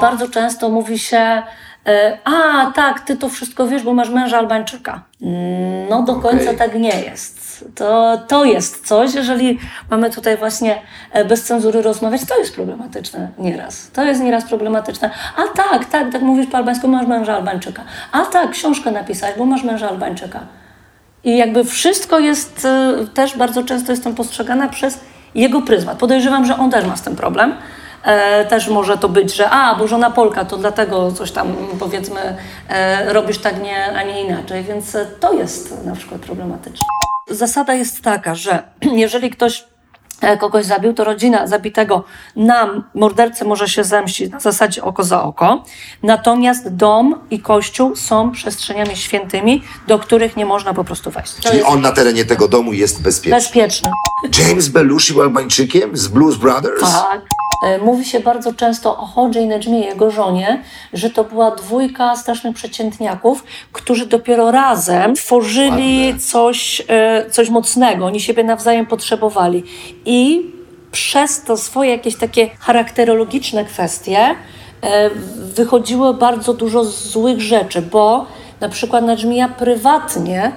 Bardzo często mówi się, e, a tak, ty to wszystko wiesz, bo masz męża Albańczyka. No do końca Okej. tak nie jest. To, to jest coś, jeżeli mamy tutaj właśnie e, bez cenzury rozmawiać, to jest problematyczne nieraz. To jest nieraz problematyczne. A tak, tak, tak mówisz po albańsku, masz męża Albańczyka. A tak, książkę napisałeś, bo masz męża Albańczyka. I jakby wszystko jest, e, też bardzo często jestem postrzegana przez jego pryzmat. Podejrzewam, że on też ma z tym problem. E, też może to być, że a, bo żona Polka, to dlatego coś tam powiedzmy e, robisz tak nie, a nie inaczej, więc e, to jest na przykład problematyczne. Zasada jest taka, że jeżeli ktoś kogoś zabił, to rodzina zabitego nam, mordercy, może się zemścić na zasadzie oko za oko. Natomiast dom i kościół są przestrzeniami świętymi, do których nie można po prostu wejść. To Czyli jest on na terenie tego domu jest bezpieczny. bezpieczne. James Belushi był Albańczykiem z Blues Brothers? Tak. E, Mówi się bardzo często o Hodży i Nedżmie, jego żonie, że to była dwójka strasznych przeciętniaków, którzy dopiero razem tworzyli Ładne. coś, e, coś mocnego. Oni siebie nawzajem potrzebowali. I przez to swoje jakieś takie charakterologiczne kwestie e, wychodziło bardzo dużo złych rzeczy, bo na przykład Nedżmija prywatnie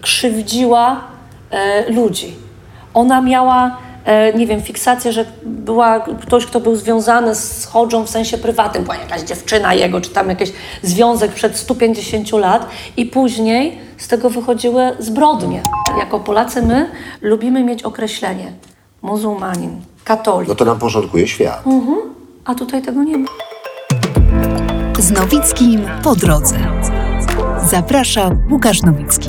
krzywdziła ludzi. Ona miała, nie wiem, fiksację, że była ktoś, kto był związany z Hodżą w sensie prywatnym, była jakaś dziewczyna jego, czy tam jakiś związek przed 150 lat i później z tego wychodziły zbrodnie. Jako Polacy my lubimy mieć określenie muzułmanin, katolik, No to nam porządkuje świat. a tutaj tego nie ma. Z Nowickim po drodze. Zaprasza Łukasz Nowicki.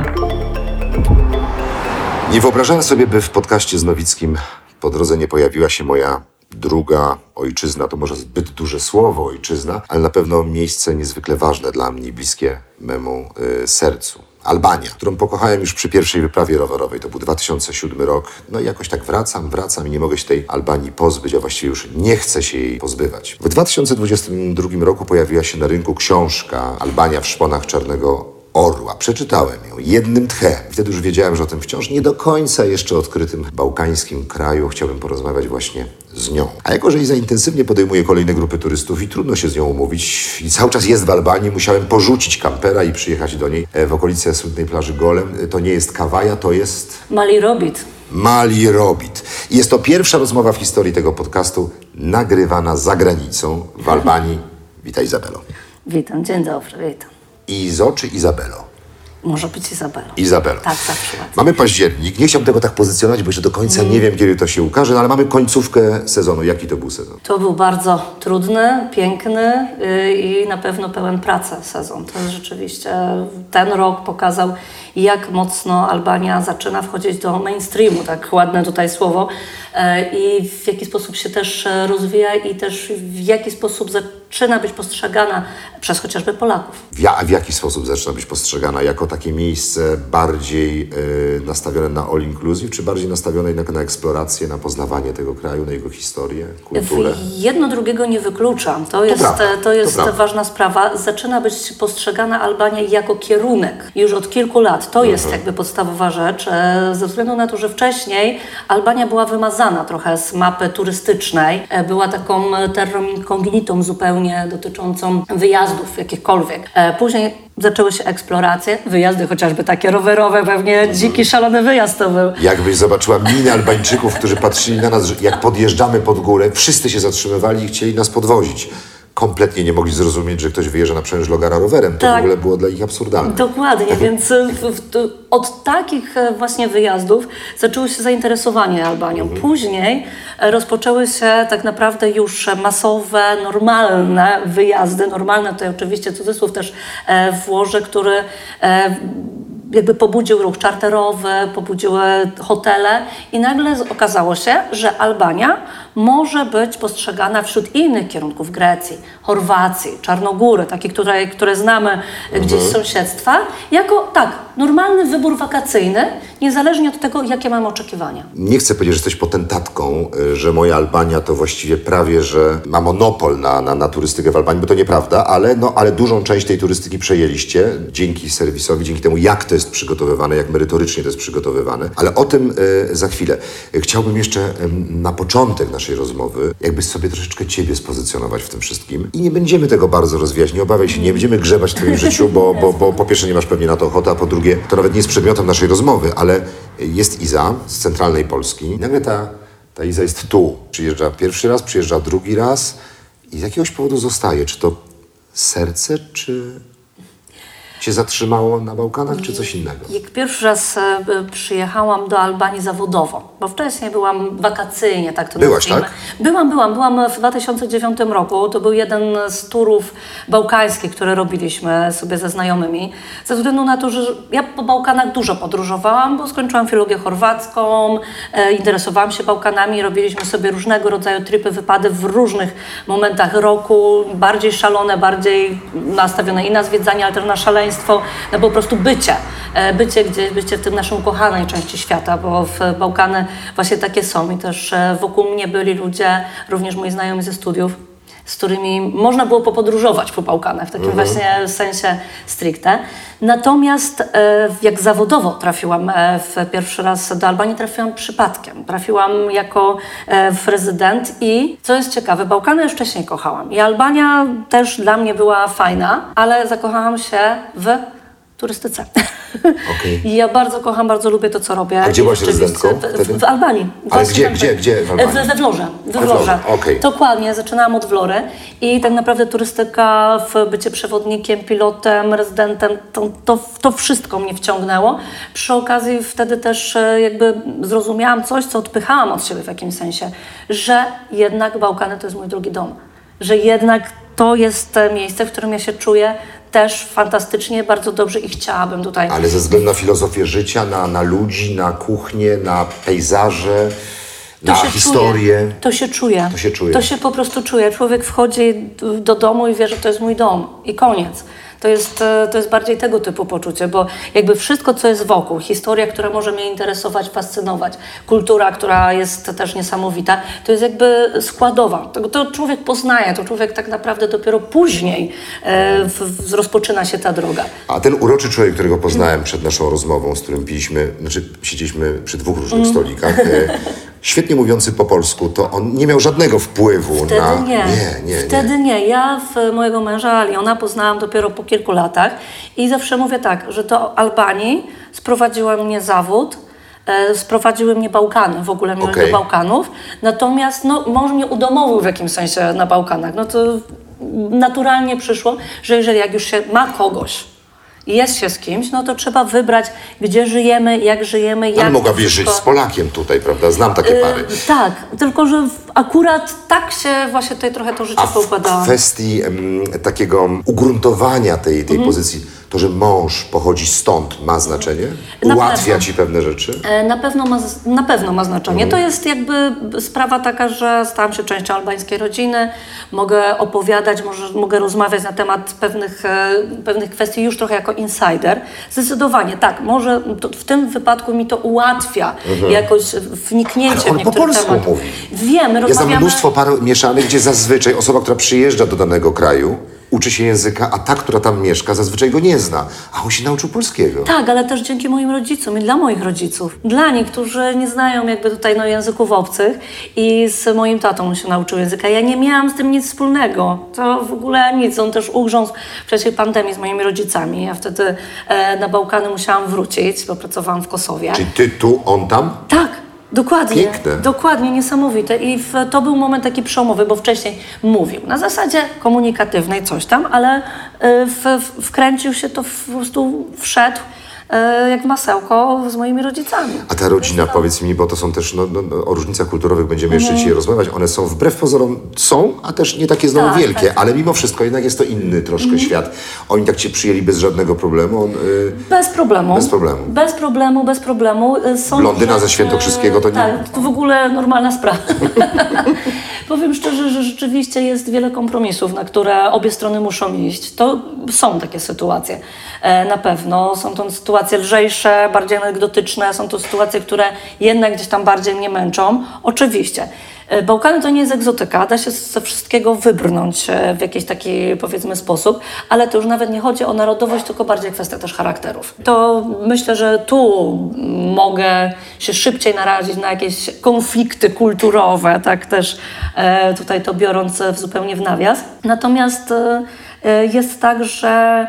Nie wyobrażałem sobie, by w podcaście z Nowickim po drodze nie pojawiła się moja druga ojczyzna. To może zbyt duże słowo ojczyzna, ale na pewno miejsce niezwykle ważne dla mnie, bliskie memu y, sercu. Albania, którą pokochałem już przy pierwszej wyprawie rowerowej. To był 2007 rok. No i jakoś tak wracam, wracam i nie mogę się tej Albanii pozbyć, a właściwie już nie chcę się jej pozbywać. W 2022 roku pojawiła się na rynku książka Albania w szponach Czarnego Orła. Przeczytałem ją jednym tchem. Wtedy już wiedziałem, że o tym wciąż nie do końca jeszcze odkrytym bałkańskim kraju chciałbym porozmawiać właśnie z nią. A jako, że Iza intensywnie podejmuje kolejne grupy turystów i trudno się z nią umówić i cały czas jest w Albanii, musiałem porzucić kampera i przyjechać do niej e, w okolice słynnej plaży Golem. E, To nie jest Kawaja, to jest Mali Robit. Mali Robit. I jest to pierwsza rozmowa w historii tego podcastu nagrywana za granicą w Albanii. Witaj Izabelo. Witam, dzień dobry, witam. Izo czy Izabelo? Może być Izabela. Izabelo. Tak, zawsze ładnie. Mamy październik. Nie chciałbym tego tak pozycjonować, bo jeszcze do końca nie wiem, kiedy to się ukaże, no ale mamy końcówkę sezonu. Jaki to był sezon? To był bardzo trudny, piękny yy, i na pewno pełen pracy sezon. To jest rzeczywiście, ten rok pokazał, jak mocno Albania zaczyna wchodzić do mainstreamu, tak ładne tutaj słowo, yy, i w jaki sposób się też rozwija i też w jaki sposób zaczyna być postrzegana przez chociażby Polaków. Ja, a w jaki sposób zaczyna być postrzegana? Jako takie miejsce bardziej y, nastawione na all inclusive, czy bardziej nastawione jednak na eksplorację, na poznawanie tego kraju, na jego historię, kulturę? Jedno drugiego nie wykluczam. To jest, prawda, to jest to ważna sprawa. Zaczyna być postrzegana Albania jako kierunek już od kilku lat. To jest Mhm. jakby podstawowa rzecz. e, Ze względu na to, że wcześniej Albania była wymazana trochę z mapy turystycznej. E, Była taką terrą incognitą zupełnie dotyczącą wyjazdów jakichkolwiek. E, Później zaczęły się eksploracje, wyjazdy chociażby takie rowerowe, pewnie dziki, szalony wyjazd to był. Jakbyś zobaczyła minę Albańczyków, którzy patrzyli na nas, jak podjeżdżamy pod górę, wszyscy się zatrzymywali i chcieli nas podwozić. Kompletnie nie mogli zrozumieć, że ktoś wyjeżdża na przęż Logara rowerem. To w Tak. ogóle było dla nich absurdalne. Dokładnie, więc e, w, w, to- od takich e, właśnie wyjazdów zaczęło się zainteresowanie Albanią. Później e, rozpoczęły się tak naprawdę już masowe, normalne wyjazdy. Normalne tutaj oczywiście cudzysłów też e, włożę, który e, jakby pobudził ruch czarterowy, pobudziły hotele i nagle okazało się, że Albania może być postrzegana wśród innych kierunków Grecji, Chorwacji, Czarnogóry, takie, które, które znamy gdzieś z sąsiedztwa, jako tak, normalny wybór wakacyjny, niezależnie od tego, jakie mamy oczekiwania. Nie chcę powiedzieć, że jesteś potentatką, y, że moja Albania to właściwie prawie, że ma monopol na, na, na turystykę w Albanii, bo to nieprawda, ale, no, ale dużą część tej turystyki przejęliście dzięki serwisowi, dzięki temu, jak to jest przygotowywane, jak merytorycznie to jest przygotowywane. Ale o tym y, za chwilę. Y, Chciałbym jeszcze em, na początek naszej naszej rozmowy, jakby sobie troszeczkę ciebie spozycjonować w tym wszystkim. I nie będziemy tego bardzo rozwijać, nie obawiaj się, nie będziemy grzebać w twoim życiu, bo, bo, bo po pierwsze nie masz pewnie na to ochoty, a po drugie to nawet nie jest przedmiotem naszej rozmowy, ale jest Iza z centralnej Polski. I nagle ta, ta Iza jest tu. Przyjeżdża pierwszy raz, przyjeżdża drugi raz i z jakiegoś powodu zostaje. Czy to serce, czy się zatrzymało na Bałkanach, czy coś innego? Jak pierwszy raz e, b- przyjechałam do Albanii zawodowo, bo wcześniej byłam wakacyjnie, tak to Byłaś, nazwijmy. tak? Byłam, byłam. Byłam w 2009 roku. To był jeden z turów bałkańskich, które robiliśmy sobie ze znajomymi. Ze względu na to, że ja po Bałkanach dużo podróżowałam, bo skończyłam filologię chorwacką, e, interesowałam się Bałkanami, robiliśmy sobie różnego rodzaju tripy, wypady w różnych momentach roku, bardziej szalone, bardziej nastawione i na zwiedzanie, ale też na szaleństwo, na po prostu bycie. E, Bycie gdzieś, bycie w tym naszym ukochanej części świata, bo w Bałkany właśnie takie są i też e, wokół mnie byli ludzie, również moi znajomi ze studiów, z którymi można było popodróżować po Bałkanach, w takim właśnie sensie stricte. Natomiast e, jak zawodowo trafiłam e, w pierwszy raz do Albanii, trafiłam przypadkiem. Trafiłam jako e, rezydent i co jest ciekawe, Bałkany już wcześniej kochałam. I Albania też dla mnie była fajna, ale zakochałam się w turystyce. I ja bardzo kocham, bardzo lubię to, co robię. A gdzie byłaś rezydentką w, w, Albanii. Ale gdzie- tam- gdzie- gdzie w Albanii? We, we Wlorze. We Wlorze, Wlorze. okej. Dokładnie, zaczynałam od Wlory i tak naprawdę turystyka, w bycie przewodnikiem, pilotem, rezydentem, to, to, to wszystko mnie wciągnęło. Przy okazji wtedy też e, jakby zrozumiałam coś, co odpychałam od siebie w jakimś sensie, że jednak Bałkany to jest mój drugi dom. Że jednak to jest te miejsce, w którym ja się czuję też fantastycznie, bardzo dobrze i chciałabym tutaj Ale ze względu na filozofię życia, na, na ludzi, na kuchnię, na pejzaże, na się historię. Czuje. To się czuje. To się czuje. To się po prostu czuje. Człowiek wchodzi do domu i wie, że to jest mój dom. I koniec. To jest, e, to jest bardziej tego typu poczucie, bo jakby wszystko, co jest wokół, historia, która może mnie interesować, fascynować, kultura, która jest też niesamowita, to jest jakby składowa. To, to człowiek poznaje, to człowiek tak naprawdę dopiero później e, w, w, rozpoczyna się ta droga. A ten uroczy człowiek, którego poznałem przed naszą rozmową, z którym piliśmy, znaczy siedzieliśmy przy dwóch różnych Mm. stolikach, e, świetnie mówiący po polsku, to on nie miał żadnego wpływu Wtedy na... nie. Nie, nie, Wtedy nie. Ja w mojego męża Leona poznałam dopiero po kilku latach i zawsze mówię tak, że do Albanii sprowadziła mnie zawód, e, sprowadziły mnie Bałkany, w ogóle miłość Okej. do Bałkanów. Natomiast no, mąż mnie udomowił w jakimś sensie na Bałkanach. No to naturalnie przyszło, że jeżeli jak już się ma kogoś, jest się z kimś, no to trzeba wybrać, gdzie żyjemy, jak żyjemy, jak Ale żyć wszystko- z Polakiem tutaj, prawda? Znam takie pary. Y, Tak, tylko że w- akurat tak się właśnie tutaj trochę to życie A w poukładało. kwestii em, takiego ugruntowania tej, tej pozycji, to, że mąż pochodzi stąd, ma znaczenie? Na Ułatwia pewno. ci pewne rzeczy? E, Na pewno, ma, na pewno ma znaczenie. To jest jakby sprawa taka, że stałam się częścią albańskiej rodziny, mogę opowiadać, może, mogę rozmawiać na temat pewnych, e, pewnych kwestii już trochę jako insider. Zdecydowanie tak, może w tym wypadku mi to ułatwia jakoś wniknięcie Mhm. Ale on w po polsku tematy. mówi. Ja znam rozmawiamy... mnóstwo par mieszanych, gdzie zazwyczaj osoba, która przyjeżdża do danego kraju, uczy się języka, a ta, która tam mieszka, zazwyczaj go nie zna. A on się nauczył polskiego. Tak, ale też dzięki moim rodzicom i dla moich rodziców. Dla nich, którzy nie znają jakby tutaj no, języków obcych i z moim tatą się nauczył języka. Ja nie miałam z tym nic wspólnego. To w ogóle nic. On też ugrzązł w czasie pandemii z moimi rodzicami. Ja wtedy e, na Bałkany musiałam wrócić, bo pracowałam w Kosowie. Czyli ty tu, on tam? Tak, dokładnie. Piękne. Dokładnie, niesamowite. I w, to był moment taki przełomowy, bo wcześniej mówił na zasadzie komunikatywnej coś tam, ale y, w, w, wkręcił się to, w, po prostu wszedł jak w masełko z moimi rodzicami. A ta rodzina, powiedz mi, bo to są też, no, no, no, o różnicach kulturowych będziemy Mhm. jeszcze dzisiaj rozmawiać, one są wbrew pozorom, są, a też nie takie znowu Tak, wielkie, tak. ale mimo wszystko jednak jest to inny troszkę świat. Oni tak cię przyjęli bez żadnego problemu. On, y, Bez problemu. Bez problemu. Bez problemu, bez problemu. Y, Są Blondyna ze Świętokrzyskiego to nie- Tak, to w ogóle normalna sprawa. Powiem szczerze, że rzeczywiście jest wiele kompromisów, na które obie strony muszą iść. To są takie sytuacje. E, Na pewno są to sytuacje lżejsze, bardziej anegdotyczne, są to sytuacje, które jednak gdzieś tam bardziej mnie męczą. Oczywiście. E, Bałkany to nie jest egzotyka, da się ze wszystkiego wybrnąć e, w jakiś taki, powiedzmy, sposób, ale to już nawet nie chodzi o narodowość, tylko bardziej kwestia też charakterów. To myślę, że tu mogę się szybciej narazić na jakieś konflikty kulturowe, tak też e, tutaj to biorąc w zupełnie w nawias. Natomiast jest tak, że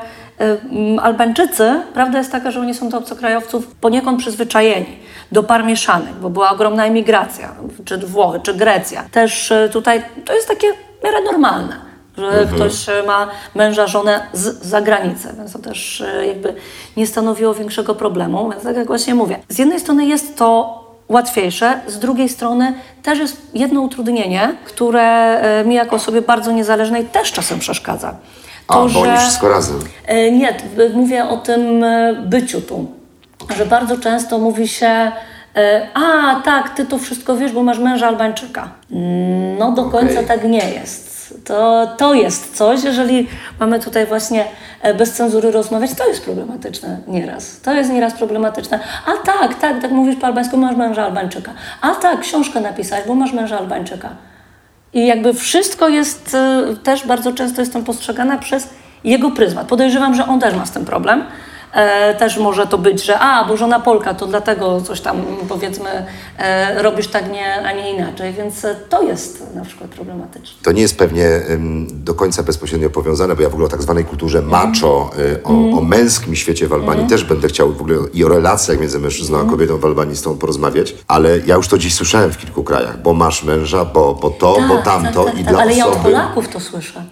Albańczycy, prawda jest taka, że oni są do obcokrajowców poniekąd przyzwyczajeni do par mieszanych, bo była ogromna emigracja, czy Włochy, czy Grecja. Też y, tutaj to jest takie w miarę normalne, że mhm. ktoś y, ma męża, żonę z zagranicy, więc to też jakby nie stanowiło większego problemu. Więc tak jak właśnie mówię, z jednej strony jest to łatwiejsze, z drugiej strony też jest jedno utrudnienie, które mi jako osobie bardzo niezależnej też czasem przeszkadza. To, A, bo że, oni wszystko razem. E, nie, mówię o tym e, byciu tu. Że bardzo często mówi się, e, a tak, ty to wszystko wiesz, bo masz męża Albańczyka. No do końca okay. tak nie jest. To, to jest coś, jeżeli mamy tutaj właśnie bez cenzury rozmawiać, to jest problematyczne nieraz. To jest nieraz problematyczne. A tak, tak, tak mówisz po albańsku, masz męża Albańczyka. A tak, książkę napisać, bo masz męża Albańczyka. I jakby wszystko jest, y, też bardzo często jestem postrzegana przez jego pryzmat. Podejrzewam, że on też ma z tym problem. E, też może to być, że a, bo żona Polka, to dlatego coś tam powiedzmy e, robisz tak, nie, a nie inaczej, więc e, to jest na przykład problematyczne. To nie jest pewnie ym, do końca bezpośrednio powiązane, bo ja w ogóle o tak zwanej kulturze macho, y, o, mm. o, męskim świecie w Albanii mm. też będę chciał w ogóle i o relacjach między mężczyzną mm. a kobietą w Albanii z tą porozmawiać, ale ja już to dziś słyszałem w kilku krajach, bo masz męża, bo, bo to, tak, bo tamto tak, tak, i tak, dla ale osoby... Ale ja od Polaków to słyszę.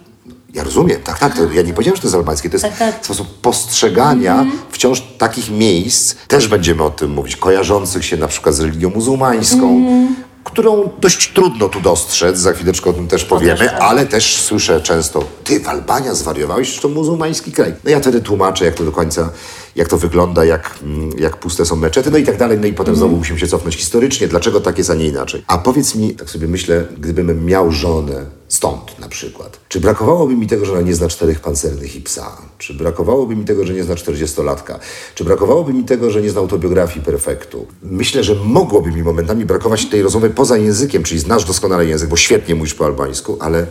Ja rozumiem, tak, tak. To ja nie powiedziałem, że to jest albańskie. To jest tak, tak. sposób postrzegania mm -hmm. wciąż takich miejsc. Też będziemy o tym mówić, kojarzących się na przykład z religią muzułmańską, mm -hmm. którą dość trudno tu dostrzec, za chwileczkę o tym też powiemy, też, tak. ale też słyszę często, ty w Albania zwariowałeś, to muzułmański kraj. No ja wtedy tłumaczę, jak to do końca jak to wygląda, jak, mm, jak puste są meczety, no i tak dalej. No i potem znowu musimy się cofnąć historycznie, dlaczego tak jest, a nie inaczej. A powiedz mi, tak sobie myślę, gdybym miał żonę stąd na przykład, czy brakowałoby mi tego, że ona nie zna czterech pancernych i psa? Czy brakowałoby mi tego, że nie zna czterdziestolatka? Czy brakowałoby mi tego, że nie zna autobiografii perfektu? Myślę, że mogłoby mi momentami brakować tej rozmowy poza językiem, czyli znasz doskonale język, bo świetnie mówisz po albańsku, ale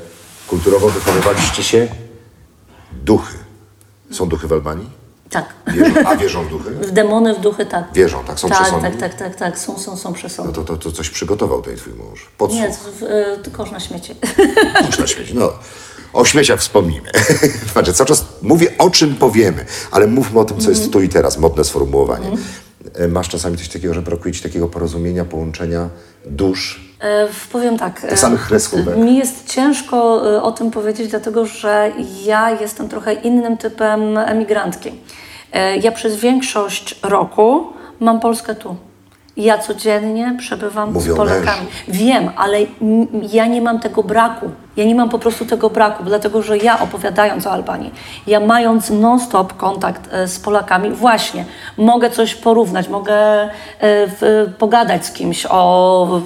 kulturowo wychowywaliście się duchy. Są duchy w Albanii? Tak. Wierzą, a wierzą w duchy? W demony, w duchy, tak. Wierzą, tak? Są tak, przesądni? Tak, tak, tak, tak. Są, są, są przesądni. No to, to, to coś przygotował ten twój mąż. Podsłuch. Nie, to, y, kosz na śmieci. Kosz na śmieci, no. O śmieciach wspomnimy. Znaczy, cały czas mówię, o czym powiemy, ale mówmy o tym, co jest tu i teraz. Modne sformułowanie. Mm. Masz czasami coś takiego, że brakuje ci takiego porozumienia, połączenia dusz? E, powiem tak. Tych samych kreskówek. Mi jest ciężko e, o tym powiedzieć, dlatego że ja jestem trochę innym typem emigrantki. E, ja przez większość roku mam Polskę tu. Ja codziennie przebywam Mówią z Polakami. Wiem, ale ja nie mam tego braku. Ja nie mam po prostu tego braku, dlatego że ja opowiadając o Albanii, ja mając non-stop kontakt e, z Polakami, właśnie mogę coś porównać, mogę e, w, pogadać z kimś o...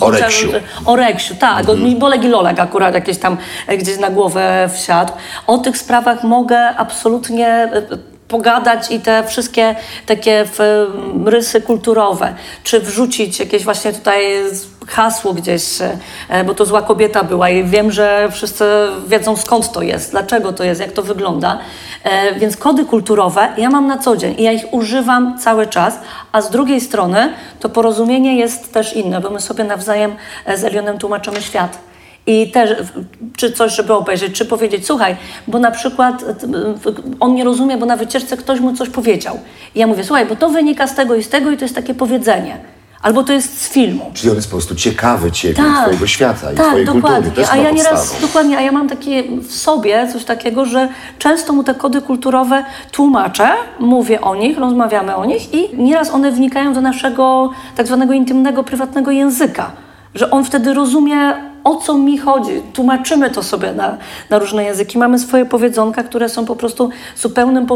O Reksiu. O Reksiu, tak. Mhm. Bo Legi Lolek akurat jakieś tam gdzieś na głowę wsiadł. O tych sprawach mogę absolutnie pogadać i te wszystkie takie rysy kulturowe, czy wrzucić jakieś właśnie tutaj hasło gdzieś, e, bo to zła kobieta była i wiem, że wszyscy wiedzą skąd to jest, dlaczego to jest, jak to wygląda. E, więc kody kulturowe ja mam na co dzień i ja ich używam cały czas, a z drugiej strony to porozumienie jest też inne, bo my sobie nawzajem z Elionem tłumaczymy świat. I też, czy coś, żeby obejrzeć, czy powiedzieć, słuchaj, bo na przykład on nie rozumie, bo na wycieczce ktoś mu coś powiedział. I ja mówię, słuchaj, bo to wynika z tego i z tego i to jest takie powiedzenie. Albo to jest z filmu. Czyli on jest po prostu ciekawy Ciebie, tak, Twojego świata i tak, Twojej dokładnie. kultury. a ja nieraz, dokładnie, a ja mam takie w sobie coś takiego, że często mu te kody kulturowe tłumaczę, mówię o nich, rozmawiamy o nich i nieraz one wnikają do naszego tak zwanego intymnego, prywatnego języka. Że on wtedy rozumie o co mi chodzi. Tłumaczymy to sobie na, na różne języki. Mamy swoje powiedzonka, które są po prostu zupełnym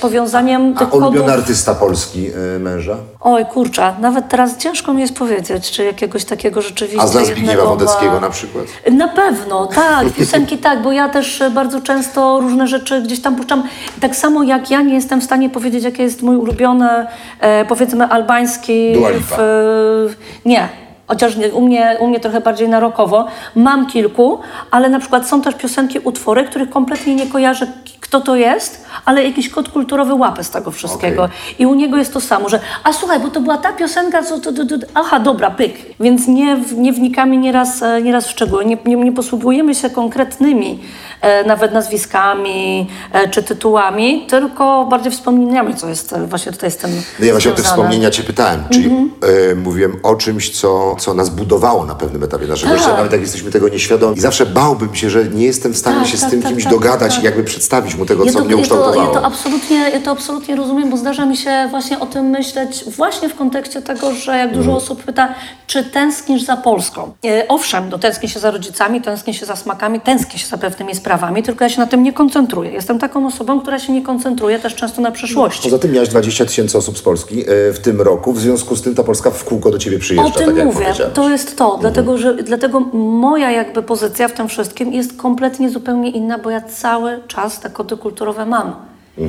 powiązaniem A, tych a ulubiony kodów. artysta polski y, męża? Oj, kurczę, nawet teraz ciężko mi jest powiedzieć, czy jakiegoś takiego rzeczywiście A zna Zbigniewa Wodeckiego na przykład? Na pewno, tak, piosenki tak, bo ja też bardzo często różne rzeczy gdzieś tam puszczam. Tak samo jak ja nie jestem w stanie powiedzieć, jaki jest mój ulubiony, e, powiedzmy, albański... Dua Lipa. W, nie, Chociaż u mnie, u mnie trochę bardziej na rockowo. Mam kilku, ale na przykład są też piosenki, utwory, których kompletnie nie kojarzę, kto to jest, ale jakiś kod kulturowy łapę z tego wszystkiego. Okej. I u niego jest to samo, że a słuchaj, bo to była ta piosenka, co to, to, to, aha, dobra, pyk. Więc nie, nie wnikamy nieraz, e, nieraz w szczegóły, nie, nie, nie posługujemy się konkretnymi e, nawet nazwiskami e, czy tytułami, tylko bardziej wspomnieniami, co jest e, właśnie tutaj z tym No ja właśnie o te wspomnienia cię pytałem, czyli Mhm. e, mówiłem o czymś, co, co nas budowało na pewnym etapie naszego Tak. życia, nawet jak jesteśmy tego nieświadomi. I zawsze bałbym się, że nie jestem w stanie Tak, się z tak, tym tak, kimś tak, dogadać tak. i jakby przedstawić mu tego, Ja co to, mnie ja, to, ukształtowało. ja, to absolutnie, ja to absolutnie rozumiem, bo zdarza mi się właśnie o tym myśleć właśnie w kontekście tego, że jak dużo osób pyta, czy tęsknisz za Polską. E, owszem, no, tęsknię się za rodzicami, tęsknię się za smakami, tęsknię się za pewnymi sprawami, tylko ja się na tym nie koncentruję. Jestem taką osobą, która się nie koncentruje też często na przyszłości. Poza tym miałeś 20 tysięcy osób z Polski e, w tym roku, w związku z tym ta Polska w kółko do ciebie przyjeżdża, O tym tak mówię. To jest to. Dlatego, że, dlatego moja jakby pozycja w tym wszystkim jest kompletnie zupełnie inna, bo ja cały czas te kulturowe mam.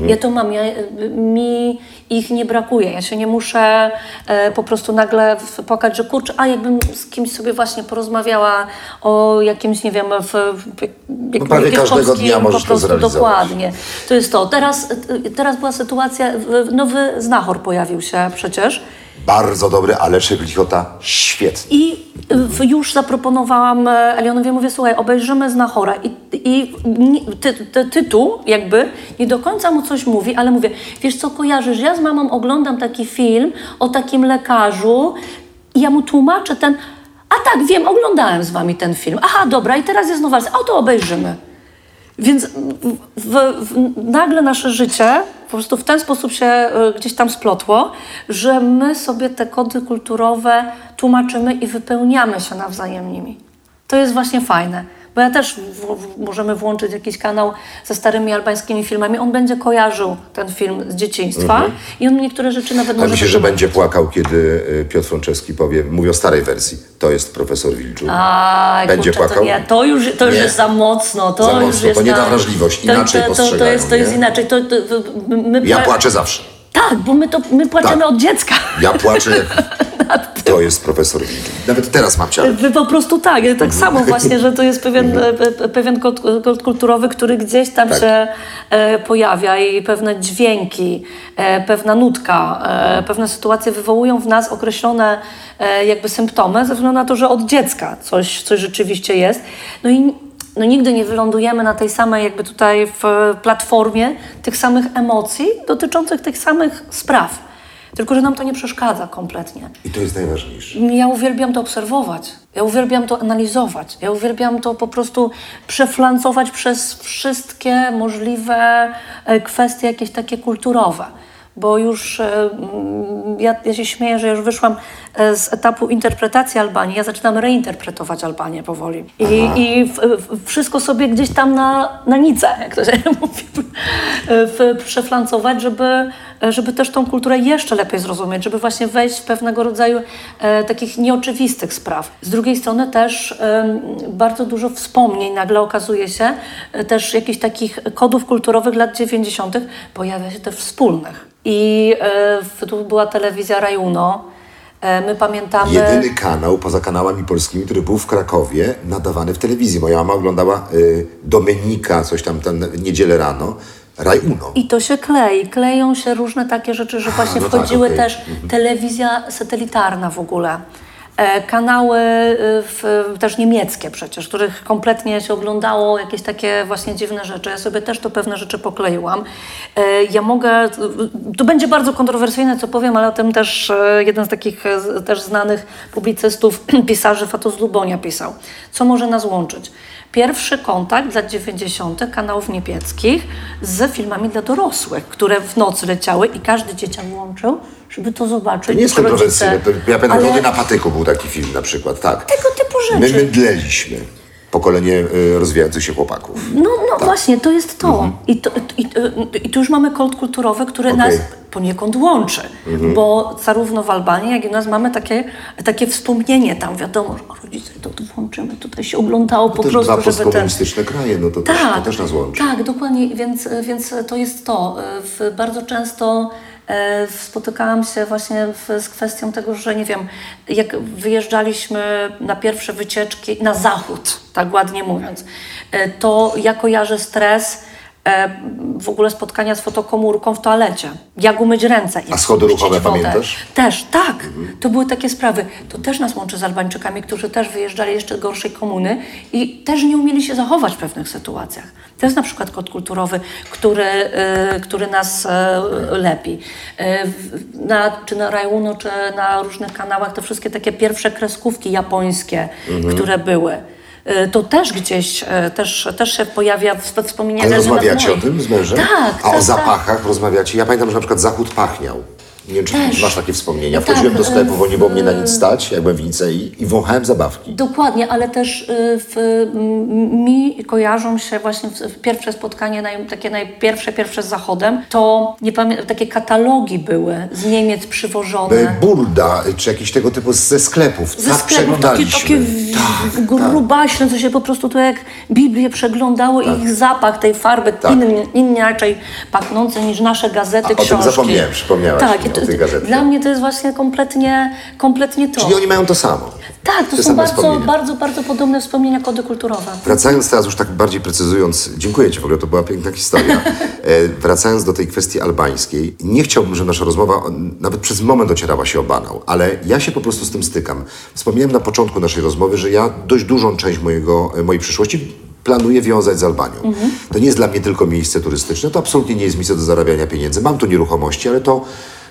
Ja to mam, ja, mi ich nie brakuje. Ja się nie muszę e, po prostu nagle płakać, że kurczę, a jakbym z kimś sobie właśnie porozmawiała o jakimś, nie wiem, w, w, prawie każdego dnia możesz po to prostu zrealizować. Dokładnie. To jest to. Teraz, teraz była sytuacja, nowy znachor pojawił się przecież. Bardzo dobry, ale Lichota świetny. I w, już zaproponowałam e, Elionowi, mówię, słuchaj, obejrzymy Znachora. I, i ty, ty, tytuł jakby nie do końca mu coś mówi, ale mówię, wiesz co, kojarzysz, ja z mamą oglądam taki film o takim lekarzu i ja mu tłumaczę ten, a tak, wiem, oglądałem z wami ten film. Aha, dobra, i teraz jest nowa, o to obejrzymy. Więc w, w, w, nagle nasze życie po prostu w ten sposób się y, gdzieś tam splotło, że my sobie te kody kulturowe tłumaczymy i wypełniamy się nawzajem nimi. To jest właśnie fajne. Bo ja też w, w, możemy włączyć jakiś kanał ze starymi albańskimi filmami. On będzie kojarzył ten film z dzieciństwa i on niektóre rzeczy nawet A może myślę, że będzie płakał, kiedy y, Piotr Frączewski powie, mówi o starej wersji, to jest profesor Wilczu. Aj, Będzie kurczę, płakał? To, nie, to już, to już Nie. jest za mocno. To Za już mocno, jest to nie ta wrażliwość, inaczej to, to, to, jest, to jest inaczej. To, my, my Ja pła- płaczę zawsze. Tak, bo my, to, my płaczemy Tak. od dziecka. Ja płaczę, to jest profesor Wilczu. Nawet teraz mam ciarę. Wy po prostu tak, ja tak samo właśnie, że to jest pewien, e, pewien kod, kod kulturowy, który gdzieś tam Tak. się e, pojawia i pewne dźwięki, e, pewna nutka, e, pewne sytuacje wywołują w nas określone e, jakby symptomy ze względu na to, że od dziecka coś, coś rzeczywiście jest. No i no nigdy nie wylądujemy na tej samej jakby tutaj w platformie tych samych emocji dotyczących tych samych spraw. Tylko, że nam to nie przeszkadza kompletnie. I to jest najważniejsze. Ja uwielbiam to obserwować, ja uwielbiam to analizować, ja uwielbiam to po prostu przeflancować przez wszystkie możliwe e, kwestie jakieś takie kulturowe. Bo już e, ja, ja się śmieję, że już wyszłam e, z etapu interpretacji Albanii, ja zaczynam reinterpretować Albanię powoli. I, i w, w, wszystko sobie gdzieś tam na, na nicę, jak to się mówi, e, przeflancować, żeby, żeby też tą kulturę jeszcze lepiej zrozumieć, żeby właśnie wejść w pewnego rodzaju e, takich nieoczywistych spraw. Z drugiej strony też em, bardzo dużo wspomnień nagle okazuje się, e, też jakichś takich kodów kulturowych lat 90. pojawia się też wspólnych. I e, tu była telewizja Rajuno. E, my pamiętamy... Jedyny kanał poza kanałami polskimi, który był w Krakowie, nadawany w telewizji. Moja mama oglądała y, Domenika, coś tam, tam niedzielę rano, Raj Uno. I to się klei. Kleją się różne takie rzeczy, że właśnie no tak, wchodziły okej. też telewizja satelitarna w ogóle. E, kanały y, w, też niemieckie przecież, których kompletnie się oglądało jakieś takie właśnie dziwne rzeczy. Ja sobie też to pewne rzeczy pokleiłam. E, ja mogę, to będzie bardzo kontrowersyjne, co powiem, ale o tym też e, jeden z takich e, też znanych publicystów, pisarzy Fatos Lubonia pisał. Co może nas łączyć? Pierwszy kontakt z lat 90. kanałów niemieckich z filmami dla dorosłych, które w nocy leciały i każdy dzieciak włączył, żeby to zobaczyć. To nie jest kontrowersyjne. Ja pamiętam, Ale na patyku był taki film na przykład, tak. Tego typu My rzeczy. mydleliśmy pokolenie y, rozwijających się chłopaków. No, no właśnie, to jest to. I, to i, I tu już mamy kod kulturowy, który Mhm. Mhm. nas poniekąd łączy. Bo zarówno w Albanii, jak i u nas mamy takie, takie wspomnienie tam, wiadomo, że rodzice to, to włączymy, tutaj się oglądało po też prostu, dwa żeby ten... kraje, no to, też, to też nas łączy. Tak, dokładnie, więc, więc to jest to. W, bardzo często e, spotykałam się właśnie z kwestią tego, że nie wiem, jak wyjeżdżaliśmy na pierwsze wycieczki na zachód, tak ładnie mówiąc, e, to ja kojarzę stres e, w ogóle spotkania z fotokomórką w toalecie. Jak umyć ręce. i A schody wodę. pamiętasz? Też, tak. To były takie sprawy. To też nas łączy z Albańczykami, którzy też wyjeżdżali jeszcze gorszej komuny i też nie umieli się zachować w pewnych sytuacjach. To jest na przykład kod kulturowy, który, y, który nas y, lepi. Y, na, czy na Rajunu, czy na różnych kanałach, to wszystkie takie pierwsze kreskówki japońskie, Mhm. które były. Y, To też gdzieś, y, też, też się pojawia w w wspomnieniach. Ale rozmawiacie o tym z mężem? Tak, A o tak, zapachach rozmawiacie? Ja pamiętam, że na przykład zachód pachniał. Nie wiem, czy Też. masz takie wspomnienia. Tak, Wchodziłem do sklepu, bo nie było mnie na e, nic stać, jak byłem w Nicei i wąchałem zabawki. Dokładnie, ale też y, w, mi kojarzą się właśnie pierwsze spotkanie, naj, takie najpierwsze, pierwsze z Zachodem, to nie pamiętam, takie katalogi były z Niemiec przywożone. E, Burda, czy jakieś tego typu ze sklepów. Ze tak sklepów takie, takie w grubaśne, co się po prostu to jak Biblię przeglądało i ich zapach tej farby Tak. inny, inaczej pachnący niż nasze gazety, A, o tym książki. zapomniałem, przypomniałaś tak, to. Dla mnie to jest właśnie kompletnie, kompletnie to. Czyli oni mają to samo. Tak, to Te są bardzo, wspomnienia. bardzo, bardzo podobne wspomnienia, kody kulturowe. Wracając teraz już tak bardziej precyzując, dziękuję Ci w ogóle, to była piękna historia. E, wracając do tej kwestii albańskiej, nie chciałbym, żeby nasza rozmowa nawet przez moment ocierała się o banał, ale ja się po prostu z tym stykam. Wspomniałem na początku naszej rozmowy, że ja dość dużą część mojego, e, mojej przyszłości planuję wiązać z Albanią. To nie jest dla mnie tylko miejsce turystyczne, to absolutnie nie jest miejsce do zarabiania pieniędzy. Mam tu nieruchomości, ale to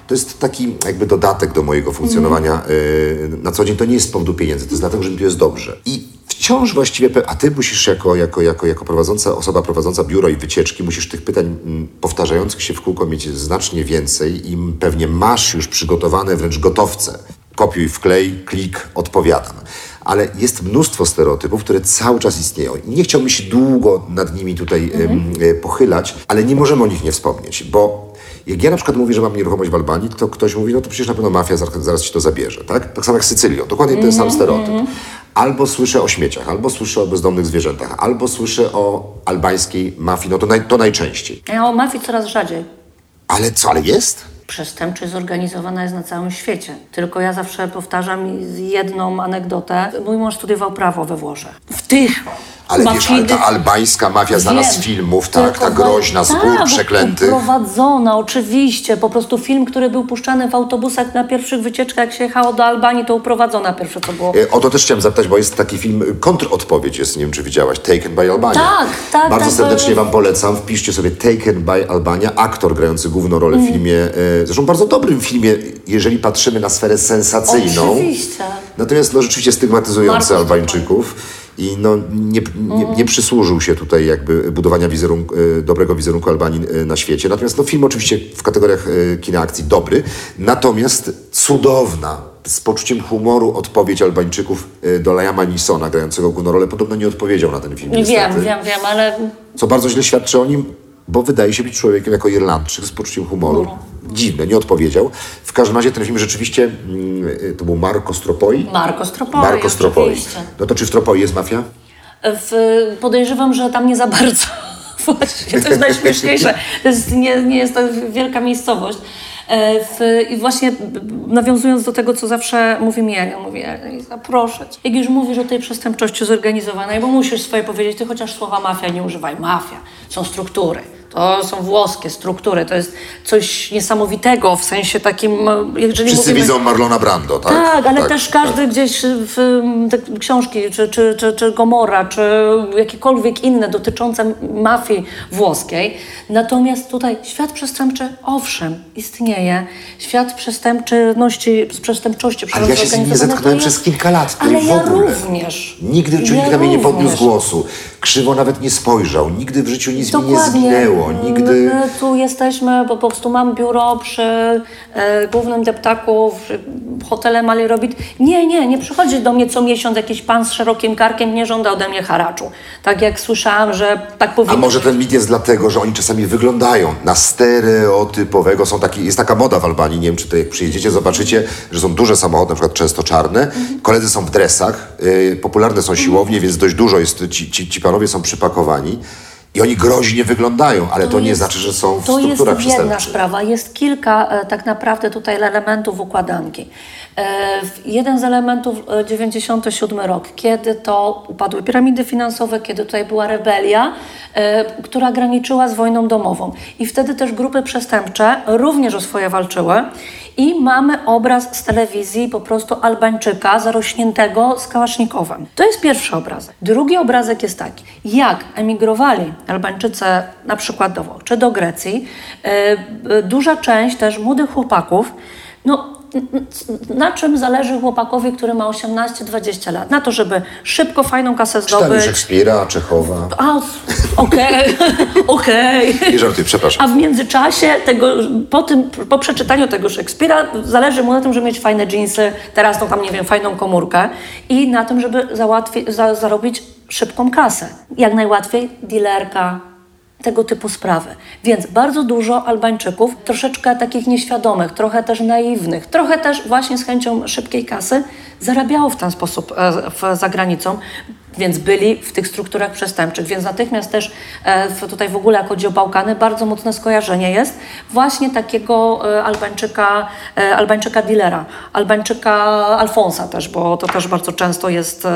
to jest taki jakby dodatek do mojego funkcjonowania y, na co dzień. To nie jest z powodu pieniędzy, to jest dlatego, że mi tu jest dobrze. I wciąż właściwie, a ty musisz jako, jako, jako, jako prowadząca, osoba prowadząca biuro i wycieczki, musisz tych pytań mm, powtarzających się w kółko mieć znacznie więcej i pewnie masz już przygotowane wręcz gotowce. Kopiuj, wklej, klik, odpowiadam. Ale jest mnóstwo stereotypów, które cały czas istnieją. I nie chciałbym się długo nad nimi tutaj em, e, pochylać, ale nie możemy o nich nie wspomnieć, bo jak ja na przykład mówię, że mam nieruchomość w Albanii, to ktoś mówi, no to przecież na pewno mafia zaraz, ci to zabierze, tak? Tak samo jak z Sycylią, dokładnie ten sam stereotyp. Albo słyszę o śmieciach, albo słyszę o bezdomnych zwierzętach, albo słyszę o albańskiej mafii, no to, naj, to najczęściej. Ja o mafii coraz rzadziej. Ale co, ale jest? Przestępczość zorganizowana jest na całym świecie. Tylko ja zawsze powtarzam jedną anegdotę. Mój mąż studiował prawo we Włoszech. W tych Ale wiesz, ale ta albańska mafia znana z Wiem. filmów, tak, ta groźna, z gór tak, przeklętych. Prowadzona, oczywiście. Po prostu film, który był puszczany w autobusach na pierwszych wycieczkach, jak się jechało do Albanii, to uprowadzona pierwsze, co było. E, O to też chciałem zapytać, bo jest taki film, y, kontrodpowiedź jest, nie wiem czy widziałaś, Taken by Albania. Tak, tak, Bardzo tak, serdecznie to- Wam polecam, wpiszcie sobie Taken by Albania, aktor grający główną rolę Mm. w filmie, e, zresztą bardzo dobrym filmie, jeżeli patrzymy na sferę sensacyjną. Oczywiście. Natomiast no, rzeczywiście stygmatyzujący Albańczyków i no, nie, nie, Mhm. nie przysłużył się tutaj jakby budowania wizerunku, e, dobrego wizerunku Albanii e, na świecie. Natomiast no, film oczywiście w kategoriach e, kina akcji dobry, natomiast cudowna, z poczuciem humoru odpowiedź Albańczyków do Liama Neesona grającego główną rolę. Podobno nie odpowiedział na ten film Wiem, niestety. wiem, wiem, ale Co bardzo źle świadczy o nim, bo wydaje się być człowiekiem jako Irlandczyk z poczuciem humoru. Dziwne, nie odpowiedział. W każdym razie ten film rzeczywiście, mm, to był Marco Stropoi. Marko Stropoi, Marco Stropoi. oczywiście. No to czy w Stropoi jest mafia? W, podejrzewam, że tam nie za bardzo. Właśnie, to jest najśmieszniejsze. To jest, nie, nie jest to wielka miejscowość. E, W, I właśnie nawiązując do tego, co zawsze mówi mi Eliza, proszę cię. Jak już mówisz o tej przestępczości zorganizowanej, bo musisz swoje powiedzieć, ty chociaż słowa mafia nie używaj. Mafia, są struktury. To są włoskie struktury, to jest coś niesamowitego w sensie takim, e, jeżeli Wszyscy mówimy... widzą Marlona Brando, tak? Tak, ale też każdy gdzieś w te książki, czy, czy, czy, czy Gomora, czy jakiekolwiek inne dotyczące mafii włoskiej. Natomiast tutaj świat przestępczy, owszem, istnieje. Świat przestępczności, przestępczości, Ale ja się z nim nie zetknąłem przez kilka lat. Ale w ja ogóle. również. Nigdy w życiu Ja nikt na mnie nie podniósł głosu. Krzywo nawet nie spojrzał. Nigdy w życiu nic mi nie Dokładnie. Zginęło. Nigdy... My tu jesteśmy, bo po prostu mam biuro przy e, głównym deptaku w hotele Mali Robit. Nie, nie, nie przychodzi do mnie co miesiąc jakiś pan z szerokim karkiem, nie żąda ode mnie haraczu. Tak jak słyszałam, że tak powinno A może ten mit jest dlatego, że oni czasami wyglądają na stereotypowego. Są taki, jest taka moda w Albanii, nie wiem czy to jak przyjedziecie, zobaczycie, że są duże samochody, na przykład często czarne. Koledzy są w dresach, y, popularne są siłownie, więc dość dużo jest, ci, ci, ci panowie są przypakowani. I oni groźnie wyglądają, ale to, nie jest- znaczy, że są w To jest jedna sprawa. Jest kilka e, tak naprawdę tutaj elementów układanki. E, jeden z elementów e, 97 rok, kiedy to upadły piramidy finansowe, kiedy tutaj była rebelia, e, która graniczyła z wojną domową. I wtedy też grupy przestępcze również o swoje walczyły. I mamy obraz z telewizji po prostu Albańczyka zarośniętego z kałasznikowem. To jest pierwszy obrazek. Drugi obrazek jest taki, jak emigrowali Albańczycy na przykład do Włoch czy do Grecji, e, e, duża część też młodych chłopaków, no na czym zależy chłopakowi, który ma 18-20 lat? Na to, żeby szybko fajną kasę zdobyć. Szekspira, Czechowa. A, okej, okej. Nie żartuję, przepraszam. A w międzyczasie, tego, po, tym, po przeczytaniu tego Szekspira, zależy mu na tym, żeby mieć fajne dżinsy, teraz no tam, nie wiem, fajną komórkę i na tym, żeby załatwi, za, zarobić szybką kasę. Jak najłatwiej dealerka, tego typu sprawy. Więc bardzo dużo Albańczyków, troszeczkę takich nieświadomych, trochę też naiwnych, trochę też właśnie z chęcią szybkiej kasy, zarabiało w ten sposób e, w, za granicą, więc byli w tych strukturach przestępczych. Więc natychmiast też e, tutaj w ogóle, jak chodzi o Bałkany, bardzo mocne skojarzenie jest właśnie takiego e, Albańczyka, Albańczyka dealera, Albańczyka Alfonsa też, bo to też bardzo często jest,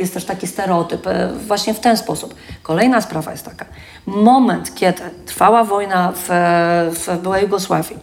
jest też taki stereotyp. Właśnie w ten sposób. Kolejna sprawa jest taka. Moment, kiedy trwała wojna w, w byłej Jugosławii,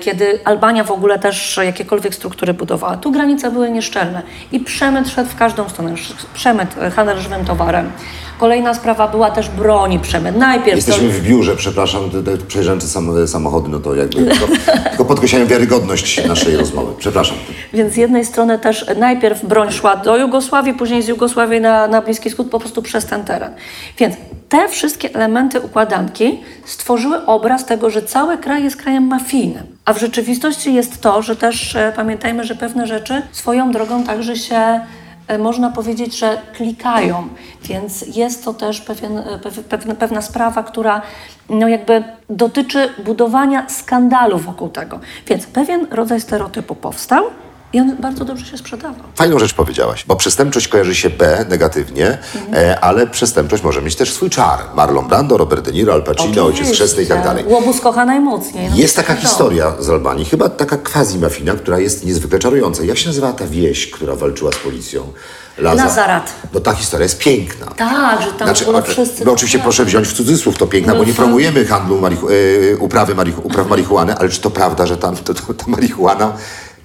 kiedy Albania w ogóle też jakiekolwiek struktury budowała. Tu granice były nieszczelne i przemyt szedł w każdą stronę. Przemyt, e, handel żywym towarem. Kolejna sprawa była też broni przemyt. Najpierw Jesteśmy w biurze, przepraszam, przejrzęce sam, samochody, no to jakby tylko, tylko podkreślają wiarygodność naszej rozmowy. Przepraszam. Więc z jednej strony też najpierw broń szła do Jugosławii, później z Jugosławii na, na Bliski Wschód po prostu przez ten teren. Więc te wszystkie elementy układanki stworzyły obraz tego, że cały kraj jest krajem mafijnym. A w rzeczywistości jest to, że też e, pamiętajmy, że pewne rzeczy swoją drogą także się e, można powiedzieć, że klikają, więc jest to też pewien, e, pew- pewna, pewna sprawa, która no jakby dotyczy budowania skandalu wokół tego. Więc pewien rodzaj stereotypu powstał i on bardzo dobrze się sprzedawał. Fajną rzecz powiedziałaś, bo przestępczość kojarzy się B negatywnie, e, ale przestępczość może mieć też swój czar. Marlon Brando, Robert De Niro, Al Pacino, Ojciec Chrzestny i tak dalej. Łobuz kocha najmocniej. No Jest to taka wiadomo. historia z Albanii, chyba taka quasi-mafina, która jest niezwykle czarująca. Jak się nazywała ta wieś, która walczyła z policją? Laza- Lazarat. No ta historia jest piękna. Tak, że tam Znaczy, w ogóle o- wszyscy... no oczywiście proszę wziąć w cudzysłów to piękna, bo nie Mhm. promujemy handlu marihu- e, uprawy marihu- upraw marihuany, ale czy to prawda, że tam to, to, ta marihuana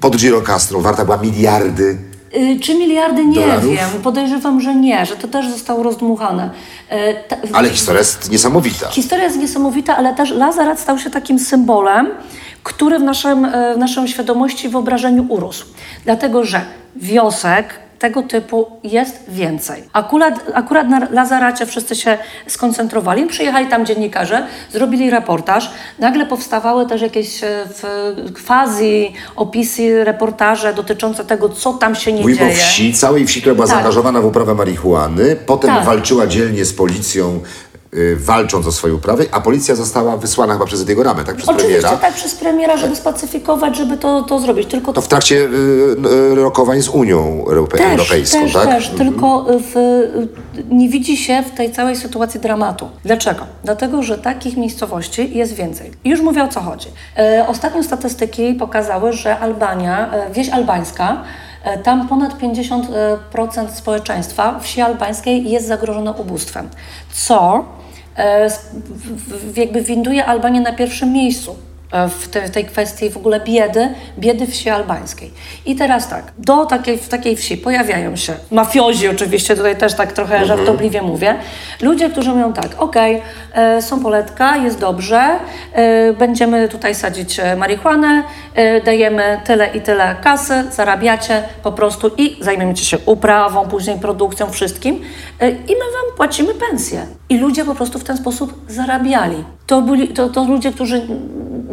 pod Girocastro warta była miliardy? Y, Czy miliardy? Nie Dolarów? wiem. Podejrzewam, że nie, że to też zostało rozdmuchane. Y, ta- Ale historia jest niesamowita. Historia jest niesamowita, ale też Lazarat stał się takim symbolem, który w, naszym, e, w naszej świadomości, wyobrażeniu urósł. Dlatego, że wiosek tego typu jest więcej. Akurat, akurat na Lazaracie wszyscy się skoncentrowali, przyjechali tam dziennikarze, zrobili reportaż, nagle powstawały też jakieś e, w, quasi opisy, reportaże dotyczące tego, co tam się nie Mówimy o dzieje. wsi, całej wsi, która była Tak. zaangażowana w uprawę marihuany, potem Tak. walczyła dzielnie z policją, walcząc o swoje uprawy, a policja została wysłana chyba przez Ediego Ramę, tak? Przez Oczywiście premiera. tak przez premiera, żeby spacyfikować, żeby to, to zrobić. Tylko To w trakcie y, y, rokowań z Unią Europe- Też, Europejską, też, tak? też, tylko w, nie widzi się w tej całej sytuacji dramatu. Dlaczego? Dlatego, że takich miejscowości jest więcej. I już mówię o co chodzi. E, ostatnio statystyki pokazały, że Albania, e, wieś albańska, tam ponad 50% społeczeństwa wsi albańskiej jest zagrożone ubóstwem, co jakby winduje Albanię na pierwszym miejscu. e, w, te, w tej kwestii w ogóle biedy, biedy wsi albańskiej. I teraz tak, do takiej, w takiej wsi pojawiają się mafiozi oczywiście, tutaj też tak trochę żartobliwie mówię, ludzie, którzy mówią tak, okej, e, są poletka, jest dobrze, e, będziemy tutaj sadzić e, marihuanę, e, dajemy tyle i tyle kasy, zarabiacie po prostu i zajmiecie się uprawą, później produkcją, wszystkim e, i my wam płacimy pensję. I ludzie po prostu w ten sposób zarabiali. To, byli, to, to ludzie, którzy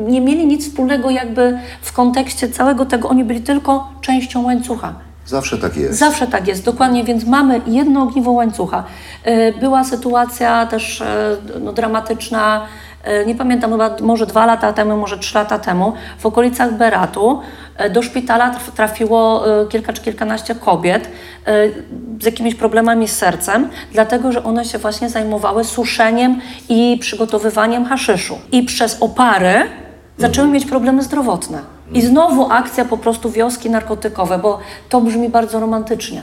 nie mieli nic wspólnego jakby w kontekście całego tego, oni byli tylko częścią łańcucha. Zawsze tak jest. Zawsze tak jest, dokładnie, więc mamy jedno ogniwo łańcucha. E, Była sytuacja też e, no, dramatyczna, e, nie pamiętam, chyba może dwa lata temu, może trzy lata temu, w okolicach Beratu. do szpitala traf- trafiło kilka czy kilkanaście kobiet z jakimiś problemami z sercem, dlatego że one się właśnie zajmowały suszeniem i przygotowywaniem haszyszu. I przez opary zaczęły mieć problemy zdrowotne. I znowu akcja po prostu wioski narkotykowe, bo to brzmi bardzo romantycznie.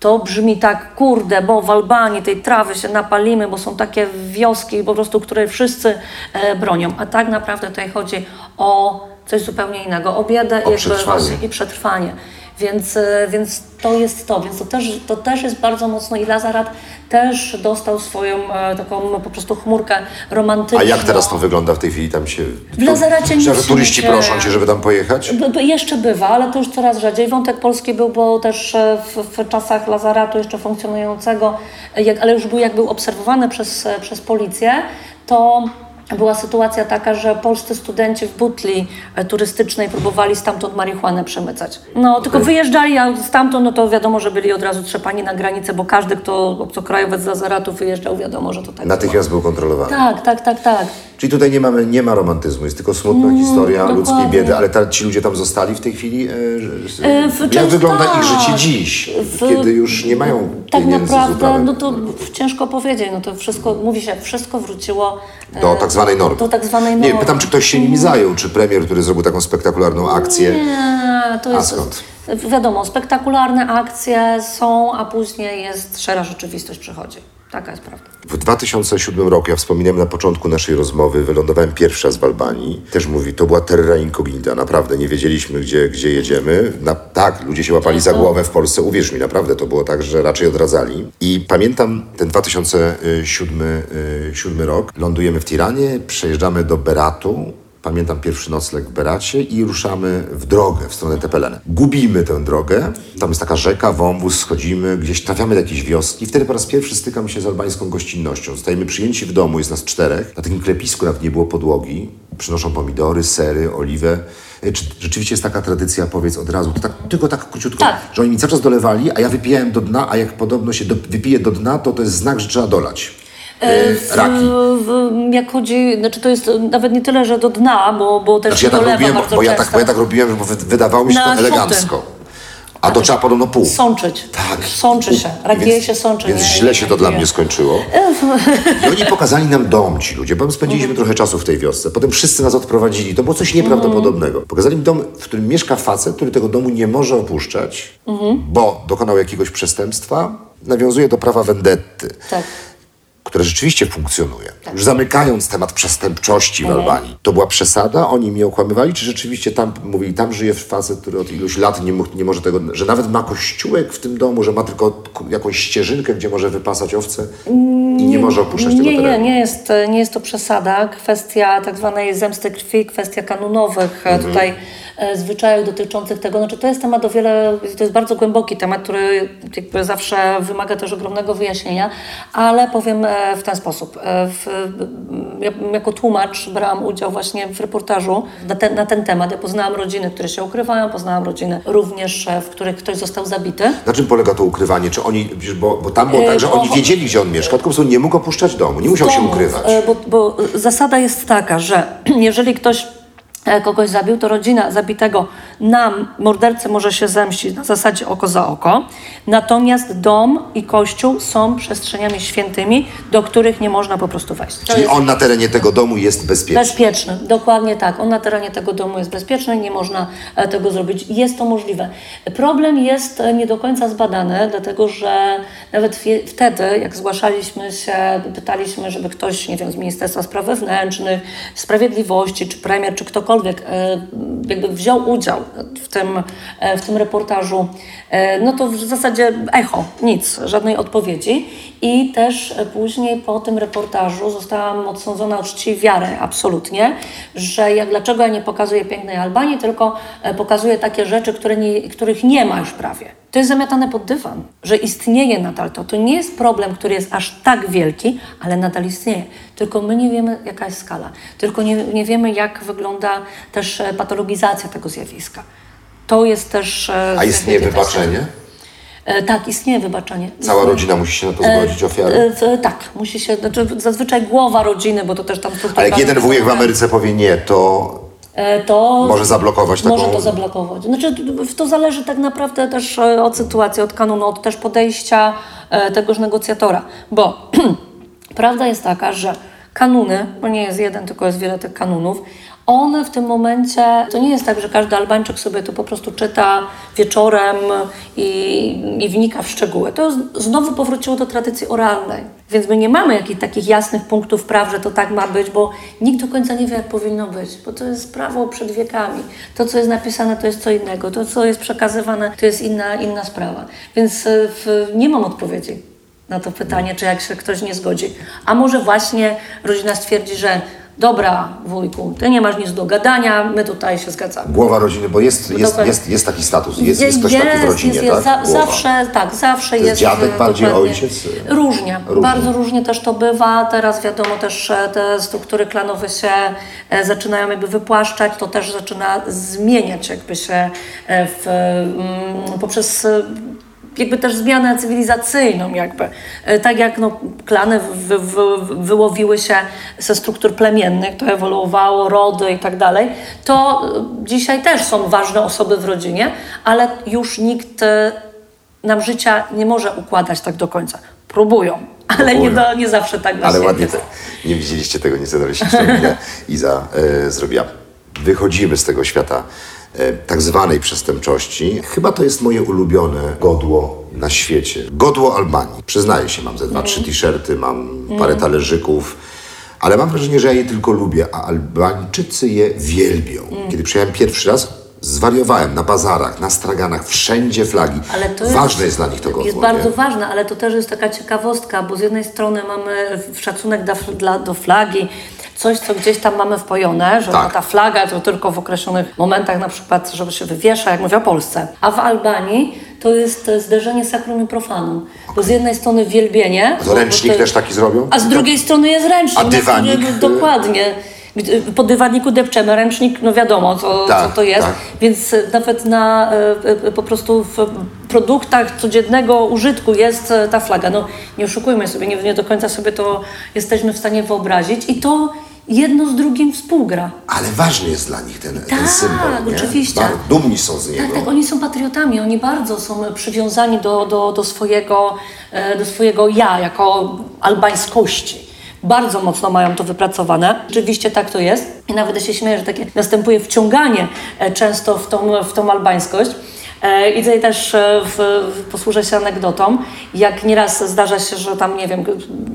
To brzmi tak, kurde, bo w Albanii tej trawy się napalimy, bo są takie wioski po prostu, które wszyscy e, bronią. A tak naprawdę tutaj chodzi o coś zupełnie innego, o biedę O i, przetrwanie. i przetrwanie. Więc, e, więc to jest to, więc to też, to też jest bardzo mocno i Lazarat też dostał swoją e, taką po prostu chmurkę romantyczną. A jak teraz to wygląda w tej chwili? Tam się... W Lazaracie nic Że się turyści nie proszą cię, żeby tam pojechać? B- b- jeszcze bywa, ale to już coraz rzadziej. Wątek polski był, bo też e, w, w czasach Lazaratu jeszcze funkcjonującego, jak, ale już był, jak był obserwowany przez, przez policję, to była sytuacja taka, że polscy studenci w butli e, turystycznej próbowali stamtąd marihuanę przemycać. No, tylko wyjeżdżali, a stamtąd, no to wiadomo, że byli od razu trzepani na granicę, bo każdy, kto obcokrajowiec z Lazaratu wyjeżdżał, wiadomo, że to tak było. Natychmiast był kontrolowany. Tak, tak, tak, tak. Czyli tutaj nie, mamy, nie ma romantyzmu, jest tylko smutna historia dokładnie. ludzkiej biedy, ale ta, ci ludzie tam zostali w tej chwili. E, E, w- jak część wygląda tak. ich życie dziś, W- kiedy już nie mają Tak naprawdę, no to ciężko powiedzieć, no to wszystko, mówi się, wszystko wróciło e, Do tak zwanej normy. Do tak zwanej normy. Nie, pytam, czy ktoś się nimi zajął, czy premier, który zrobił taką spektakularną akcję. Nie, to A jest... skąd? Wiadomo, spektakularne akcje są, a później jest szara rzeczywistość przychodzi. Taka jest prawda. W 2007 roku, ja wspominałem na początku naszej rozmowy, wylądowałem pierwszy raz w Albanii. Też mówi, to była terra incognita, naprawdę, nie wiedzieliśmy, gdzie, gdzie jedziemy. Na, tak, ludzie się łapali za głowę w Polsce, uwierz mi, naprawdę, to było tak, że raczej odradzali. I pamiętam ten 2007 y, siódmy rok, lądujemy w Tiranie, przejeżdżamy do Beratu, Pamiętam pierwszy nocleg w Beracie i ruszamy w drogę w stronę Tepelene. Gubimy tę drogę, tam jest taka rzeka, wąwóz, schodzimy, gdzieś trafiamy do jakiejś wioski. Wtedy po raz pierwszy stykam się z albańską gościnnością. Zostajemy przyjęci w domu, jest nas czterech. Na takim klepisku nawet nie było podłogi. Przynoszą pomidory, sery, oliwę. E, Czy rzeczywiście jest taka tradycja, powiedz od razu, to tak, tylko tak króciutko, Tak. że oni mi cały czas dolewali, a ja wypijałem do dna, a jak podobno się do, wypije do dna, to to jest znak, że trzeba dolać. E, W, raki. w, jak chodzi, znaczy to jest nawet nie tyle, że do dna, bo, bo też Znaczy ja tak robiłem, bo, bo, ja tak, bo ja tak robiłem, bo wy- wydawało mi się Na to elegancko. A to trzeba podobno pół. Sączyć. Tak. Sączy się. Rakije Więc- się sączy. Więc nie? źle się to dla Nie. mnie skończyło. I oni pokazali nam dom, ci ludzie, bo spędziliśmy trochę czasu w tej wiosce. Potem wszyscy nas odprowadzili. To było coś nieprawdopodobnego. Pokazali mi dom, w którym mieszka facet, który tego domu nie może opuszczać, bo dokonał jakiegoś przestępstwa. Nawiązuje do prawa vendetty Tak. Które rzeczywiście funkcjonuje. Już zamykając temat przestępczości w Mhm. Albanii. To była przesada? Oni mnie okłamywali? Czy rzeczywiście tam, mówili, tam żyje facet, który od iluś lat nie, mógł- nie może tego, że nawet ma kościółek w tym domu, że ma tylko jakąś ścieżynkę, gdzie może wypasać owce i nie może opuszczać tego Nie, nie, terenu? nie jest, nie jest to przesada. Kwestia tak zwanej zemsty krwi, kwestia kanunowych e, Mhm. tutaj zwyczajów dotyczących tego. Znaczy to jest temat o wiele, to jest bardzo głęboki temat, który jakby zawsze wymaga też ogromnego wyjaśnienia, ale powiem e, w ten sposób. E, W, ja jako tłumacz brałam udział właśnie w reportażu na ten, na ten temat. Ja poznałam rodziny, które się ukrywają, poznałam rodziny również, e, w których ktoś został zabity. Na czym polega to ukrywanie? Czy oni, bo, bo tam było E, tak, że bo- oni wiedzieli, gdzie on mieszka, tylko po prostu nie mógł opuszczać domu, nie musiał się domu, ukrywać. e, Bo, bo zasada jest taka, że jeżeli ktoś e, kogoś zabił, to rodzina zabitego nam, mordercy, może się zemścić na zasadzie oko za oko. Natomiast dom i kościół są przestrzeniami świętymi, do których nie można po prostu wejść. To Czyli jest on na terenie tego domu jest bezpieczny. bezpieczny, dokładnie tak. On na terenie tego domu jest bezpieczny, nie można e, tego zrobić. Jest to możliwe. Problem jest e, nie do końca zbadany, dlatego że nawet wtedy, jak zgłaszaliśmy się, pytaliśmy, żeby ktoś, nie wiem, z Ministerstwa Spraw Wewnętrznych, Sprawiedliwości, czy premier, czy ktokolwiek e, jakby wziął udział w tym, e, w tym reportażu, e, no to w zasadzie echo, nic, żadnej odpowiedzi. I też później po tym reportażu zostałam odsądzona o czci wiary, absolutnie, że jak, dlaczego ja nie pokazuję pięknej Albanii, tylko pokazuję takie rzeczy, które nie, których nie ma już prawie. To jest zamiatane pod dywan, że istnieje nadal to. To nie jest problem, który jest aż tak wielki, ale nadal istnieje. Tylko my nie wiemy, jaka jest skala. Tylko nie, nie wiemy, jak wygląda też e, patologizacja tego zjawiska. To jest też... e, A istnieje wybaczenie? E, Tak, istnieje wybaczenie. Cała rodzina musi się na to zgodzić, ofiary? W- tak, musi się, znaczy zazwyczaj głowa rodziny, bo to też tam. Ale jak jeden wujek w Ameryce powie nie, to to Może zablokować taką... może to zablokować. Znaczy, to zależy tak naprawdę też e, od sytuacji, od kanonu, od też podejścia e, tegoż negocjatora. Bo prawda jest taka, że kanuny, bo nie jest jeden, tylko jest wiele tych kanunów, one w tym momencie, to nie jest tak, że każdy Albańczyk sobie to po prostu czyta wieczorem i, i wnika w szczegóły. To znowu powróciło do tradycji oralnej. Więc my nie mamy jakichś takich jasnych punktów praw, że to tak ma być, bo nikt do końca nie wie, jak powinno być, bo to jest prawo przed wiekami. To, co jest napisane, to jest co innego. To, co jest przekazywane, to jest inna, inna sprawa. Więc e, w, nie mam odpowiedzi na to pytanie, czy jak się ktoś nie zgodzi. A może właśnie rodzina stwierdzi, że dobra, wujku, ty nie masz nic do gadania, my tutaj się zgadzamy. Głowa rodziny, bo jest, jest, jest, jest taki status, jest, jest ktoś taki w rodzinie, jest, tak? Za, Głowa. zawsze, tak, zawsze jest jest. dziadek e, bardziej, ojciec? Różnie, Różnie. bardzo różnie też to bywa. Teraz wiadomo też e, te struktury klanowe się e, zaczynają jakby wypłaszczać, to też zaczyna zmieniać jakby się e, w, mm, poprzez e, jakby też zmianę cywilizacyjną jakby. E, Tak jak no, klany wy, wy, wyłowiły się ze struktur plemiennych, to ewoluowało, rody i tak dalej, to e, dzisiaj też są ważne osoby w rodzinie, ale już nikt e, nam życia nie może układać tak do końca. Próbują, ale nie, do, nie zawsze tak Ale właśnie ładnie, jest. te, nie widzieliście tego, nie zadaliście ile Iza e, zrobiła. Wychodzimy z tego świata tak zwanej przestępczości. Chyba to jest moje ulubione godło na świecie. Godło Albanii. Przyznaję się, mam ze dwa, trzy t-shirty, mam parę talerzyków. Ale mam wrażenie, że ja je tylko lubię, a Albańczycy je wielbią. Kiedy przyjechałem pierwszy raz, zwariowałem na bazarach, na straganach, wszędzie flagi. Ale to Ważne jest, dla nich to godło. Jest nie? bardzo ważne, ale to też jest taka ciekawostka, bo z jednej strony mamy szacunek dla, dla, do flagi, coś, co gdzieś tam mamy wpojone, że Tak. no, ta flaga to tylko w określonych momentach, na przykład, żeby się wywiesza, jak mówię o Polsce. A w Albanii to jest zderzenie sakrum i profanum. Bo z jednej strony wielbienie... To bo ręcznik to- też taki zrobią? A z drugiej strony jest ręcznik. A na dywanik? którym- Dokładnie. Po dywanniku depczemy, ręcznik, no wiadomo, co, Tak, co to jest. tak. Więc e, nawet na e, e, po prostu w produktach codziennego użytku jest ta flaga. No nie oszukujmy sobie, nie, nie do końca sobie to jesteśmy w stanie wyobrazić. I to jedno z drugim współgra. Ale ważny jest dla nich ten, ten Tak, symbol. Nie? oczywiście. Bardzo dumni są z niego. Tak, tak, oni są patriotami, oni bardzo są przywiązani do, do, do, swojego, e, do swojego ja, jako albańskości. Bardzo mocno mają to wypracowane. Rzeczywiście tak to jest. I nawet się śmieję, że takie następuje wciąganie e, często w tą, w tą albańskość. E, I tutaj też e, w, w, posłużę się anegdotą, jak nieraz zdarza się, że tam, nie wiem,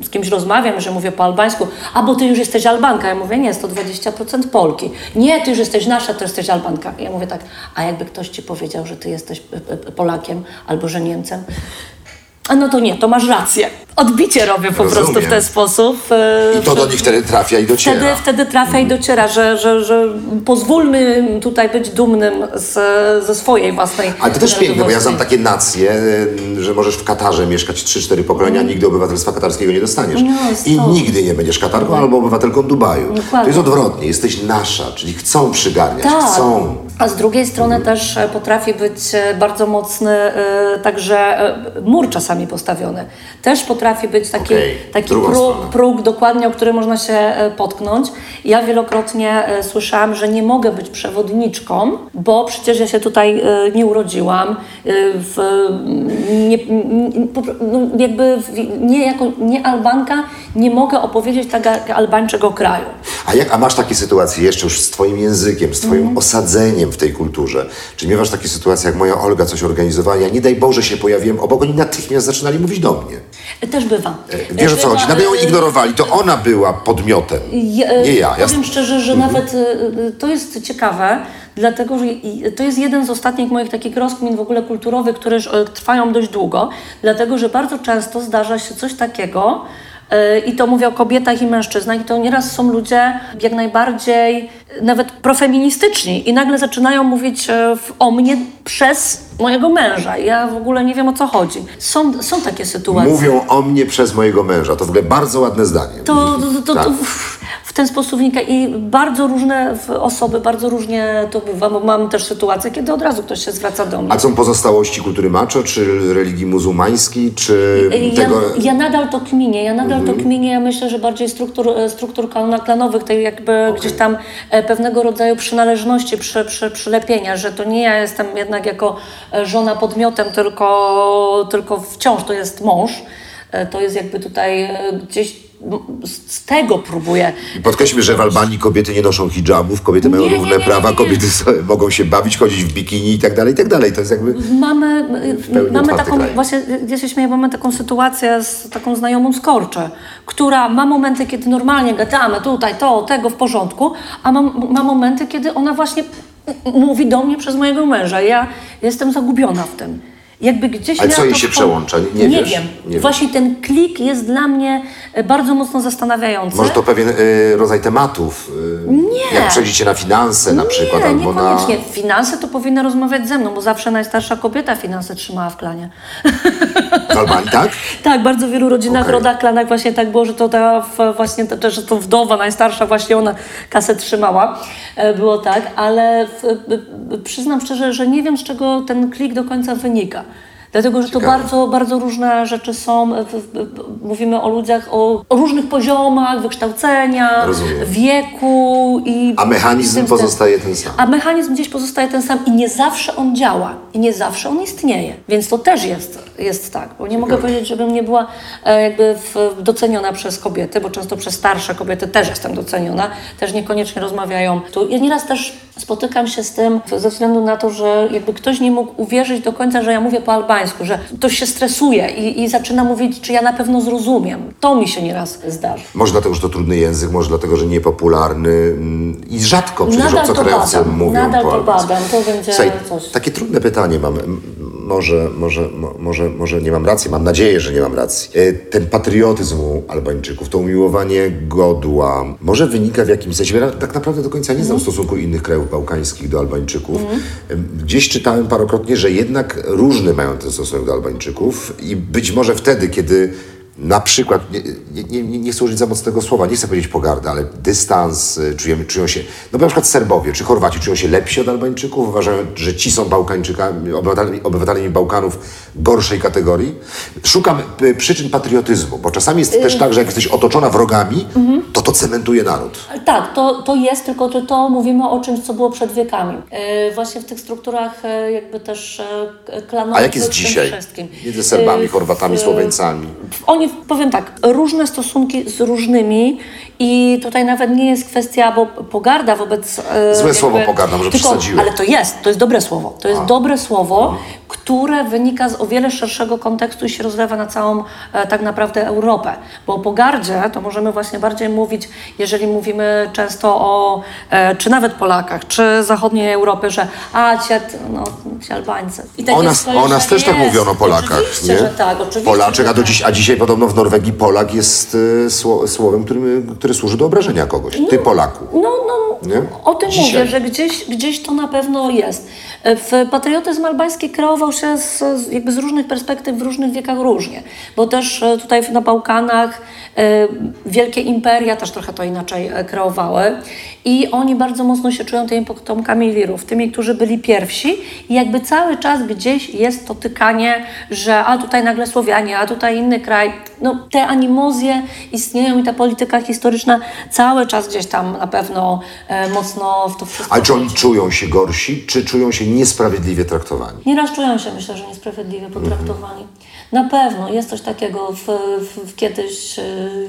z kimś rozmawiam, że mówię po albańsku, a bo ty już jesteś Albanka. Ja mówię, nie, 120% Polki. Nie, ty już jesteś nasza, to jesteś Albanka. Ja mówię tak, a jakby ktoś ci powiedział, że ty jesteś e, Polakiem albo że Niemcem, no to nie, to masz rację. Odbicie robię po Rozumiem. prostu w ten sposób. e, I to do nich wtedy trafia i dociera. Wtedy, wtedy trafia i dociera, że, że, że pozwólmy tutaj być dumnym z, ze swojej własnej Ale to też piękne, bo ja znam takie nacje, że możesz w Katarze mieszkać 3-4 pokolenia, nigdy obywatelstwa katarskiego nie dostaniesz. No, I to. nigdy nie będziesz Katarką albo obywatelką Dubaju. Dokładnie. To jest odwrotnie, jesteś nasza, czyli chcą przygarniać, Tak. chcą. A z drugiej strony też e, potrafi być e, bardzo mocny także mur czasami postawiony. Też potrafi być taki, Okej, taki próg, próg dokładnie, o który można się e, potknąć. Ja wielokrotnie e, słyszałam, że nie mogę być przewodniczką, bo przecież ja się tutaj e, nie urodziłam, w, nie, nie, po pro- no, jakby nie jako nie Albanka nie mogę opowiedzieć tak jak Albańczyk o kraju. A, jak, a masz takie sytuacje jeszcze już z twoim językiem, z twoim Mhm. osadzeniem w tej kulturze? Czy miewasz takie sytuacje, jak moja Olga coś organizowała, ja nie daj Boże się pojawiłem obok, oni natychmiast zaczynali mówić do mnie. Też bywa. Wiesz o co chodzi? Nawet ją e, ignorowali, to ona była podmiotem, Ja, nie ja. ja Powiem szczerze, że nawet y, y, to jest ciekawe, dlatego że to jest jeden z ostatnich moich takich rozkmin w ogóle kulturowych, które już, trwają dość długo, dlatego że bardzo często zdarza się coś takiego, i to mówię o kobietach i mężczyznach, i to nieraz są ludzie jak najbardziej nawet profeministyczni i nagle zaczynają mówić o mnie przez mojego męża. Ja w ogóle nie wiem o co chodzi. Są, są takie sytuacje. Mówią o mnie przez mojego męża. To w ogóle bardzo ładne zdanie. To, to, to, Tak. to, w ten sposób wynika i bardzo różne w- osoby, bardzo różnie to bywa, mam też sytuację, kiedy od razu ktoś się zwraca do mnie. A są pozostałości kultury maczo, czy religii muzułmańskiej, czy Ja, tego... ja nadal to kminię, ja nadal to kminię, ja myślę, że bardziej struktur, e, struktur klan- klanowych, tej jakby gdzieś tam e, pewnego rodzaju przynależności, przy, przy, przylepienia, że to nie ja jestem jednak jako e, żona podmiotem, tylko, tylko wciąż to jest mąż. E, To jest jakby tutaj e, gdzieś z tego próbuję. Podkreślmy, że w Albanii kobiety nie noszą hijabów, kobiety mają Nie, równe nie, nie, prawa, kobiety mogą się bawić, chodzić w bikini i tak dalej, i tak dalej. To jest jakby... Mamy, mamy taką, kraj. właśnie ja się śmieję, mamy taką sytuację z taką znajomą z Korczy, która ma momenty, kiedy normalnie gadamy tutaj, to, tego w porządku, a ma, ma momenty, kiedy ona właśnie mówi do mnie przez mojego męża. Ja jestem zagubiona w tym. Jakby gdzieś Ale co jej się w- przełącza? Nie nie wiesz? wiem. Nie. Właśnie ten klik jest dla mnie e, bardzo mocno zastanawiający. Może to pewien y, rodzaj tematów. Y, Nie. Jak przejdziecie na finanse na przykład, nie, albo na... niekoniecznie. Finanse to powinny rozmawiać ze mną, bo zawsze najstarsza kobieta finanse trzymała w klanie. W Albanii, tak? Tak, bardzo w wielu rodzinach, Okej. rodach, klanach właśnie tak było, że to ta właśnie ta, że to wdowa najstarsza właśnie ona kasę trzymała. Było tak, ale w, przyznam szczerze, że nie wiem z czego ten klik do końca wynika. Dlatego, że to Ciekawe. bardzo, bardzo różne rzeczy są. Mówimy o ludziach o, o różnych poziomach wykształcenia, Rozumiem. wieku i. A mechanizm tym- pozostaje ten sam. a mechanizm gdzieś pozostaje ten sam i nie zawsze on działa i nie zawsze on istnieje. Więc to też jest, jest tak, bo nie mogę powiedzieć, żebym nie była e, jakby doceniona przez kobiety, bo często przez starsze kobiety też jestem doceniona, też niekoniecznie rozmawiają tu. Ja nieraz też spotykam się z tym ze względu na to, że jakby ktoś nie mógł uwierzyć do końca, że ja mówię po albańsku, że ktoś się stresuje i, i zaczyna mówić, czy ja na pewno zrozumiem. To mi się nieraz zdarza. Może dlatego, że to trudny język, może dlatego, że niepopularny mm, i rzadko przecież Nadal to obcokrajowcy badam, mówią nadal po to badam, to będzie Słuchaj, coś. takie trudne pytanie mam. Może, może, mo- może, może nie mam racji, mam nadzieję, że nie mam racji. E, Ten patriotyzm u Albańczyków, to umiłowanie godła, może wynika w jakimś sensie, ja tak naprawdę do końca nie znam stosunku innych krajów bałkańskich do Albańczyków. Em, Gdzieś czytałem parokrotnie, że jednak różny mają ten stosunek do Albańczyków i być może wtedy, kiedy na przykład, nie, nie, nie, nie chcę użyć za mocnego słowa, nie chcę powiedzieć pogardy, ale dystans, y, czujemy, czują się, no bo na przykład Serbowie czy Chorwaci czują się lepsi od Albańczyków, uważają, że ci są Bałkańczykami, obywatelami, obywatelami Bałkanów gorszej kategorii. Szukam y, przyczyn patriotyzmu, bo czasami jest też tak, że jak jesteś otoczona wrogami, to to cementuje naród. Tak, to, to jest, tylko że to mówimy o czymś, co było przed wiekami. E, właśnie w tych strukturach e, jakby też e, klanowych. A jak jest dzisiaj? Między Serbami, Chorwatami, Słoweńcami. Oni, powiem tak, różne stosunki z różnymi i tutaj nawet nie jest kwestia, bo pogarda wobec... e, Złe słowo pogarda, może tylko, przesadziłem. Ale to jest, to jest dobre słowo. To jest dobre słowo, które wynika z o wiele szerszego kontekstu i się rozlewa na całą e, tak naprawdę Europę. Bo o pogardzie to możemy właśnie bardziej mówić, jeżeli mówimy często o, e, czy nawet Polakach, czy zachodniej Europy, że a, ci, no, ci Albańcy. I takie O nas, o nas też tak mówiono Polakach, Oczywiście, nie? że tak, oczywiście. Polaczek, a, do tak. dziś, a dzisiaj podobno w Norwegii Polak jest y, sło, słowem, którym, które służy do obrażenia kogoś. Ty Polaku. No, no, Nie? o tym Dzisiaj. mówię, że gdzieś, gdzieś to na pewno jest. W patriotyzm albański kreował się z, jakby z różnych perspektyw w różnych wiekach różnie, bo też e, tutaj na Bałkanach e, wielkie imperia też trochę to inaczej e, kreowały. I oni bardzo mocno się czują tymi potomkami wirów, tymi, którzy byli pierwsi. I jakby cały czas gdzieś jest to tykanie, że a tutaj nagle Słowianie, a tutaj inny kraj. No, te animozje istnieją i ta polityka historyczna cały czas gdzieś tam na pewno e, mocno w to wszystko. Ale czy oni czują się gorsi, czy czują się niesprawiedliwie traktowani? Nieraz czują się, myślę, że niesprawiedliwie potraktowani. Na pewno jest coś takiego. W, w, w kiedyś y,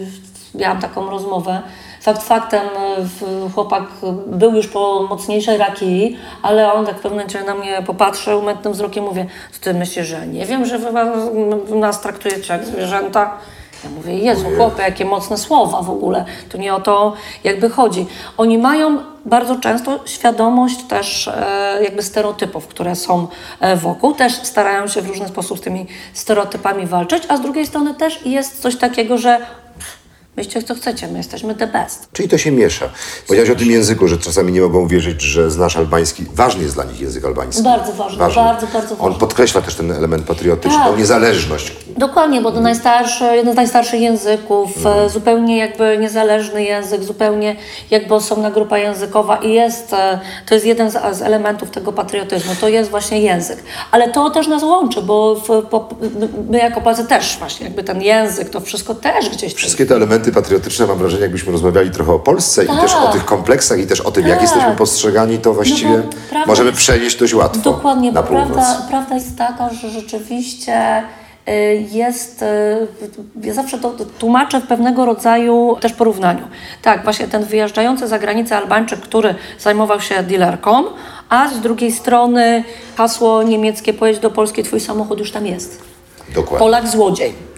miałam taką rozmowę. Fakt faktem, w- chłopak był już po mocniejszej rakii, ale on tak w pewnym momencie na mnie popatrzył mętnym wzrokiem, mówię, co ty myślisz, że nie wiem, że wy nas traktujecie jak zwierzęta? Ja mówię, Jezu, chłopie, jakie mocne słowa w ogóle. Tu nie o to jakby chodzi. Oni mają bardzo często świadomość też e, jakby stereotypów, które są e, wokół. Też starają się w różny sposób z tymi stereotypami walczyć, a z drugiej strony też jest coś takiego, że myślcie co chcecie, my jesteśmy the best. Czyli to się miesza. Powiedziałeś o tym języku, że czasami nie mogą wierzyć, że znasz albański. Ważny jest dla nich język albański. Bardzo ważny, bardzo, bardzo On ważny. podkreśla też ten element patriotyczny, Tak. niezależność. Dokładnie, bo to najstarszy, jeden z najstarszych języków, e, zupełnie jakby niezależny język, zupełnie jakby osobna grupa językowa i jest, e, to jest jeden z, z elementów tego patriotyzmu, to jest właśnie język. Ale to też nas łączy, bo w, po, my jako Polacy też właśnie jakby ten język, to wszystko też gdzieś... Wszystkie te elementy patriotyczne, mam wrażenie, jakbyśmy rozmawiali trochę o Polsce i Tak. też o tych kompleksach i też o tym, jak Tak. jesteśmy postrzegani, to właściwie No bo prawda możemy przenieść dość łatwo Dokładnie, bo prawda, prawda jest taka, że rzeczywiście y, jest, y, ja zawsze to tłumaczę w pewnego rodzaju też porównaniu. Tak, właśnie ten wyjeżdżający za granicę Albańczyk, który zajmował się dealerką, a z drugiej strony hasło niemieckie pojedź do Polski, twój samochód już tam jest. Dokładnie. Polak złodziej.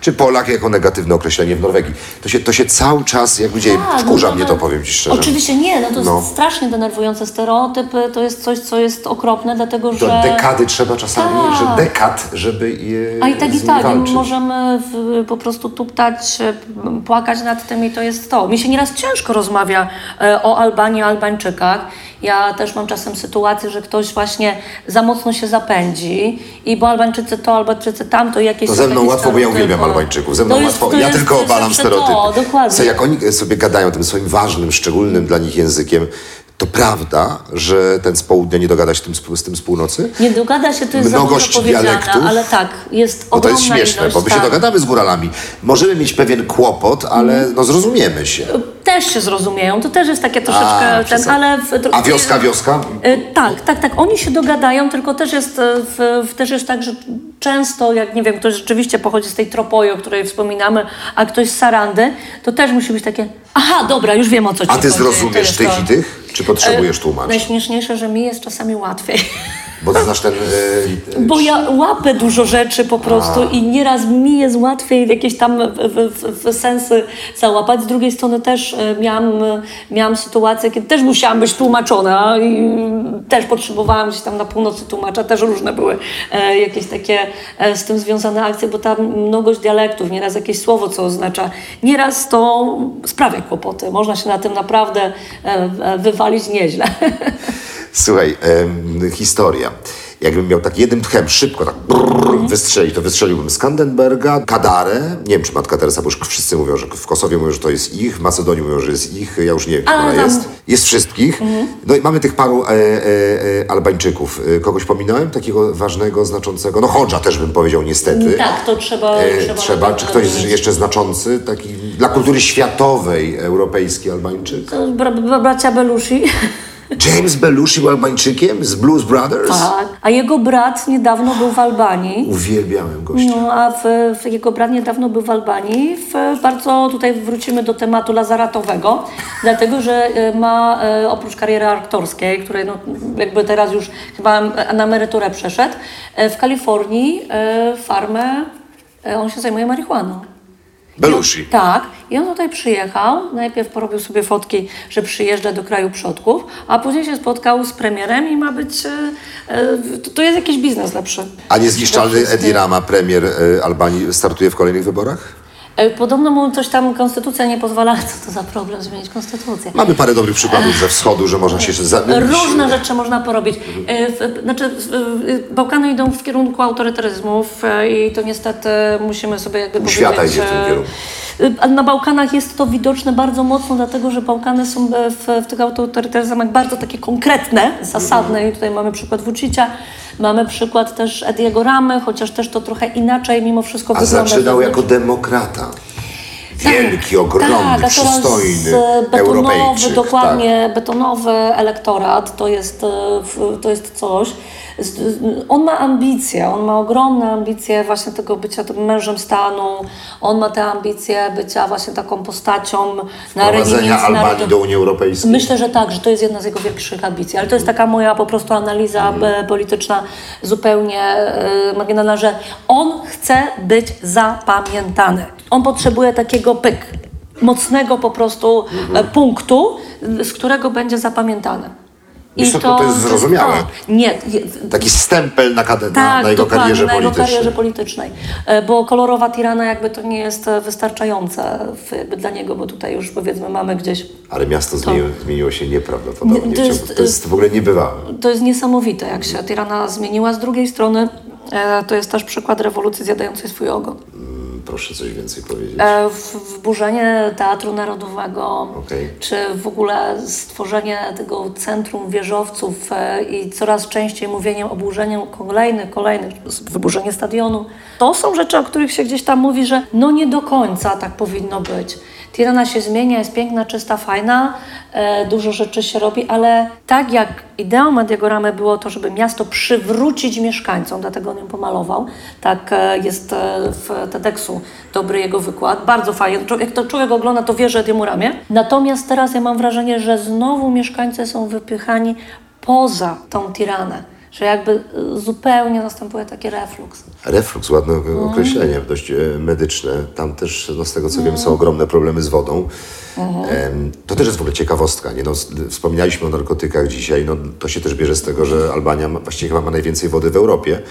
Czy Polak jako negatywne określenie w Norwegii. To się, to się cały czas jakby dzieje. Tak, Wkurza no mnie to- to, powiem Ci szczerze. Oczywiście nie, no to jest No. strasznie denerwujące stereotypy, to jest coś, co jest okropne, dlatego Do że... dekady trzeba czasami, Tak. że dekad, żeby je A i tak i tak, walczyć. możemy w, po prostu tuptać, e, płakać nad tym i to jest to. Mi się nieraz ciężko rozmawia e, o Albanii, Albańczykach. Ja też mam czasem sytuację, że ktoś właśnie za mocno się zapędzi i bo Albańczycy to, Albańczycy tamto i jakieś... To ze mną łatwo, bo ja uwielbiam Albańczyków. Ze mną łatwo, ja tylko obalam stereotypy. To, dokładnie. Co, jak oni sobie gadają tym swoim ważnym, szczególnym dla nich językiem, to prawda, że ten z południa nie dogada się tym, z- tym z północy? Nie dogada się, to jest Mnogość dialektów. ale tak, jest Bo to ogromna jest śmieszne, ilość, bo my się tak. dogadamy z góralami. Możemy mieć pewien kłopot, ale no zrozumiemy się. Też się zrozumieją, to też jest takie troszeczkę A, ten, ale... W, A wioska, wioska? E, Tak, tak, tak. Oni się dogadają, tylko też jest, e, w, w, też jest tak, że często, jak nie wiem, ktoś rzeczywiście pochodzi z tej tropoji, o której wspominamy, a ktoś z Sarandy, to też musi być takie, aha, dobra, już wiem o co ci A ty chodzi. Zrozumiesz tych to. i tych? Czy potrzebujesz E, tłumaczyć? Najśmieszniejsze, że mi jest czasami łatwiej. Bo ty znasz ten... e, Bo ja łapę dużo rzeczy po prostu i nieraz mi jest łatwiej jakieś tam w, w, w sensy załapać. Z drugiej strony też e, miałam, miałam sytuację, kiedy też musiałam być tłumaczona i też potrzebowałam gdzieś tam na północy tłumacza. Też różne były e, jakieś takie z tym związane akcje, bo tam mnogość dialektów, nieraz jakieś słowo, co oznacza. Nieraz to sprawia kłopoty. Można się na tym naprawdę wywalić nieźle. Słuchaj, historia. Jakbym miał tak jednym tchem szybko tak brrr, wystrzelić, to wystrzeliłbym Skandenberga, Kadarę. Nie wiem, czy Matka Teresa, bo już wszyscy mówią, że w Kosowie mówią, że to jest ich, w Macedonii mówią, że jest ich. Ja już nie wiem, która jest. Jest wszystkich. No i mamy tych paru e, e, e, Albańczyków. E, Kogoś pominąłem? Takiego ważnego, znaczącego? No Hodża też bym powiedział niestety. tak, to trzeba... E, trzeba, trzeba, czy ktoś nadmienić. jeszcze znaczący, taki dla kultury światowej, europejski Albańczyk? Bra, bra, bracia Belushi. James Belushi był Albańczykiem z Blues Brothers? Tak. A jego brat niedawno był w Albanii. Uwielbiałem gościa. No, a w, w jego brat niedawno był w Albanii. W, bardzo tutaj wrócimy do tematu lazaratowego, dlatego że e, ma e, oprócz kariery aktorskiej, której no, jakby teraz już chyba na emeryturę przeszedł, e, w Kalifornii farmę, on się zajmuje marihuaną. Belushi. Tak. I on tutaj przyjechał, najpierw porobił sobie fotki, że przyjeżdża do kraju przodków, a później się spotkał z premierem i ma być, e, e, to, to jest jakiś biznes lepszy. A niezniszczalny Edi Rama, premier e, Albanii, startuje w kolejnych wyborach? E, Podobno mu coś tam konstytucja nie pozwala, co to za problem zmienić konstytucję. Mamy parę dobrych przykładów ze wschodu, że można się jeszcze zamienić. Różne rzeczy można porobić. E, Znaczy, Bałkany idą w kierunku autorytaryzmów e, i to niestety musimy sobie jakby Świata powiedzieć, idzie w tym kierunku. Na Bałkanach jest to widoczne bardzo mocno, dlatego że Bałkany są w, w tych autorytaryzmach bardzo takie konkretne, zasadne i tutaj mamy przykład Vucicia, mamy przykład też Ediego Ramy, chociaż też to trochę inaczej mimo wszystko A wygląda. zaczynał zewnątrz. jako demokrata. Wielki, ogromny, tak, a przystojny e, betonowy, Europejczyk. dokładnie, betonowy elektorat, to jest, e, to jest coś. On ma ambicje, on ma ogromne ambicje właśnie tego bycia tym mężem stanu, on ma te ambicje bycia właśnie taką postacią na arenie Prowadzenia Albanii do Unii Europejskiej. Myślę, że tak, że to jest jedna z jego większych ambicji, ale to jest taka moja po prostu analiza e, polityczna zupełnie e, marginalna, że on chce być zapamiętany. On potrzebuje takiego pyk, mocnego po prostu e, punktu, z którego będzie zapamiętany. Co, to- to jest zrozumiałe. to. Nie, Taki stempel na, kade- na, tak, na jego karierze na jego politycznej. karierze politycznej. E, Bo kolorowa tirana jakby to nie jest e, wystarczające w, dla niego, bo tutaj już powiedzmy mamy gdzieś Ale miasto zmieniło, zmieniło się nieprawdopodobnie. To jest- to jest w ogóle niebywałe. To jest niesamowite, jak się Tirana zmieniła. Z drugiej strony E, to jest też przykład rewolucji zjadającej swój ogon. Proszę coś więcej powiedzieć. E, Wburzenie Teatru Narodowego, Okej. czy w ogóle stworzenie tego centrum wieżowców e, i coraz częściej mówienie o burzeniu kolejnych, kolejnych, wyburzenie stadionu. To są rzeczy, o których się gdzieś tam mówi, że no nie do końca tak powinno być. Tirana się zmienia, jest piękna, czysta, fajna, e, dużo rzeczy się robi, ale tak jak ideą Mediagoramy było to, żeby miasto przywrócić mieszkańcom, dlatego on ją pomalował, tak e, jest e, w TEDxu dobry jego wykład, bardzo fajnie, jak to człowiek ogląda, to wie, że Ediemu ramię. Natomiast teraz ja mam wrażenie, że znowu mieszkańcy są wypychani poza tą Tiranę, że jakby e, zupełnie następuje taki refluks. Refluks, ładne Mhm. określenie, dość e, medyczne. Tam też, no, z tego co Mhm. wiem, są ogromne problemy z wodą. Em, To też jest w ogóle ciekawostka. Nie? No, wspominaliśmy o narkotykach dzisiaj. No, to się też bierze z tego, że Albania właściwie chyba ma najwięcej wody w Europie.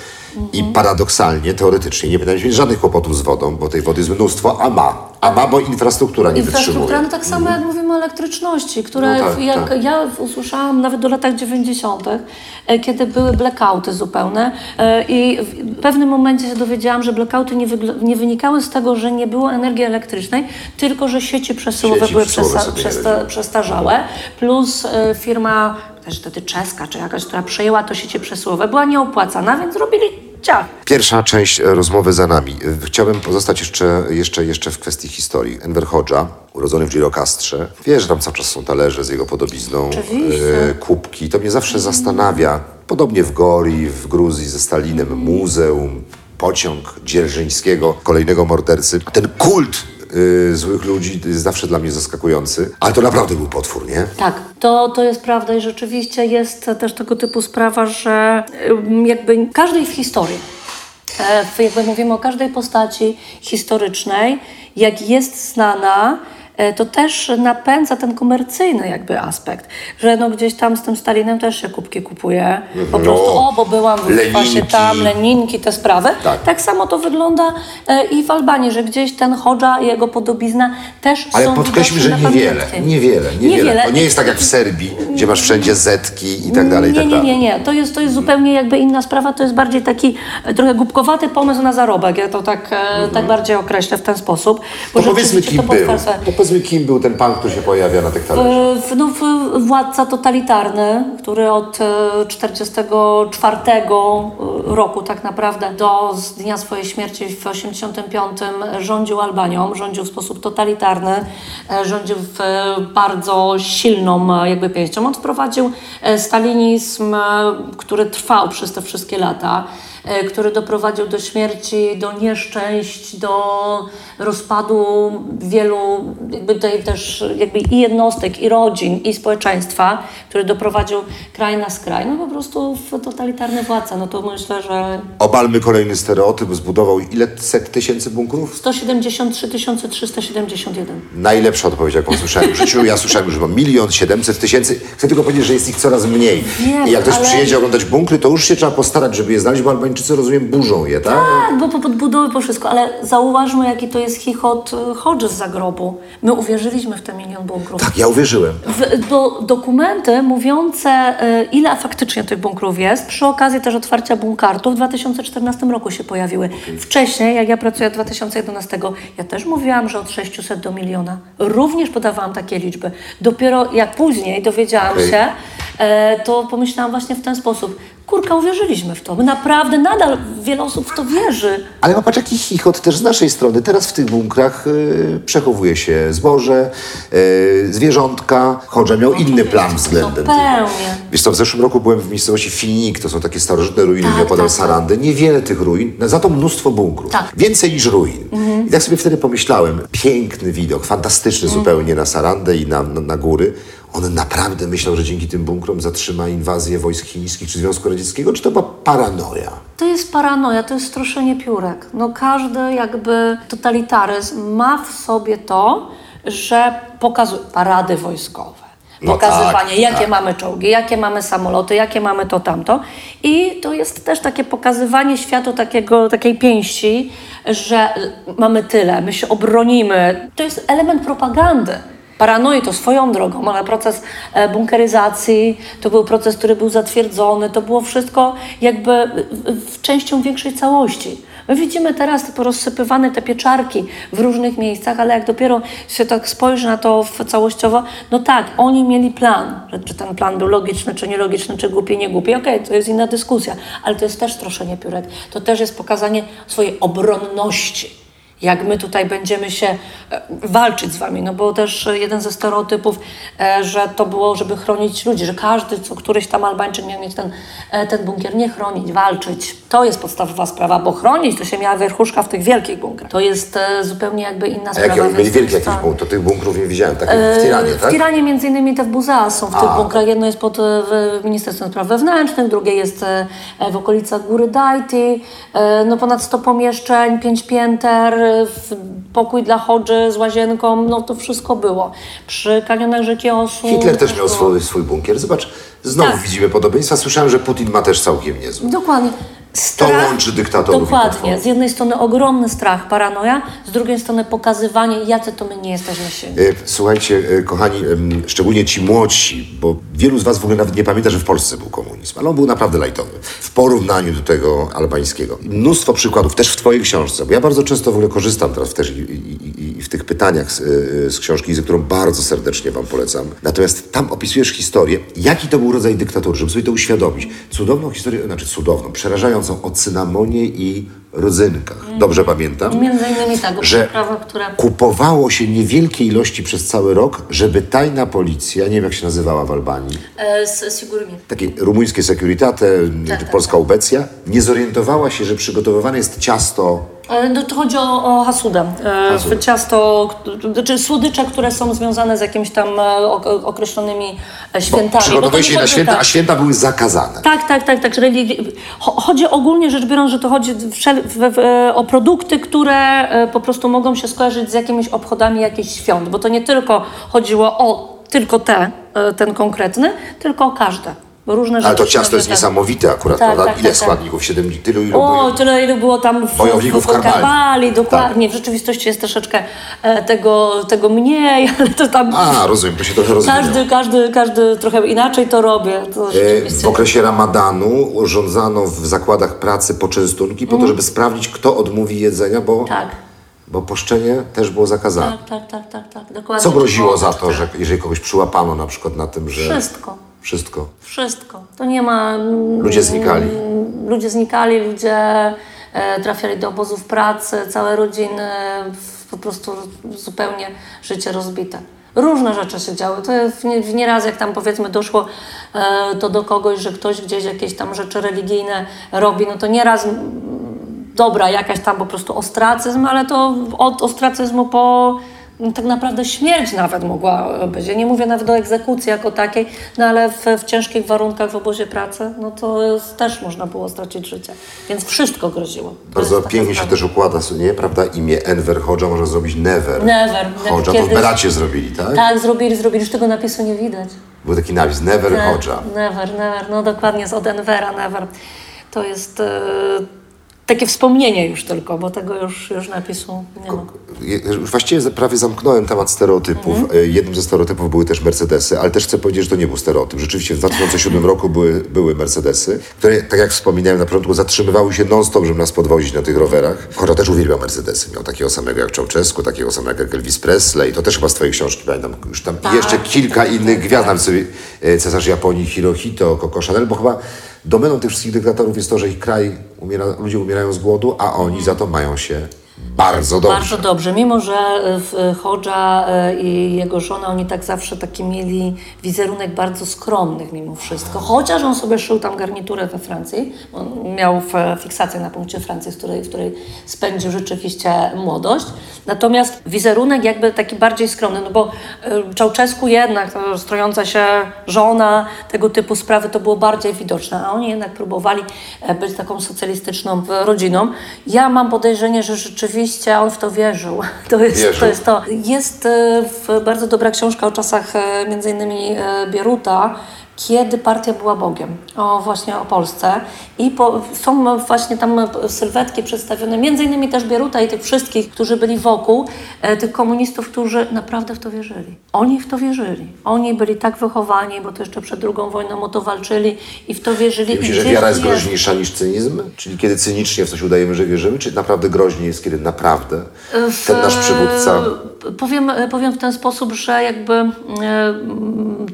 I Mhm. paradoksalnie, teoretycznie nie powinna mieć żadnych kłopotów z wodą, bo tej wody jest mnóstwo, a ma. A ma, bo infrastruktura nie Infrastruktura, wytrzymuje. no tak samo jak mówimy o elektryczności, które No tak, jak tak. ja usłyszałam nawet do latach 90., e, kiedy były blackouty zupełne e, i w pewnym momencie się dowiedziałam, że blackouty nie, nie wynikały z tego, że nie było energii elektrycznej, tylko że sieci przesyłowe Sieci były przesyłowe przesta- radziły. przestarzałe, plus e, firma też wtedy czeska czy jakaś, która przejęła to sieci przesyłowe, była nieopłacana, więc robili ciach. Pierwsza część rozmowy za nami. Chciałbym pozostać jeszcze, jeszcze, jeszcze w kwestii historii. Enver Hoxha, urodzony w Girocastrze. Wiesz, że tam cały czas są talerze z jego podobizną, e, kubki. To mnie zawsze zastanawia. Podobnie w Gori, w Gruzji ze Stalinem, muzeum, pociąg Dzierżyńskiego, kolejnego mordercy. Ten kult e, złych ludzi jest zawsze dla mnie zaskakujący. Ale to naprawdę był potwór, nie? Tak, to, to jest prawda i rzeczywiście jest też tego typu sprawa, że ym, jakby każdej w historii, e, jakby mówimy o każdej postaci historycznej, jak jest znana, to też napędza ten komercyjny jakby aspekt, że no gdzieś tam z tym Stalinem też się kubki kupuje, po No, prostu o, bo byłam właśnie tam, Leninki, te sprawy. Tak. Tak samo to wygląda e, i w Albanii, że gdzieś ten Hodża i jego podobizna też Ale są podkreślmy, że niewiele, niewiele, niewiele. Niewiele. To nie jest tak jak w Serbii, gdzie masz wszędzie zetki i tak dalej, i Nie, tak nie, dalej. nie, nie. To jest, to jest zupełnie jakby inna sprawa. To jest bardziej taki e, trochę głupkowaty pomysł na zarobek. Ja to tak, e, tak bardziej określę w ten sposób. Bo Mhm. To powiedzmy kim to był. Powiedzmy kim był ten pan, który się pojawia na tych talerzach. No, władca totalitarny, który od 1944 roku tak naprawdę do dnia swojej śmierci w 1985 rządził Albanią, rządził w sposób totalitarny, e, rządził w e, bardzo silną e, jakby pięścią. On wprowadził e, stalinizm, e, który trwał przez te wszystkie lata e, który doprowadził do śmierci, do nieszczęść, do rozpadu wielu jakby tutaj też jakby i jednostek, i rodzin, i społeczeństwa, który doprowadził kraj na skraj. No po prostu w totalitarny władca. No to myślę, że Obalmy kolejny stereotyp, zbudował ile set tysięcy bunkrów? 173 371. Najlepsza odpowiedź, jaką słyszałem w życiu. Ja słyszałem już, że milion siedemset tysięcy. Chcę tylko powiedzieć, że jest ich coraz mniej. Wiem, I jak ktoś ale- przyjedzie oglądać bunkry, to już się trzeba postarać, żeby je znaleźć, bo Albańczycy, rozumiem, burzą je, tak? Tak, bo po podbudowy, po wszystko, ale zauważmy, jaki to jest chichot e, Hodży z zagrobu. My uwierzyliśmy w te milion bunkrów. Tak, ja uwierzyłem. W, bo dokumenty mówiące, e, ile faktycznie tych bunkrów jest, przy okazji też otwarcia bunkartu w 2014 roku się pojawiły. Wcześniej, jak ja pracuję od 2011, ja też mówiłam, że od 600 do miliona. Również podawałam takie liczby. Dopiero jak później dowiedziałam Okej. się, e, to pomyślałam właśnie w ten sposób. Kurka, uwierzyliśmy w to. My naprawdę nadal wiele osób w to wierzy. Ale ma patrz, jaki chichot też z naszej strony. Teraz w tych bunkrach y, przechowuje się zboże, y, zwierzątka. Chodża miał inny plan względem tego. Zupełnie. Wiesz co, w zeszłym roku byłem w miejscowości Finik, to są takie starożytne ruiny Tak, nieopodal tak, tak. Sarandy. Niewiele tych ruin, no za to mnóstwo bunkrów. Tak. Mhm. Więcej niż ruin. I tak sobie wtedy pomyślałem, piękny widok, fantastyczny Mhm. zupełnie na Sarandę i na, na, na góry. On naprawdę myślał, że dzięki tym bunkrom zatrzyma inwazję wojsk chińskich czy Związku Radzieckiego, czy to była paranoja? To jest paranoja, to jest stroszenie piórek. No każdy jakby totalitaryzm ma w sobie to, że pokazuje parady wojskowe. No Pokazywanie, tak, jakie tak. mamy czołgi, jakie mamy samoloty, jakie mamy to, tamto. I to jest też takie pokazywanie światu takiego, takiej pięści, że mamy tyle, my się obronimy. To jest element propagandy. Paranoi to swoją drogą, ale proces e, bunkeryzacji to był proces, który był zatwierdzony, to było wszystko jakby w, w częścią większej całości. My widzimy teraz te porozsypywane te pieczarki w różnych miejscach, ale jak dopiero się tak spojrzy na to całościowo, no tak, oni mieli plan, czy ten plan był logiczny, czy nielogiczny, czy głupi, nie głupi, okej, to jest inna dyskusja, ale to jest też troszenie piórek, to też jest pokazanie swojej obronności jak my tutaj będziemy się e, walczyć z wami, no bo też e, jeden ze stereotypów, e, że to było, żeby chronić ludzi, że każdy, co któryś tam Albańczyk miał mieć ten, ten bunkier, nie chronić, walczyć. To jest podstawowa sprawa, bo chronić to się miała wierchuszka w tych wielkich bunkrach. To jest zupełnie jakby inna A sprawa. jakie oni więc byli wielkie jakieś tak. bunkrów? To tych bunkrów nie widziałem, takie w Tiranie, W tak? Tiranie między innymi te w Buzaa są w tych A. bunkrach. Jedno jest pod w Ministerstwem Spraw Wewnętrznych, drugie jest w okolicach Góry Dajti. No ponad 100 pomieszczeń, 5 pięter, w- pokój dla chodży z łazienką, no to wszystko było. Przy kanionach rzeki Osu. Hitler też miał swój, swój bunkier. Zobacz, znowu Tak. widzimy podobieństwa. Słyszałem, że Putin ma też całkiem niezły. Dokładnie. Strach, łączy dyktatorów Dokładnie. Z jednej strony ogromny strach, paranoja, z drugiej strony pokazywanie, jacy to my nie jesteśmy silni. E, Słuchajcie, e, kochani, szczególnie ci młodsi, bo wielu z was w ogóle nawet nie pamięta, że w Polsce był komunizm, ale on był naprawdę lajtowy w porównaniu do tego albańskiego. Mnóstwo przykładów, też w twojej książce, bo ja bardzo często w ogóle korzystam teraz też i, i, i- w tych pytaniach z, e, z książki, za którą bardzo serdecznie wam polecam. Natomiast tam opisujesz historię, jaki to był rodzaj dyktatury, żeby sobie to uświadomić. Cudowną historię, znaczy cudowną, przerażającą o cynamonie i rodzynkach. Dobrze pamiętam? Między innymi tak, że prawa, które... kupowało się niewielkie ilości przez cały rok, żeby tajna policja, nie wiem jak się nazywała w Albanii, E, z Sigurmi. takie rumuńskie Securitate, tak, polska ubecja, nie zorientowała się, że przygotowywane jest ciasto. No to chodzi o, o hasudę. E, Hasudę. Ciasto, znaczy słodycze, które są związane z jakimiś tam e, ok- określonymi e, świętami. Bo to przygotowuje nie się na święta, tak. a święta były zakazane. Tak, tak, tak, tak. Chodzi ogólnie rzecz biorąc, że to chodzi o produkty, które po prostu mogą się skojarzyć z jakimiś obchodami jakichś świąt, bo to nie tylko chodziło o tylko te, ten konkretny, tylko o każde. Bo różne Ale to ciasto jest niesamowite akurat, Tak, prawda? tak, Ile tak, tak. składników? Siedem, tylu ilu O, było? tyle ile było tam w, w, w Karbali. Dokładnie. W rzeczywistości jest troszeczkę e, tego, tego mniej, ale to tam A, rozumiem, to się trochę rozwija. każdy, każdy, każdy trochę inaczej to robię. To E. W okresie ramadanu urządzano w zakładach pracy poczęstunki po to, żeby sprawdzić, kto odmówi jedzenia, bo, Mhm. Tak. bo poszczenie też było zakazane. Tak, tak, tak, tak, tak, dokładnie. Co groziło za tak. to, że jeżeli kogoś przyłapano na przykład na tym, że... Wszystko. Wszystko. Wszystko. To nie ma... mm, Ludzie znikali. Ludzie znikali, ludzie e, trafiali do obozów pracy, całe rodziny, po prostu zupełnie życie rozbite. Różne rzeczy się działy. To w, nie, w nieraz, jak tam powiedzmy doszło e, to do kogoś, że ktoś gdzieś jakieś tam rzeczy religijne robi, no to nieraz mm, dobra, jakaś tam po prostu ostracyzm, ale to od ostracyzmu po no, tak naprawdę śmierć nawet mogła być. Ja nie mówię nawet o egzekucji jako takiej, no ale w, w ciężkich warunkach w obozie pracy, no to jest, też można było stracić życie. Więc wszystko groziło. To Bardzo pięknie się też układa, nie? Prawda? Imię Enver Hodża można zrobić Never. Never. Hodża to w Kiedyś- Beracie zrobili, tak? Tak, zrobili, zrobili, już tego napisu nie widać. Był taki napis Never Ne- Hodża. Never, never, no dokładnie z od Envera, never. To jest e, takie wspomnienie już tylko, bo tego już, już napisu nie ma. Właściwie prawie zamknąłem temat stereotypów. Mhm. E, Jednym ze stereotypów były też Mercedesy, ale też chcę powiedzieć, że to nie był stereotyp. Rzeczywiście w 2007 roku były, były Mercedesy, które, tak jak wspominałem na początku, zatrzymywały się non-stop, żeby nas podwozić na tych rowerach. Hodża też uwielbiał Mercedesy. Miał takiego samego jak Ceausescu, takiego samego jak Elvis Presley. To też chyba z twojej książki, pamiętam. Już tam Tak, jeszcze kilka tak, innych tak, gwiazd, tak. cesarz Japonii Hirohito, Coco Chanel, bo chyba domeną tych wszystkich dyktatorów jest to, że ich kraj, umiera, ludzie umierają z głodu, a oni za to mają się bardzo dobrze. Bardzo dobrze, mimo że e, w- e, Hodża e, i jego żona, oni tak zawsze taki mieli wizerunek bardzo skromnych mimo wszystko. Chociaż on sobie szył tam garniturę we Francji, on miał fiksację na punkcie Francji, w której, w której spędził rzeczywiście młodość. Natomiast wizerunek jakby taki bardziej skromny, no bo e, Czałczesku jednak, to strojąca się żona, tego typu sprawy, to było bardziej widoczne, a oni jednak próbowali e, być taką socjalistyczną e, rodziną. Ja mam podejrzenie, że rzeczywiście on w to wierzył. To jest Wierzył. to. Jest, to. jest e, bardzo dobra książka o czasach e, między innymi e, Bieruta, kiedy partia była Bogiem, o właśnie o Polsce i po, są właśnie tam sylwetki przedstawione, między innymi też Bieruta i tych wszystkich, którzy byli wokół, e, tych komunistów, którzy naprawdę w to wierzyli. Oni w to wierzyli. Oni byli tak wychowani, bo to jeszcze przed drugą wojną o to walczyli i w to wierzyli. Myślisz, I że wiara jest groźniejsza niż cynizm? Czyli kiedy cynicznie w coś udajemy, że wierzymy, czy naprawdę groźniej jest, kiedy naprawdę ten nasz przywódca... Powiem, powiem w ten sposób, że jakby e,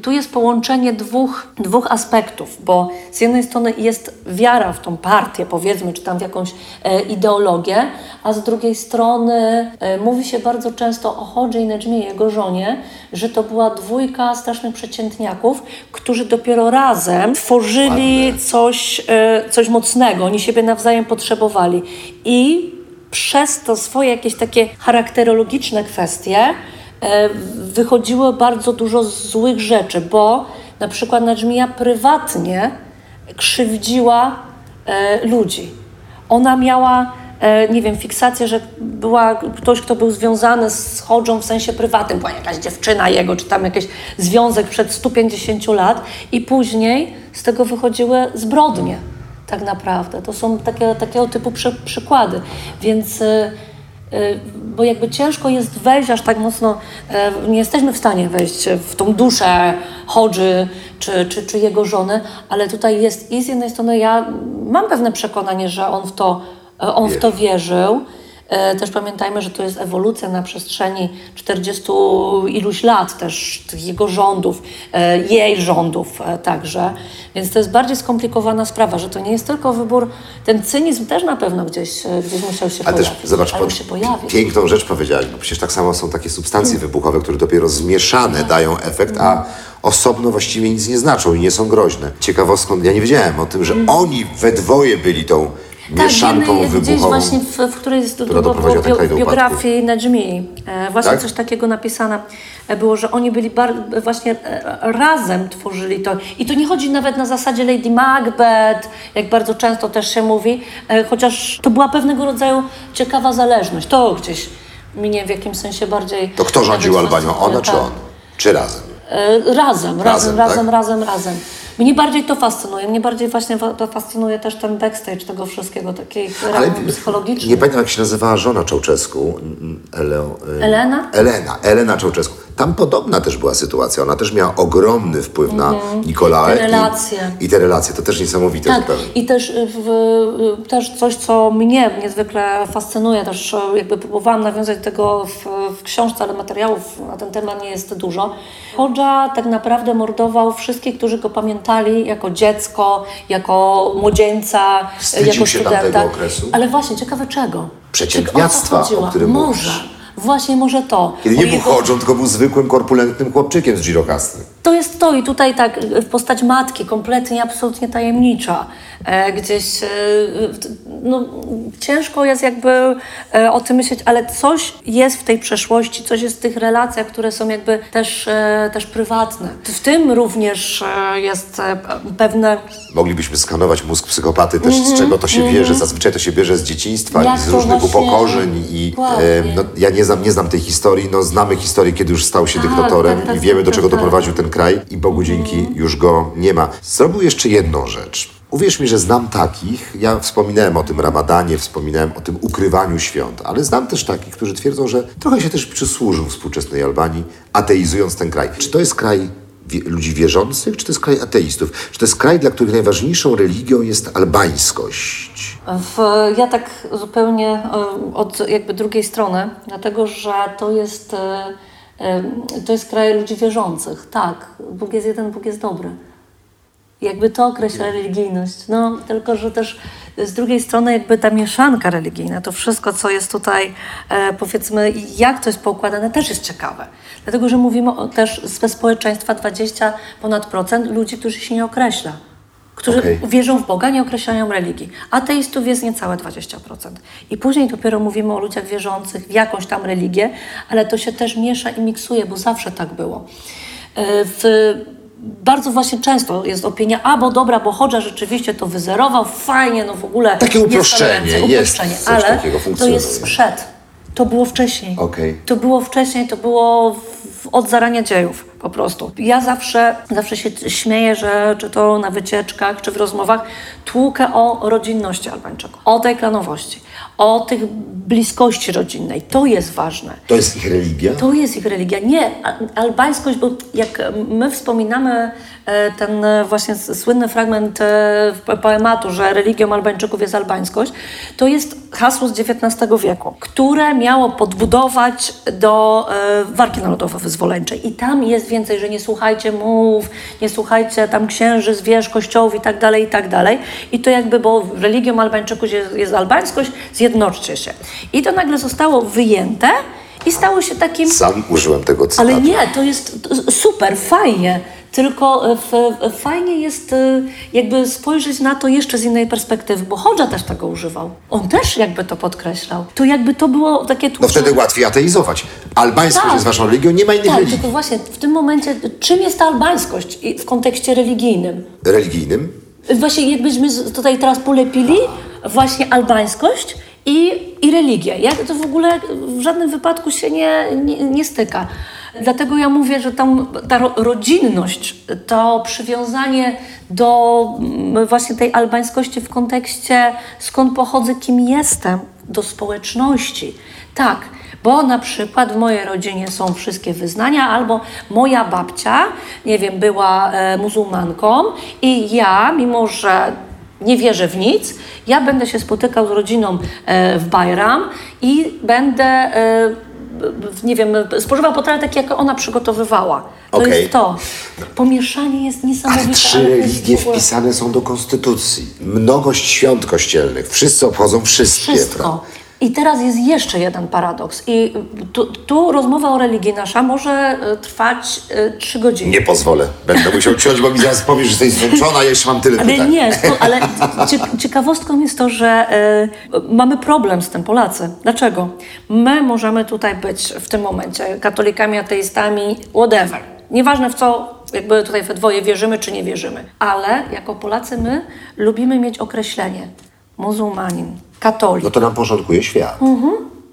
tu jest połączenie dwóch, dwóch aspektów, bo z jednej strony jest wiara w tą partię, powiedzmy, czy tam w jakąś e, ideologię, a z drugiej strony e, mówi się bardzo często o Hodży i Nedżmie, jego żonie, że to była dwójka strasznych przeciętniaków, którzy dopiero razem tworzyli coś, coś mocnego, oni siebie nawzajem potrzebowali. I przez to swoje jakieś takie charakterologiczne kwestie e, wychodziło bardzo dużo złych rzeczy, bo na przykład Nadżmija prywatnie krzywdziła e, ludzi. Ona miała, e, nie wiem, fiksację, że była ktoś, kto był związany z Hodżą w sensie prywatnym, była jakaś dziewczyna jego, czy tam jakiś związek przed 150 lat i później z tego wychodziły zbrodnie tak naprawdę. To są takie, takiego typu przy, przykłady. Więc, y, y, bo jakby ciężko jest wejść aż tak mocno, y, nie jesteśmy w stanie wejść w tą duszę Hodży czy, czy, czy jego żony, ale tutaj jest i z jednej strony ja mam pewne przekonanie, że on w to, on w to wierzył. Też pamiętajmy, że to jest ewolucja na przestrzeni 40 iluś lat też tych jego rządów, jej rządów także. Więc to jest bardziej skomplikowana sprawa, że to nie jest tylko wybór, ten cynizm też na pewno gdzieś, gdzieś musiał się A pojawić. też zobacz, pod, się pojawić. piękną rzecz powiedziałaś, bo przecież tak samo są takie substancje wybuchowe, które dopiero zmieszane dają efekt, a osobno właściwie nic nie znaczą i nie są groźne. Ciekawostką, ja nie wiedziałem o tym, że oni we dwoje byli tą mieszanką Tak, gdzieś wybuchową. właśnie w, w którejś z która doprowadziła kraj do biografii Najmii e, właśnie Tak? coś takiego napisane było, że oni byli bar, właśnie e, razem tworzyli to. I tu nie chodzi nawet na zasadzie Lady Macbeth, jak bardzo często też się mówi, e, chociaż to była pewnego rodzaju ciekawa zależność. To gdzieś mnie w jakimś sensie bardziej... To kto rządził Albanią? Ona czy tak. on? Czy razem? E, Razem, razem, Razem, razem, tak? razem, razem. Mnie bardziej to fascynuje. Mnie bardziej właśnie to fascynuje też ten backstage tego wszystkiego, Ale ramów psychologicznych. nie pamiętam, jak się nazywała żona Czałczesku. Ele, y, Elena? Elena, Elena Czałczesku. Tam podobna też była sytuacja. Ona też miała ogromny wpływ na Nikolaę. Mhm. Te relacje. I, I te relacje, to też niesamowite Tak, zupełnie. i też, w, też coś, co mnie niezwykle fascynuje, też e, jakby próbowałam nawiązać do tego w, w książce, ale materiałów na ten temat nie jest dużo. Hodża tak naprawdę mordował wszystkich, którzy go pamiętali jako dziecko, jako młodzieńca, Wstydził jako się studenta. tamtego okresu? Ale właśnie, ciekawe czego? Przeciętniactwa, o o którym Może. mówisz. Właśnie może to. Kiedy nie był jego- chodzą, tylko był zwykłym, korpulentnym chłopczykiem z Girokasty. To jest to i tutaj tak w postać matki, kompletnie, absolutnie tajemnicza. E, gdzieś, e, no, ciężko jest jakby e, o tym myśleć, ale coś jest w tej przeszłości, coś jest w tych relacjach, które są jakby też, też prywatne. W tym również jest pewne Moglibyśmy skanować mózg psychopaty też, z czego to się bierze. Zazwyczaj to się bierze z dzieciństwa Mhm, Jak i z różnych właśnie- upokorzeń. I, e, no, ja nie znam, nie znam tej historii, no znamy historię, kiedy już stał się Tak, dyktatorem tak, tak, i wiemy, do tak, czego tak. doprowadził ten kraj i Bogu dzięki już go nie ma. Zrobił jeszcze jedną rzecz. Uwierz mi, że znam takich, ja wspominałem o tym ramadanie, wspominałem o tym ukrywaniu świąt, ale znam też takich, którzy twierdzą, że trochę się też przysłużył współczesnej Albanii, ateizując ten kraj. Czy to jest kraj ludzi wierzących, czy to jest kraj ateistów? Czy to jest kraj, dla których najważniejszą religią jest albańskość? W, ja tak zupełnie e, od jakby drugiej strony, dlatego że to jest, e, to jest kraj ludzi wierzących. Tak, Bóg jest jeden, Bóg jest dobry. Jakby to określa religijność. No, tylko, że też z drugiej strony jakby ta mieszanka religijna, to wszystko, co jest tutaj, e, powiedzmy, jak to jest poukładane, też jest ciekawe. Dlatego, że mówimy o, też ze społeczeństwa 20 ponad procent ludzi, którzy się nie określa. Którzy Okej. wierzą w Boga, nie określają religii. Ateistów jest niecałe 20%. I później dopiero mówimy o ludziach wierzących w jakąś tam religię, ale to się też miesza i miksuje, bo zawsze tak było. E, W, bardzo właśnie często jest opinia, a bo dobra, bo Hodża rzeczywiście to wyzerował, fajnie, no w ogóle. Takie jest uproszczenie, jest uproszczenie, coś ale to jest sprzed. To było wcześniej. Okej. To było wcześniej, to było w, od zarania dziejów. Po prostu. Ja zawsze, zawsze się śmieję, że czy to na wycieczkach, czy w rozmowach, tłukę o rodzinności Albańczyków, o tej klanowości, o tych bliskości rodzinnej. To jest ważne. To jest ich religia? To jest ich religia. Nie, albańskość, bo jak my wspominamy ten e, właśnie słynny fragment e, po- poematu, że religią Albańczyków jest albańskość, to jest hasło z XIX wieku, które miało podbudować do e, walki narodowo-wyzwoleńczej. I tam jest więcej, że nie słuchajcie mów, nie słuchajcie tam księży, zwierz, kościołów i tak dalej, i tak dalej. I to jakby, bo religią Albańczyków jest, jest albańskość, zjednoczcie się. I to nagle zostało wyjęte i stało się takim Sam użyłem tego cytatu. ale nie, to jest super, fajnie. Tylko e, f, f, fajnie jest e, jakby spojrzeć na to jeszcze z innej perspektywy, bo Hodża też tego używał. On też jakby to podkreślał. To jakby to było takie No wtedy łatwiej ateizować. Albańskość Tak. jest waszą religią, nie ma innych Tak, religii. tylko właśnie w tym momencie, czym jest ta albańskość w kontekście religijnym? Religijnym? Właśnie jakbyśmy tutaj teraz polepili właśnie albańskość i, i religię. Jak to w ogóle w żadnym wypadku się nie, nie, nie styka. Dlatego ja mówię, że tam ta ro, rodzinność, to przywiązanie do mm, właśnie tej albańskości w kontekście skąd pochodzę, kim jestem, do społeczności. Tak, bo na przykład w mojej rodzinie są wszystkie wyznania, albo moja babcia, nie wiem, była e, muzułmanką i ja, mimo że nie wierzę w nic, ja będę się spotykał z rodziną e, w Bajram i będę, e, nie wiem, spożywał potrawy takie, jak ona przygotowywała. To Okej. jest to. Pomieszanie jest niesamowite. Ale trzy religie ogóle wpisane są do konstytucji. Mnogość świąt kościelnych. Wszyscy obchodzą wszystkie. Wszystko. prawda? I teraz jest jeszcze jeden paradoks. I tu, tu rozmowa o religii nasza może e, trwać e, trzy godziny. Nie pozwolę. Będę musiał ciąć, bo mi zaraz powiesz, że jesteś zmęczona, jeszcze mam tyle Ale pytań. nie, to, ale cie- ciekawostką jest to, że e, mamy problem z tym Polacy. Dlaczego? My możemy tutaj być w tym momencie katolikami, ateistami, whatever. Nieważne w co jakby tutaj we dwoje wierzymy czy nie wierzymy. Ale jako Polacy my lubimy mieć określenie muzułmanin, katolik. No to nam porządkuje świat.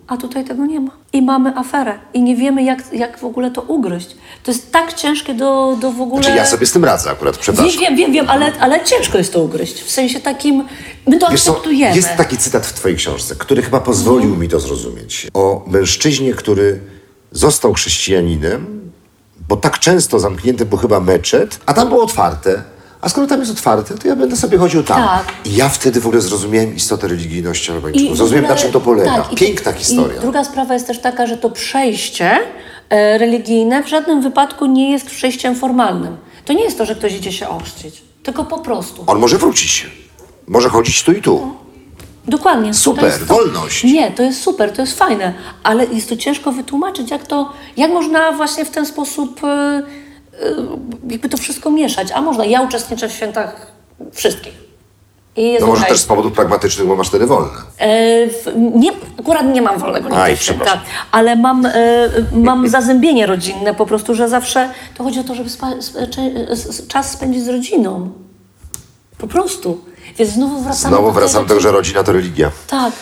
A tutaj tego nie ma. I mamy aferę. I nie wiemy, jak, jak w ogóle to ugryźć. To jest tak ciężkie do, do w ogóle... Czy ja sobie z tym radzę akurat, przepraszam. wiem, wiem, wiem ale, ale ciężko jest to ugryźć. W sensie takim... My to Wiesz co, akceptujemy. jest taki cytat w twojej książce, który chyba pozwolił mi to zrozumieć. O mężczyźnie, który został chrześcijaninem, bo tak często zamknięty był chyba meczet, a tam było otwarte. A skoro tam jest otwarte, to ja będę sobie chodził tam. Tak. I ja wtedy w ogóle zrozumiałem istotę religijności I Albańczyków. Zrozumiałem, ogóle- na czym to polega. tak, i- Piękna historia. I druga sprawa jest też taka, że to przejście e, religijne w żadnym wypadku nie jest przejściem formalnym. To nie jest to, że ktoś idzie się ochrzcić, tylko po prostu. On może wrócić. Może chodzić tu i tu. Dokładnie. Super, To jest wolność. Nie, to jest super, to jest fajne, ale jest to ciężko wytłumaczyć, jak to, jak można właśnie w ten sposób e, jakby to wszystko mieszać. A można, ja uczestniczę w świętach wszystkich. No może też z powodów pragmatycznych, bo masz wtedy wolne. E, w, nie, akurat nie mam wolnego Aj, święta, ale mam, e, mam zazębienie rodzinne po prostu, że zawsze to chodzi o to, żeby spa, s- czas spędzić z rodziną. Po prostu. Więc znowu wracamy Znowu do wracam do tego, że rodzina to religia. tak,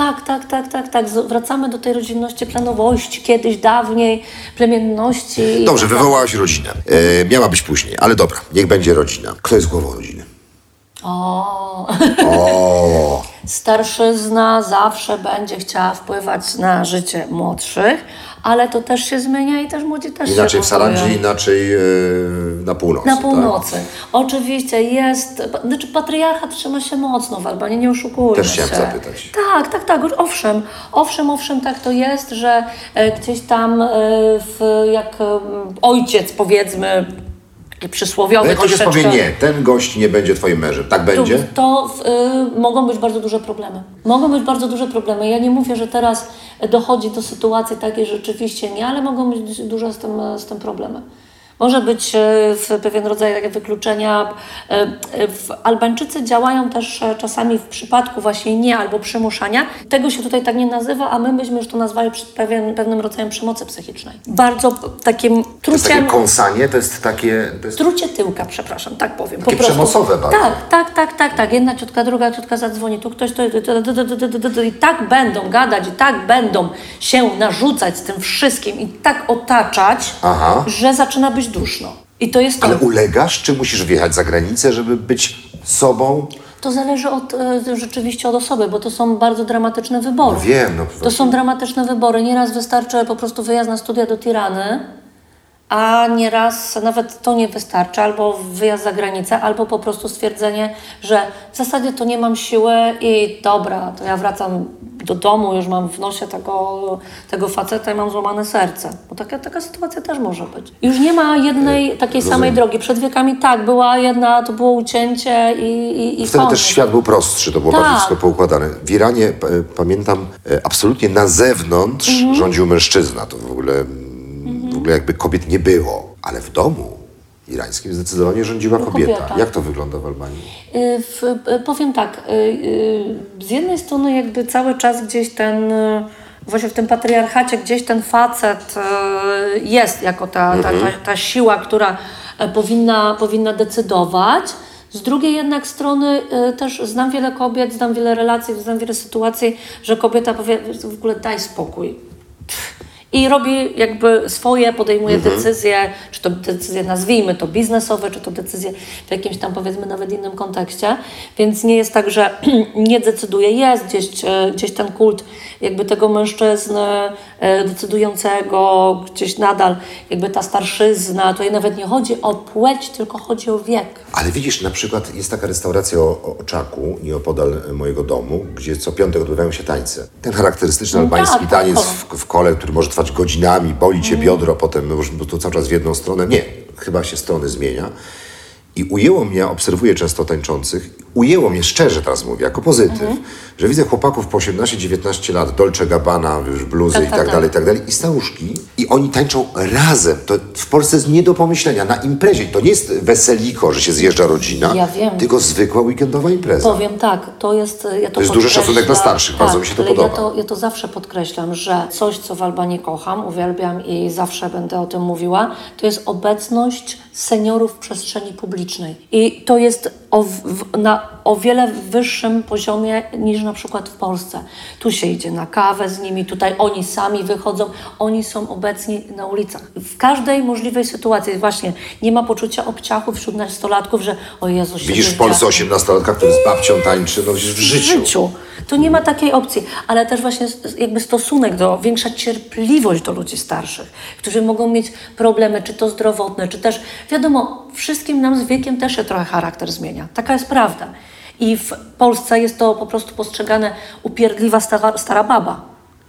tak, tak, tak, tak, tak. Wracamy do tej rodzinności, planowości, kiedyś, dawniej, plemienności. Dobrze, tak wywołałaś rodzinę. E, miała być później, ale dobra, niech będzie rodzina. Kto jest głową rodziny? O, O, starszyzna zawsze będzie chciała wpływać na życie młodszych, ale to też się zmienia i też młodzi też inaczej się w Sarandży, inaczej e, na północy. Na tak? północy. Oczywiście jest, znaczy patriarchat trzyma się mocno w Albanii, nie oszukujmy Też się. chciałem zapytać. Tak, tak, tak, owszem, owszem, owszem, tak to jest, że e, gdzieś tam e, w, jak e, ojciec powiedzmy, przysłowiowy No jak ojciec powie nie, ten gość nie będzie twoim mężem, tak będzie? to, to y, mogą być bardzo duże problemy. Mogą być bardzo duże problemy. Ja nie mówię, że teraz dochodzi do sytuacji takiej, że rzeczywiście nie, ale mogą być duże z tym, z tym problemy. Może być e, w pewien rodzaj wykluczenia. E, Albańczycy działają też e, czasami w przypadku właśnie nie albo przymuszania. Tego się tutaj tak nie nazywa, a my byśmy już to nazwali pewien, pewnym rodzajem przemocy psychicznej. Bardzo takim To jest takie truciem... kąsanie, to jest takie... To jest... Trucie tyłka, przepraszam, tak powiem. Takie przemocowe bardzo. Tak, tak, tak, tak, tak. Jedna ciotka, druga ciotka zadzwoni, tu ktoś to... I tak będą gadać, i tak będą się narzucać z tym wszystkim i tak otaczać, Aha. że zaczyna być bezduszno. I to jest to. Ale ulegasz, czy musisz wjechać za granicę, żeby być sobą? To zależy od, e, rzeczywiście od osoby, bo to są bardzo dramatyczne wybory. No wiem, no To są dramatyczne wybory. Nieraz wystarczy po prostu wyjazd na studia do Tirany, a nieraz nawet to nie wystarczy, albo wyjazd za granicę, albo po prostu stwierdzenie, że w zasadzie to nie mam siły i dobra, to ja wracam do domu, już mam w nosie tego, tego faceta i mam złamane serce. Bo taka, taka sytuacja też może być. Już nie ma jednej takiej samej drogi. Przed wiekami tak, była jedna, to było ucięcie i, i, i Wtedy koniec. też świat był prostszy, to było Tak. bardziej wszystko poukładane. W Iranie, p- pamiętam, e, absolutnie na zewnątrz Mhm. rządził mężczyzna. To w ogóle, w ogóle jakby kobiet nie było. Ale w domu irańskim zdecydowanie rządziła kobieta. kobieta. Jak to wygląda w Albanii? Y, W, y, powiem tak, y, z jednej strony jakby cały czas gdzieś ten, właśnie w tym patriarchacie gdzieś ten facet jest jako ta, ta, ta, ta siła, która e, powinna, powinna decydować. Z drugiej jednak strony też znam wiele kobiet, znam wiele relacji, znam wiele sytuacji, że kobieta powie w ogóle daj spokój. I robi jakby swoje, podejmuje decyzje, czy to decyzje nazwijmy to biznesowe, czy to decyzje w jakimś tam powiedzmy nawet innym kontekście. Więc nie jest tak, że nie decyduje. Jest gdzieś, e, gdzieś ten kult jakby tego mężczyzny decydującego, gdzieś nadal jakby ta starszyzna. Tutaj nawet nie chodzi o płeć, tylko chodzi o wiek. Ale widzisz, na przykład jest taka restauracja o, o Oczaku, nieopodal e, mojego domu, gdzie co piątek odbywają się tańce. Ten charakterystyczny No albański tak, taniec tak. w, w kole, który może trwać godzinami, boli cię biodro, potem już to cały czas w jedną stronę. Nie, chyba się strony zmienia. I ujęło mnie, obserwuję często tańczących, ujęło mnie szczerze teraz mówię, jako pozytyw, Mhm. że widzę chłopaków po 18-19 lat, Dolce Gabbana, bluzy Tak, i tak, tak tak. dalej, i tak dalej, i staruszki, i oni tańczą razem. To w Polsce jest nie do pomyślenia, na imprezie. To nie jest weseliko, że się zjeżdża rodzina, Ja wiem. tylko zwykła weekendowa impreza. Powiem tak, to jest. Ja to, jest duży szacunek dla starszych, bardzo mi się to ale podoba. Ja to, ja to zawsze podkreślam, że coś, co w Albanii kocham, uwielbiam i zawsze będę o tym mówiła, to jest obecność seniorów w przestrzeni publicznej. I to jest o, w, na o wiele wyższym poziomie niż na przykład w Polsce. Tu się idzie na kawę z nimi, tutaj oni sami wychodzą, oni są obecni na ulicach. W każdej możliwej sytuacji właśnie nie ma poczucia obciachu wśród nastolatków, że o Jezu, się Widzisz w. Polsce 18-latka, który z babcią tańczy, no w w życiu. życiu. To nie ma takiej opcji, ale też właśnie jakby stosunek do, większa cierpliwość do ludzi starszych, którzy mogą mieć problemy, czy to zdrowotne, czy też, wiadomo, wszystkim nam z wiekiem też się trochę charakter zmienia. Taka jest prawda. I w Polsce jest to po prostu postrzegane upierdliwa stara, stara baba.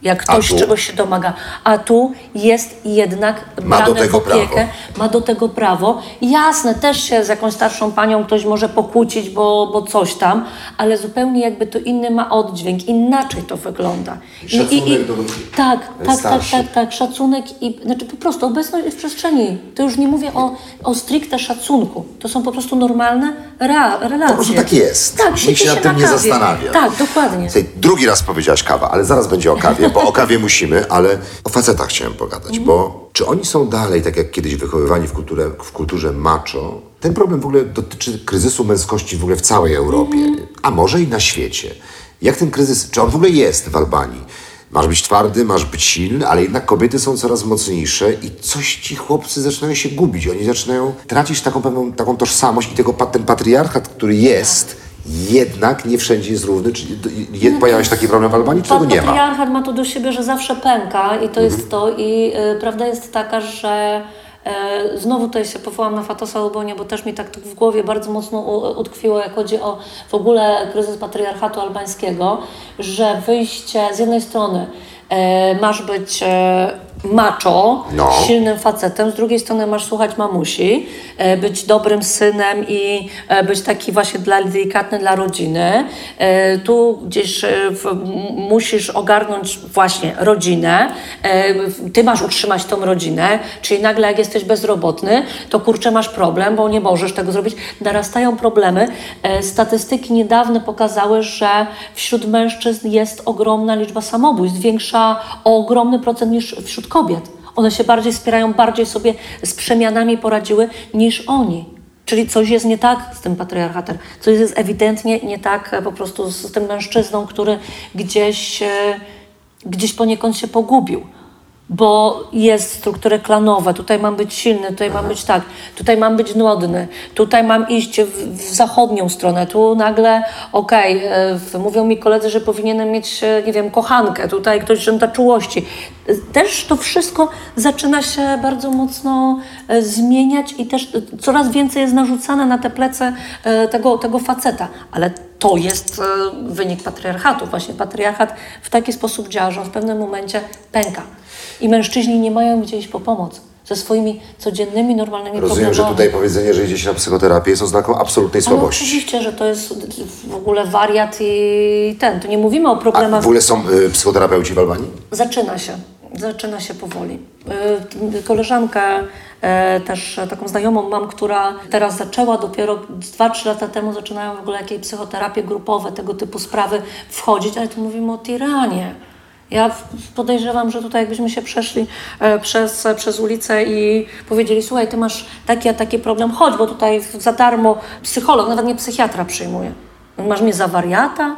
Jak ktoś czegoś się domaga. A tu jest jednak Ma do brane tego w opiekę, prawo. ma do tego prawo. Jasne, też się z jakąś starszą panią ktoś może pokłócić, bo, bo coś tam, ale zupełnie jakby to inny ma oddźwięk, inaczej to wygląda. Szacunek do ludzi Tak, tak, tak, tak, tak, szacunek i znaczy po prostu obecność w przestrzeni. To już nie mówię o, o stricte szacunku. To są po prostu normalne rea, relacje. Po prostu tak jest. Tak, Nikt siedzi się nad tym na nie zastanawia. Tak, dokładnie. Słuchaj, drugi raz powiedziałaś kawa, ale zaraz będzie o kawie, bo o kawie musimy, ale o facetach chciałem pogadać, bo czy oni są dalej, tak jak kiedyś wychowywani w, kulturę, w kulturze macho? Ten problem w ogóle dotyczy kryzysu męskości w ogóle w całej Europie, a może i na świecie. Jak ten kryzys, czy on w ogóle jest w Albanii? Masz być twardy, masz być silny, ale jednak kobiety są coraz mocniejsze i coś ci chłopcy zaczynają się gubić. Oni zaczynają tracić taką pewną taką tożsamość i tego, ten patriarchat, który jest, jednak nie wszędzie jest równy. Czy je- pojawia się taki problem w Albanii, czy tego nie ma? Patriarchat ma to do siebie, że zawsze pęka i to Mhm. jest to. I y, prawda jest taka, że y, znowu tutaj się powołam na Fatosa Lubonia, bo też mi tak, w głowie bardzo mocno u, utkwiło, jak chodzi o w ogóle kryzys patriarchatu albańskiego, że wyjście z jednej strony y, masz być macho, No. silnym facetem, z drugiej strony masz słuchać mamusi, e, być dobrym synem i e, być taki właśnie dla, delikatny dla rodziny. E, Tu gdzieś musisz ogarnąć właśnie rodzinę, ty masz utrzymać tą rodzinę, czyli nagle jak jesteś bezrobotny, to kurczę masz problem, bo nie możesz tego zrobić. Narastają problemy. Statystyki niedawne pokazały, że wśród mężczyzn jest ogromna liczba samobójstw, większa o ogromny procent niż wśród kobiet. One się bardziej wspierają, bardziej sobie z przemianami poradziły niż oni. Czyli coś jest nie tak z tym patriarchatem. Coś jest ewidentnie nie tak e, po prostu z tym mężczyzną, który gdzieś, e, gdzieś poniekąd się pogubił. Bo jest struktury klanowe, tutaj mam być silny, tutaj mam być tak, tutaj mam być nudny, tutaj mam iść w, w zachodnią stronę, tu nagle, okej, okay, mówią mi koledzy, że powinienem mieć, e, nie wiem, kochankę, tutaj ktoś żąda czułości. Też to wszystko zaczyna się bardzo mocno e, zmieniać i też coraz więcej jest narzucane na te plece tego, tego faceta, ale to jest wynik patriarchatu. Właśnie patriarchat w taki sposób działa, że on w pewnym momencie pęka. I mężczyźni nie mają gdzie iść po pomoc ze swoimi codziennymi, normalnymi Rozumiem, problemami. że tutaj powiedzenie, że idzie się na psychoterapię jest oznaką absolutnej słabości. oczywiście, że to jest w ogóle wariat i ten. Tu nie mówimy o A problemach. w ogóle są y, psychoterapeuci w Albanii? Zaczyna się. Zaczyna się powoli. Y, Koleżankę, y, też taką znajomą mam, która teraz zaczęła dopiero 2-3 lata temu zaczynają w ogóle jakieś psychoterapie grupowe, tego typu sprawy wchodzić, ale tu mówimy o tiranie. Ja podejrzewam, że tutaj jakbyśmy się przeszli e, przez, przez ulicę i powiedzieli, słuchaj, ty masz taki a taki problem, chodź, bo tutaj za darmo psycholog, nawet nie psychiatra przyjmuje. Masz mnie za wariata?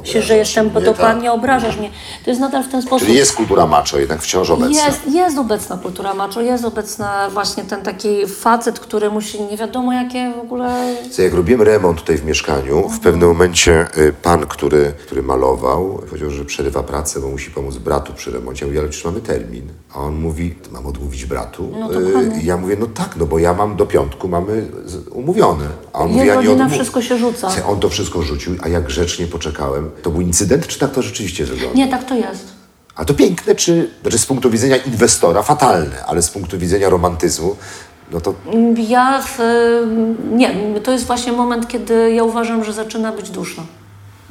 Myślisz, że jestem dokładnie, tak. obrażasz mnie. To jest nadal w ten sposób. Czyli jest kultura macho jednak wciąż obecna. Jest, jest obecna kultura macho, jest obecna właśnie ten taki facet, który musi nie wiadomo jakie w ogóle... Co, Jak robiłem remont tutaj w mieszkaniu, w pewnym momencie y, pan, który, który malował, powiedział, że przerywa pracę, bo musi pomóc bratu przy remoncie. Ja mówię, ale przecież mamy termin. A on mówi, mam odmówić bratu? No Y? I ja mówię, no tak, no bo ja mam do piątku, mamy umówione. A on mówi, Jego ja nie odmów- wszystko się rzuca. Słuchaj, On to wszystko rzucił, a jak grzecznie poczekałem. To był incydent, czy tak to rzeczywiście wygląda? Nie, tak to jest. A to piękne, czy znaczy z punktu widzenia inwestora fatalne, ale z punktu widzenia romantyzmu, no to Ja w, nie, to jest właśnie moment, kiedy ja uważam, że zaczyna być duszno.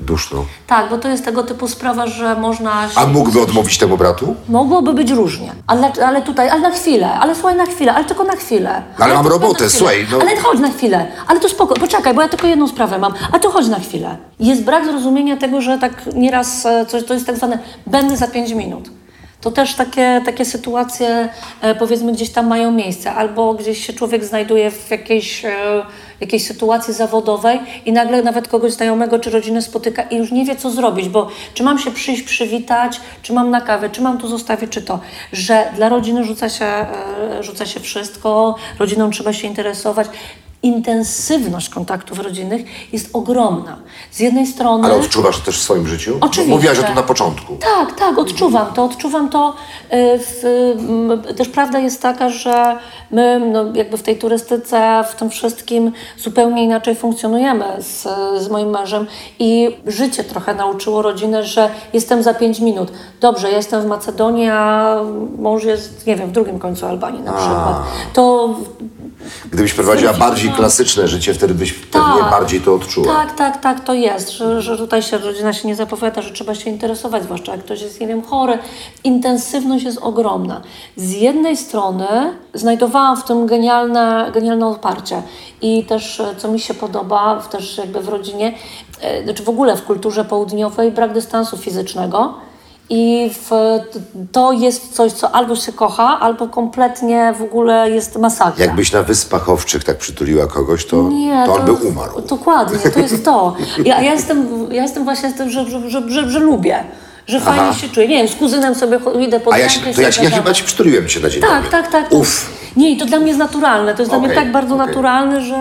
Duszno. Tak, bo to jest tego typu sprawa, że można. A mógłby odmówić temu bratu? Mogłoby być różnie, ale, ale tutaj, ale na chwilę, ale słuchaj na chwilę, ale tylko na chwilę. ale mam to tylko robotę, słuchaj, no. Ale chodź na chwilę, ale to spoko, poczekaj, bo ja tylko jedną sprawę mam, a to chodź na chwilę. Jest brak zrozumienia tego, że tak nieraz e, coś, to jest tak zwane będę za pięć minut. To też takie, takie sytuacje, e, powiedzmy, gdzieś tam mają miejsce, albo gdzieś się człowiek znajduje w jakiejś, e, jakiejś sytuacji zawodowej i nagle nawet kogoś znajomego czy rodzinę spotyka i już nie wie, co zrobić, bo czy mam się przyjść, przywitać, czy mam na kawę, czy mam tu zostawić, czy to. Że dla rodziny rzuca się, e, rzuca się wszystko, rodziną trzeba się interesować. Intensywność kontaktów rodzinnych jest ogromna. Z jednej strony... Ale odczuwasz to też w swoim życiu? Oczywiście. Mówiłaś, że to na początku. Tak, tak, odczuwam to, odczuwam to. y, W, też prawda jest taka, że my no, jakby w tej turystyce, w tym wszystkim zupełnie inaczej funkcjonujemy z, z moim mężem i życie trochę nauczyło rodzinę, że jestem za pięć minut. Dobrze, ja jestem w Macedonii, a mąż jest, nie wiem, w drugim końcu Albanii na przykład. To Gdybyś prowadziła bardziej klasyczne życie, wtedy byś pewnie Tak. bardziej to odczuła. Tak, tak, tak, to jest, że, że tutaj się rodzina się nie zapowiada, że trzeba się interesować, zwłaszcza jak ktoś jest, nie wiem, chory. Intensywność jest ogromna. Z jednej strony znajdowałam w tym genialne, genialne oparcie i też, e, co mi się podoba, też jakby w rodzinie, e, znaczy w ogóle w kulturze południowej, brak dystansu fizycznego. I w, to jest coś, co albo się kocha, albo kompletnie w ogóle jest masakra. Jakbyś na Wyspach Owczych tak przytuliła kogoś, to, Nie, to on by umarł. Dokładnie, to jest to. Ja, ja, jestem, ja jestem właśnie z tym, że, że, że, że, że lubię, że fajnie Aha. się czuję. Nie wiem, z kuzynem sobie idę pod A ja, się, to ja, sobie ja chyba ci przytuliłem cię na dzień Tak, dobry. tak, tak. Uff. Nie, to dla mnie jest naturalne. To jest dla mnie tak bardzo okej. naturalne, że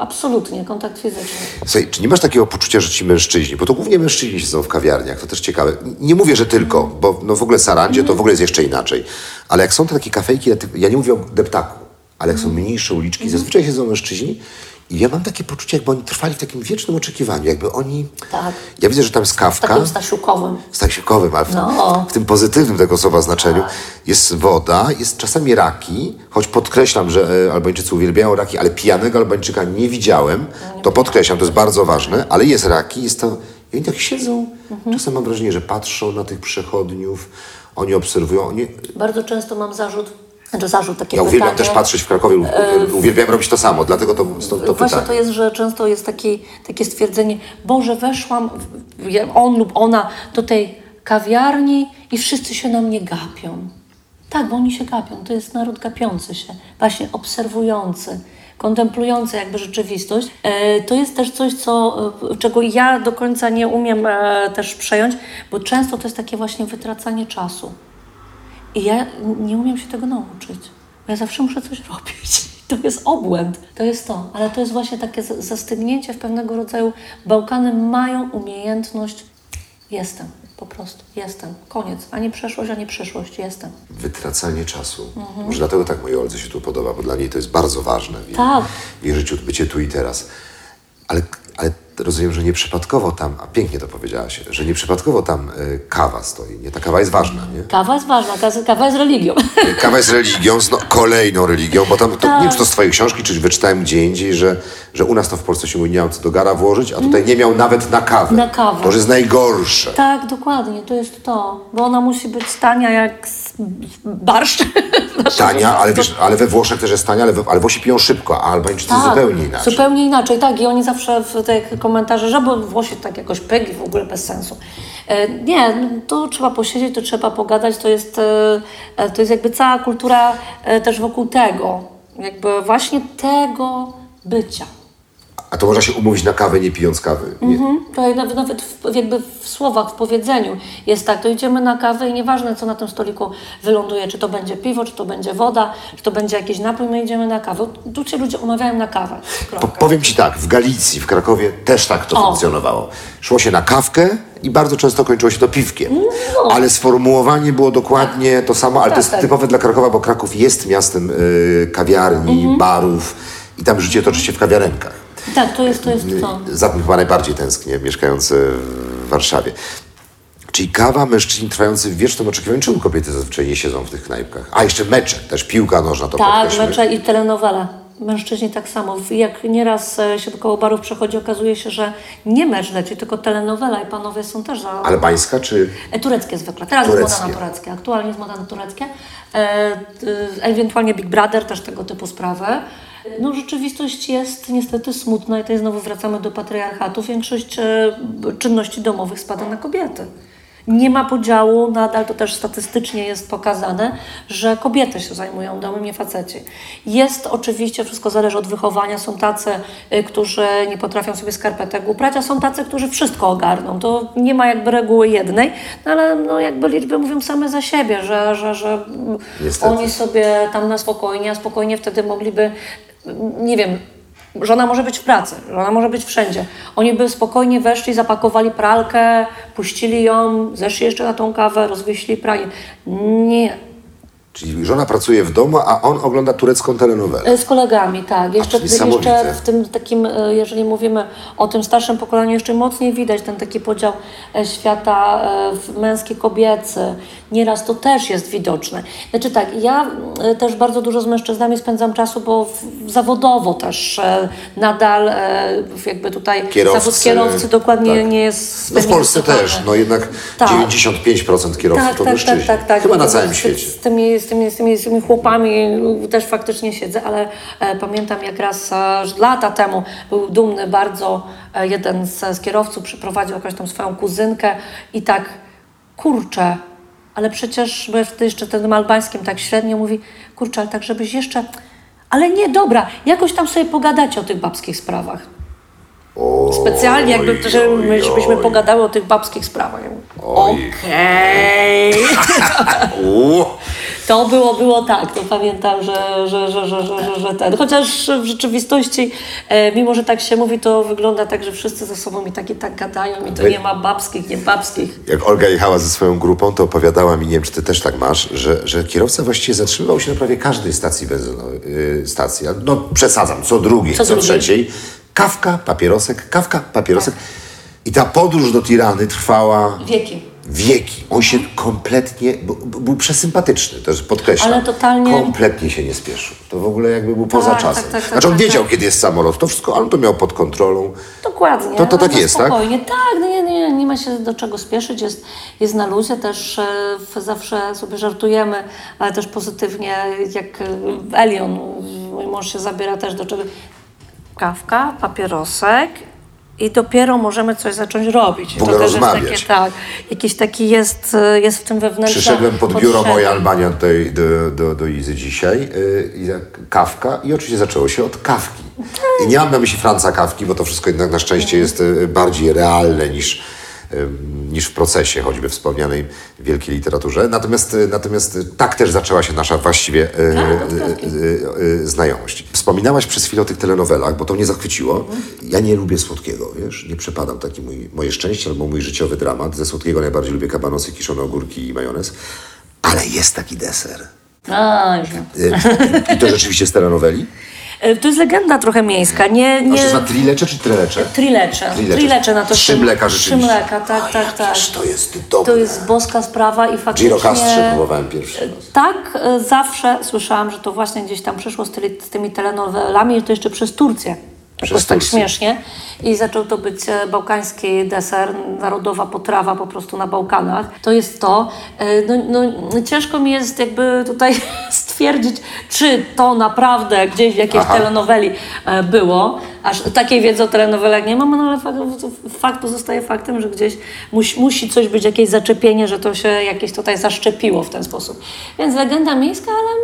absolutnie kontakt fizyczny. Słuchaj, czy nie masz takiego poczucia, że ci mężczyźni, bo to głównie mężczyźni siedzą w kawiarniach, to też ciekawe. Nie mówię, że tylko, bo no w ogóle Sarandzie to w ogóle jest jeszcze inaczej. Ale jak są te takie kafejki, ja nie mówię o deptaku, ale jak są mniejsze uliczki, zazwyczaj siedzą mężczyźni i ja mam takie poczucie, jakby oni trwali w takim wiecznym oczekiwaniu, jakby oni... Tak. Ja widzę, że tam jest kawka. Takim stasiukowym. Stasiukowym, ale w, No. w tym pozytywnym tego słowa znaczeniu jest woda, jest czasami raki, choć podkreślam, że e, Albańczycy uwielbiają raki, ale pijanego Albańczyka nie widziałem, to podkreślam, to jest bardzo ważne, ale jest raki, jest to... I oni tak siedzą, Mhm. czasem mam wrażenie, że patrzą na tych przechodniów, oni obserwują, oni... Bardzo często mam zarzut, znaczy zarzut takie Ja uwielbiam pytanie. też patrzeć w Krakowie, u- uwielbiam robić to samo, dlatego to, stąd to Właśnie pytanie. to jest, że często jest taki, takie stwierdzenie, Boże, weszłam, on lub ona, do tej kawiarni i wszyscy się na mnie gapią. Tak, bo oni się gapią. To jest naród gapiący się, właśnie obserwujący, kontemplujący jakby rzeczywistość. E, to jest też coś, co, e, czego ja do końca nie umiem e, też przejąć, bo często to jest takie właśnie wytracanie czasu. I ja nie umiem się tego nauczyć. Bo ja zawsze muszę coś robić. To jest obłęd, to jest to. Ale to jest właśnie takie zastygnięcie w pewnego rodzaju. Bałkany mają umiejętność jestem, po prostu jestem. Koniec. Ani przeszłość, ani przyszłość. Jestem. Wytracanie czasu. Mhm. Może dlatego tak mojej Oldze się tu podoba, bo dla niej to jest bardzo ważne w jej, Tak. w jej życiu, bycie tu i teraz. Ale rozumiem, że nieprzypadkowo tam, a pięknie to powiedziałaś, że nieprzypadkowo tam y, kawa stoi. Nie? Ta kawa jest ważna, nie? Kawa jest ważna, kawa- kawa jest religią. Kawa jest religią, no, kolejną religią, bo tam, to, Tak. nie wiem czy to z twojej książki, czy wyczytałem gdzie indziej, że, że u nas to w Polsce się mówi, nie miał co do gara włożyć, a tutaj nie miał nawet na kawę. Na kawę. To już jest najgorsze. Tak, dokładnie, to jest to. Bo ona musi być tania jak barszcz. Tania, ale, wiesz, ale we Włoszech też jest tania, ale, we, ale Włosi piją szybko, a Albańczycy zupełnie inaczej. Tak, Zupełnie inaczej, tak. I oni zawsze w tych komentarzach, że bo Włosi tak jakoś pyk i w ogóle bez sensu. E, Nie, no, to trzeba posiedzieć, to trzeba pogadać, to jest, e, e, to jest jakby cała kultura też wokół tego. Jakby właśnie tego bycia. A to można się umówić na kawę, nie pijąc kawy. Nie. Mhm. To jak nawet, nawet w, jakby w słowach, w powiedzeniu jest tak, to idziemy na kawę i nieważne co na tym stoliku wyląduje, czy to będzie piwo, czy to będzie woda, czy to będzie jakiś napój, my idziemy na kawę. Tu się ludzie umawiają na kawę. Po, powiem Ci tak, w Galicji, w Krakowie też tak to O. funkcjonowało. Szło się na kawkę i bardzo często kończyło się to piwkiem. Ale sformułowanie było dokładnie to samo, ale to Tak, jest tak. typowe dla Krakowa, bo Kraków jest miastem y, kawiarni, Mhm. barów i tam życie toczy się w kawiarenkach. Tak, to jest to. Jest to. Za tym chyba najbardziej tęsknię, mieszkający w Warszawie. Czyli kawa, mężczyźni trwający w wiecznym oczekiwaniu, czemu kobiety zazwyczaj nie siedzą w tych knajpkach? A jeszcze mecze, też piłka nożna, to Tak, podkreślmy. mecze i telenowela. Mężczyźni tak samo. Jak nieraz e, się koło barów przechodzi, okazuje się, że nie mecz leci, tylko telenowela i panowie są też za... Albańska czy E, Tureckie zwykle. Teraz Tureckie. jest moda na tureckie. Aktualnie jest moda na tureckie. E, e, ewentualnie Big Brother, też tego typu sprawy. No rzeczywistość jest niestety smutna i tutaj znowu wracamy do patriarchatu. Większość e, czynności domowych spada na kobiety. Nie ma podziału, nadal to też statystycznie jest pokazane, że kobiety się zajmują domem, nie faceci. Jest oczywiście, wszystko zależy od wychowania. Są tacy, y, którzy nie potrafią sobie skarpetek uprać, a są tacy, którzy wszystko ogarną. To nie ma jakby reguły jednej, no ale no jakby liczby mówią same za siebie, że, że, że Niestety. oni sobie tam na spokojnie, a spokojnie wtedy mogliby, mm, nie wiem, Żona może być w pracy, żona może być wszędzie. Oni by spokojnie weszli, zapakowali pralkę, puścili ją, zeszli jeszcze na tą kawę, rozwieśli pranie. Nie. Czyli żona pracuje w domu, a on ogląda turecką telenowelę. E, Z kolegami, tak. Jeszcze, jeszcze w tym takim, e, jeżeli mówimy o tym starszym pokoleniu, jeszcze mocniej widać ten taki podział e, świata w męski, kobiecy. Nieraz to też jest widoczne. Znaczy tak, ja też bardzo dużo z mężczyznami spędzam czasu, bo zawodowo też nadal jakby tutaj Kierowcy, zawód kierowcy dokładnie tak. nie jest No w Polsce też, no jednak Tak. 95% kierowców to mężczyźni. Chyba na całym z, świecie. Z tymi, z, tymi, z, tymi, z tymi chłopami też faktycznie siedzę, ale e, pamiętam jak raz e, lata temu był dumny bardzo e, jeden z, z kierowców, przyprowadził jakąś tam swoją kuzynkę i tak, kurczę, ale przecież, bo wtedy jeszcze tym albańskim tak średnio mówi, kurczę, ale tak żebyś jeszcze, ale nie, dobra, jakoś tam sobie pogadacie o tych babskich sprawach. Oj, Specjalnie jakby, oj, żebyśmy oj. pogadały o tych babskich sprawach. Okej. U, To było, było tak, to pamiętam, że, że, że, że, że, że, że ten. Chociaż w rzeczywistości, e, mimo że tak się mówi, to wygląda tak, że wszyscy ze sobą i tak i tak gadają i to nie ma babskich, nie babskich. Jak Olga jechała ze swoją grupą, to opowiadała mi, nie wiem czy ty też tak masz, że, że kierowca właściwie zatrzymywał się na prawie każdej stacji benzynowej, yy, stacji. No przesadzam, co drugiej, Co co, drugiej. trzeciej. Kawka, papierosek, kawka, papierosek. I ta podróż do Tirany trwała Wieki. Wieki. On się kompletnie, był przesympatyczny, też podkreślam. Ale totalnie- Kompletnie się nie spieszył. To w ogóle jakby był poza Tak, czasem. tak, tak, tak, znaczy on tak, wiedział, tak. kiedy jest samolot, to wszystko, ale on to miał pod kontrolą. Dokładnie. To- to tak no, jest, tak? spokojnie. tak? Tak, no nie, nie, nie ma się do czego spieszyć, jest, jest na luzie, też e, zawsze sobie żartujemy, ale też pozytywnie, jak e, Elion, mój mąż się zabiera też do czego. Kawka, papierosek i dopiero możemy coś zacząć robić. W ogóle to też jest rozmawiać. takie, tak, jakiś taki jest, e, jest w tym wewnętrzny Przyszedłem pod biuro potrzeba. moja Albania tutaj do, do, do Izy dzisiaj, yy, i kawka i oczywiście zaczęło się od kawki. I nie mam na myśli Franca kawki, bo to wszystko jednak na szczęście jest yy, bardziej realne niż, niż w procesie, choćby wspomnianej wielkiej literaturze. Natomiast, e, natomiast e, tak też zaczęła się nasza właściwie e, Tak, znajomość. Wspominałaś przez chwilę o tych telenowelach, bo to mnie zachwyciło. Mhm. Ja nie lubię słodkiego, wiesz, nie przepadam, taki mój, moje szczęście albo mój życiowy dramat. Ze słodkiego najbardziej lubię kabanosy, kiszone ogórki i majonez. Ale jest taki deser. E, I to rzeczywiście z telenoweli? E, To jest legenda trochę miejska, nie... A nie... to na trilecze czy trelecze? Trilecze. Trilecze. Trilecze na to Trzy mleka rzeczywiście. Trzy mleka, tak, tak, tak. Ależ to jest dobre. To jest boska sprawa i faktycznie... Giro Castrze próbowałem pierwszy raz. Tak, e, zawsze słyszałam, że to właśnie gdzieś tam przyszło z, tymi- z tymi telenowelami i to jeszcze przez Turcję. Jakoś tak śmiesznie. I zaczął to być e, bałkański deser, narodowa potrawa po prostu na Bałkanach. To jest to. E, No, no, ciężko mi jest jakby tutaj stwierdzić, czy to naprawdę gdzieś w jakiejś Aha. telenoweli e, było. Aż takiej wiedzy o telenowelach nie mam, no ale fakt, fakt pozostaje faktem, że gdzieś musi, musi coś być, jakieś zaczepienie, że to się jakieś tutaj zaszczepiło w ten sposób. Więc legenda miejska, ale mm,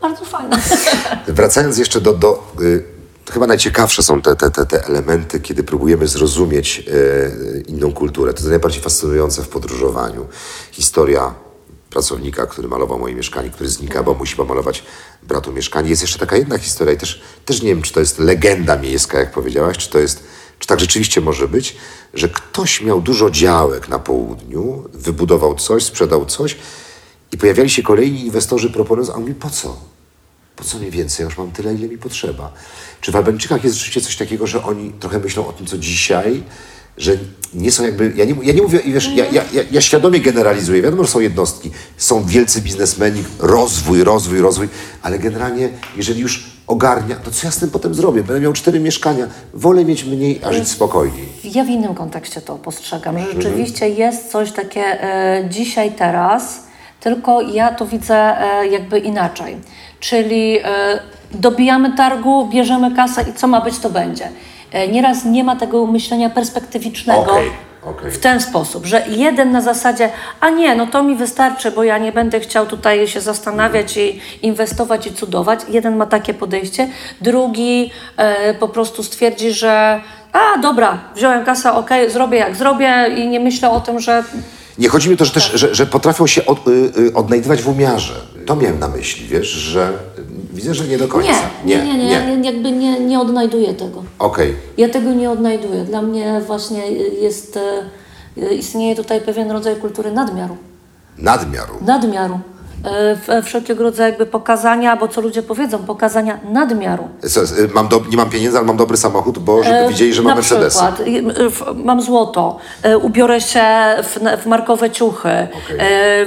bardzo fajna. Wracając jeszcze do... do y, chyba najciekawsze są te, te, te, te elementy, kiedy próbujemy zrozumieć y, inną kulturę. To jest najbardziej fascynujące w podróżowaniu. Historia pracownika, który malował moje mieszkanie, który znika, bo musi pomalować bratu mieszkanie. Jest jeszcze taka jedna historia i też, też nie wiem, czy to jest legenda miejska, jak powiedziałaś, czy to jest, czy tak rzeczywiście może być, że ktoś miał dużo działek na południu, wybudował coś, sprzedał coś i pojawiali się kolejni inwestorzy proponując, a on mówi, po co? Po co mi więcej? Ja już mam tyle, ile mi potrzeba. Czy w Albańczykach jest rzeczywiście coś takiego, że oni trochę myślą o tym, co dzisiaj, że nie są jakby... Ja nie, ja nie mówię, i wiesz, ja, ja, ja, świadomie generalizuję. Wiadomo, że są jednostki, są wielcy biznesmeni, rozwój, rozwój, rozwój, ale generalnie, jeżeli już ogarnia, to co ja z tym potem zrobię? Będę miał cztery mieszkania. Wolę mieć mniej, a żyć spokojniej. Ja w innym kontekście to postrzegam, że rzeczywiście jest coś takie e, dzisiaj, teraz, tylko ja to widzę e, jakby inaczej. Czyli e, dobijamy targu, bierzemy kasę i co ma być, to będzie. E, nieraz nie ma tego myślenia perspektywicznego. Okej, okej. W ten sposób, że jeden na zasadzie, a nie, no to mi wystarczy, bo ja nie będę chciał tutaj się zastanawiać i inwestować i cudować. Jeden ma takie podejście, drugi e, po prostu stwierdzi, że a dobra, wziąłem kasę, okej, zrobię jak zrobię i nie myślę o tym, że Nie, chodzi mi o to, że też, że, że potrafią się od, y, y, odnajdywać w umiarze. To miałem na myśli, wiesz, że widzę, że nie do końca. nie, nie, nie, nie, nie jakby nie, nie odnajduję tego. Okej. Ja tego nie odnajduję. Dla mnie właśnie jest, e, istnieje tutaj pewien rodzaj kultury nadmiaru. Nadmiaru. nadmiaru. E, w- Wszelkiego rodzaju jakby pokazania, bo co ludzie powiedzą, pokazania nadmiaru. Y, Mam do, nie mam pieniędzy, ale mam dobry samochód, bo żeby E, widzieli, że mam Mercedes. mam złoto, e, ubiorę się w, w markowe ciuchy, e,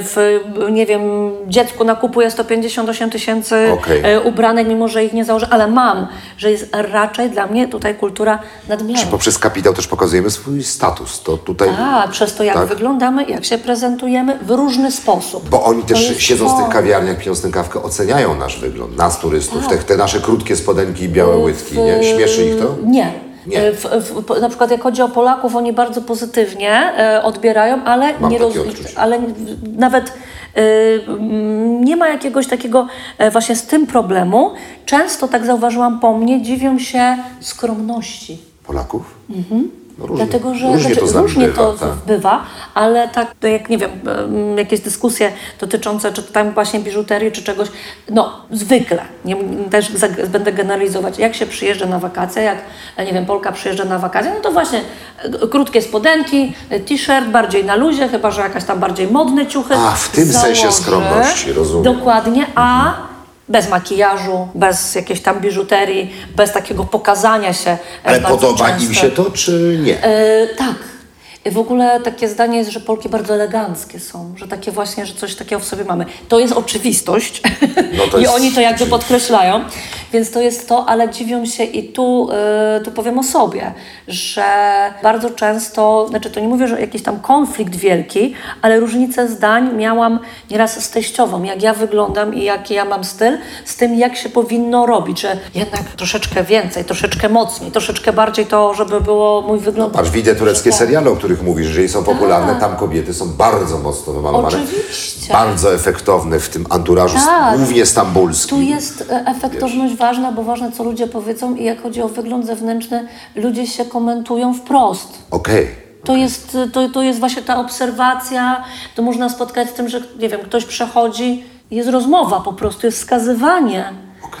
w, nie wiem, dziecku nakupuję 158 tysięcy e, ubranek, mimo że ich nie założę, ale mam, że jest raczej dla mnie tutaj kultura nadmiaru. Czy poprzez kapitał też pokazujemy swój status. To tutaj. Tak, przez to jak Tak. wyglądamy, jak się prezentujemy w różny sposób. Bo oni też jest siedząc w to. tych kawiarniach, pijąc tę kawkę, oceniają nasz wygląd, nas turystów, Tak. te, te nasze krótkie spodenki i białe łydki. Nie? Śmieszy ich to? Nie. Nie. W, w, na przykład jak chodzi o Polaków, oni bardzo pozytywnie e, odbierają, ale Mam nie roz- ale nawet e, nie ma jakiegoś takiego e, właśnie z tym problemu. Często, tak zauważyłam po mnie, dziwią się skromności. Polaków? No różnie, Dlatego, że różnie znaczy, to z nami różnie bywa, to tak. bywa, ale tak to jak nie wiem, em, jakieś dyskusje dotyczące czy tam właśnie biżuterii, czy czegoś, no zwykle, nie, też będę generalizować, jak się przyjeżdża na wakacje, jak nie wiem, Polka przyjeżdża na wakacje, no to właśnie e, krótkie spodenki, e, t-shirt, bardziej na luzie, chyba że jakaś tam bardziej modne ciuchy. A, w tym sensie skromności, rozumiem. Dokładnie, a bez makijażu, bez jakiejś tam biżuterii, bez takiego pokazania się. Ale bardzo podoba im często. się to, czy nie? E, tak. W ogóle takie zdanie jest, że Polki bardzo eleganckie są, że takie właśnie, że coś takiego w sobie mamy. To jest oczywistość No to i jest oni to jakby podkreślają, więc to jest to, ale dziwią się i tu, e, tu powiem o sobie, że bardzo często, znaczy to nie mówię, że jakiś tam konflikt wielki, ale różnicę zdań miałam nieraz z teściową, jak ja wyglądam i jaki ja mam styl, z tym jak się powinno robić, że jednak troszeczkę więcej, troszeczkę mocniej, troszeczkę bardziej to, żeby było mój wygląd. Patrz, widzę tureckie Tak. seriale, o których mówisz, że są popularne, tam kobiety są bardzo mocno wymalowane. Oczywiście. Bardzo efektowne w tym anturażu, Tak. głównie stambulskim. Tu jest e, efektowność ważna, bo ważne co ludzie powiedzą i jak chodzi o wygląd zewnętrzny, ludzie się komentują wprost. Okej, To jest, to, to jest właśnie ta obserwacja, to można spotkać z tym, że nie wiem, ktoś przechodzi, jest rozmowa po prostu, jest wskazywanie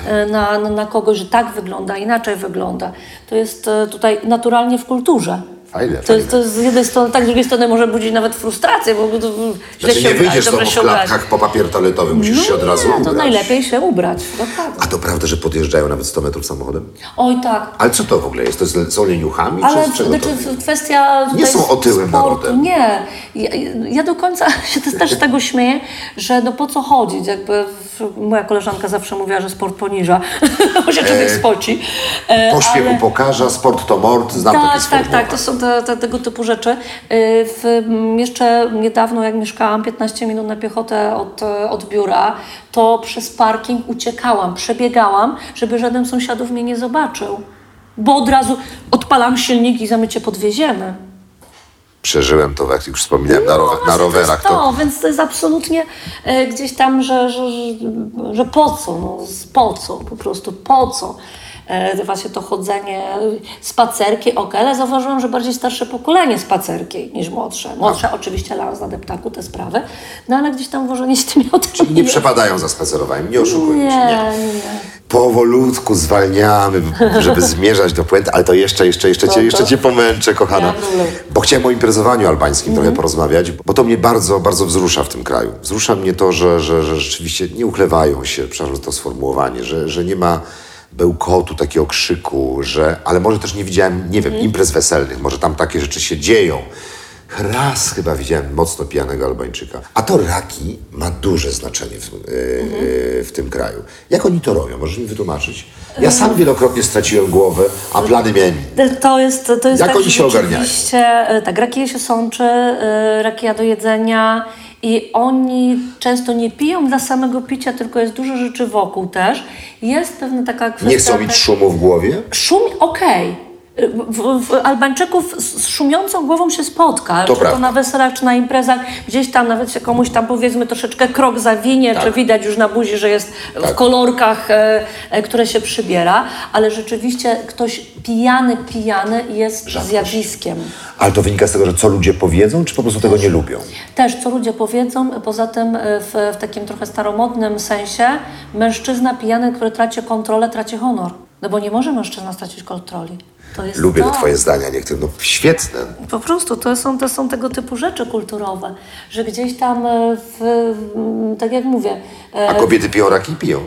e, na, na, na kogoś, że tak wygląda, inaczej wygląda. To jest e, tutaj naturalnie w kulturze. Fajne, To jest, to z jednej strony, tak, z drugiej strony może budzić nawet frustrację, bo to, źle Znaczy się nie wyjdziesz z domu w ubrać. klapkach po papier toaletowy, musisz się od razu nie, to ubrać. najlepiej się ubrać, dokładnie. A to prawda, że podjeżdżają nawet 100 metrów samochodem? Oj tak, Ale co to w ogóle jest? To jest, są leniuchami? Ale czy z czego znaczy, to kwestia tutaj są otyłym sportu, narodem. Nie. Ja, ja do końca się też- z tego śmieję, że no po co chodzić? Jakby moja koleżanka zawsze mówiła, że sport poniża, bo się człowiek spoci. E, Pośpiechu ale- pokaża, sport to mord, znam tak, sport. tak, tak, to są te, te, tego typu rzeczy. Y, W, jeszcze niedawno, jak mieszkałam 15 minut na piechotę od, od biura, to przez parking uciekałam, przebiegałam, żeby żaden sąsiadów mnie nie zobaczył. Bo od razu odpalam silnik i zamycie podwieziemy. Przeżyłem to, jak już wspominałem, na, rower, na rowerach. To, To, więc to jest absolutnie e, gdzieś tam, że, że, że, że po co, no, po co, po prostu po co. E, właśnie to chodzenie, spacerki, ok, ale zauważyłam, że bardziej starsze pokolenie spacerki niż młodsze. Młodsze oczywiście lans na deptaku, te sprawy, no ale gdzieś tam wożenie się tymi Czyli nie przepadają za spacerowaniem, nie oszukujmy nie, się. Nie. nie. Powolutku zwalniamy, żeby zmierzać do puenty, ale to jeszcze, jeszcze, jeszcze, cię, jeszcze cię pomęczę, kochana. Bo chciałem o imprezowaniu albańskim trochę porozmawiać, bo to mnie bardzo, bardzo wzrusza w tym kraju. Wzrusza mnie to, że, że, że rzeczywiście nie uchlewają się, przepraszam za to sformułowanie, że, że nie ma bełkotu, takiego krzyku, że, ale może też nie widziałem, nie wiem, imprez weselnych, może tam takie rzeczy się dzieją. Raz chyba widziałem mocno pijanego Albańczyka. A to raki ma duże znaczenie w, yy, w tym kraju. Jak oni to robią? Możesz mi wytłumaczyć? Ja sam wielokrotnie straciłem głowę, a plany miałem To jest, to jest Jak tak, oni się ogarniają? e, Tak, rakija się sączy, e, rakija do jedzenia i oni często nie piją dla samego picia, tylko jest dużo rzeczy wokół też. Jest pewna taka kwestia... Nie chcą mieć szumu w głowie? Szum, okej. W, w Albańczyków z szumiącą głową się spotka, To czy prawda. to na weselach, czy na imprezach, gdzieś tam nawet się komuś tam powiedzmy troszeczkę krok zawinie, Tak. czy widać już na buzi, że jest w Tak. kolorkach, e, e, które się przybiera, ale rzeczywiście ktoś pijany, pijany jest Rzadkość. zjawiskiem. Ale to wynika z tego, że co ludzie powiedzą, czy po prostu tego nie lubią? Też, co ludzie powiedzą, poza tym e, w, w takim trochę staromodnym sensie, mężczyzna pijany, który traci kontrolę, traci honor. No bo nie może mężczyzna stracić kontroli. To jest Lubię to. te twoje zdania, niektóre, no świetne. Po prostu to są, to są tego typu rzeczy kulturowe, że gdzieś tam, e, w, tak jak mówię, e, A kobiety piją raki? Piją.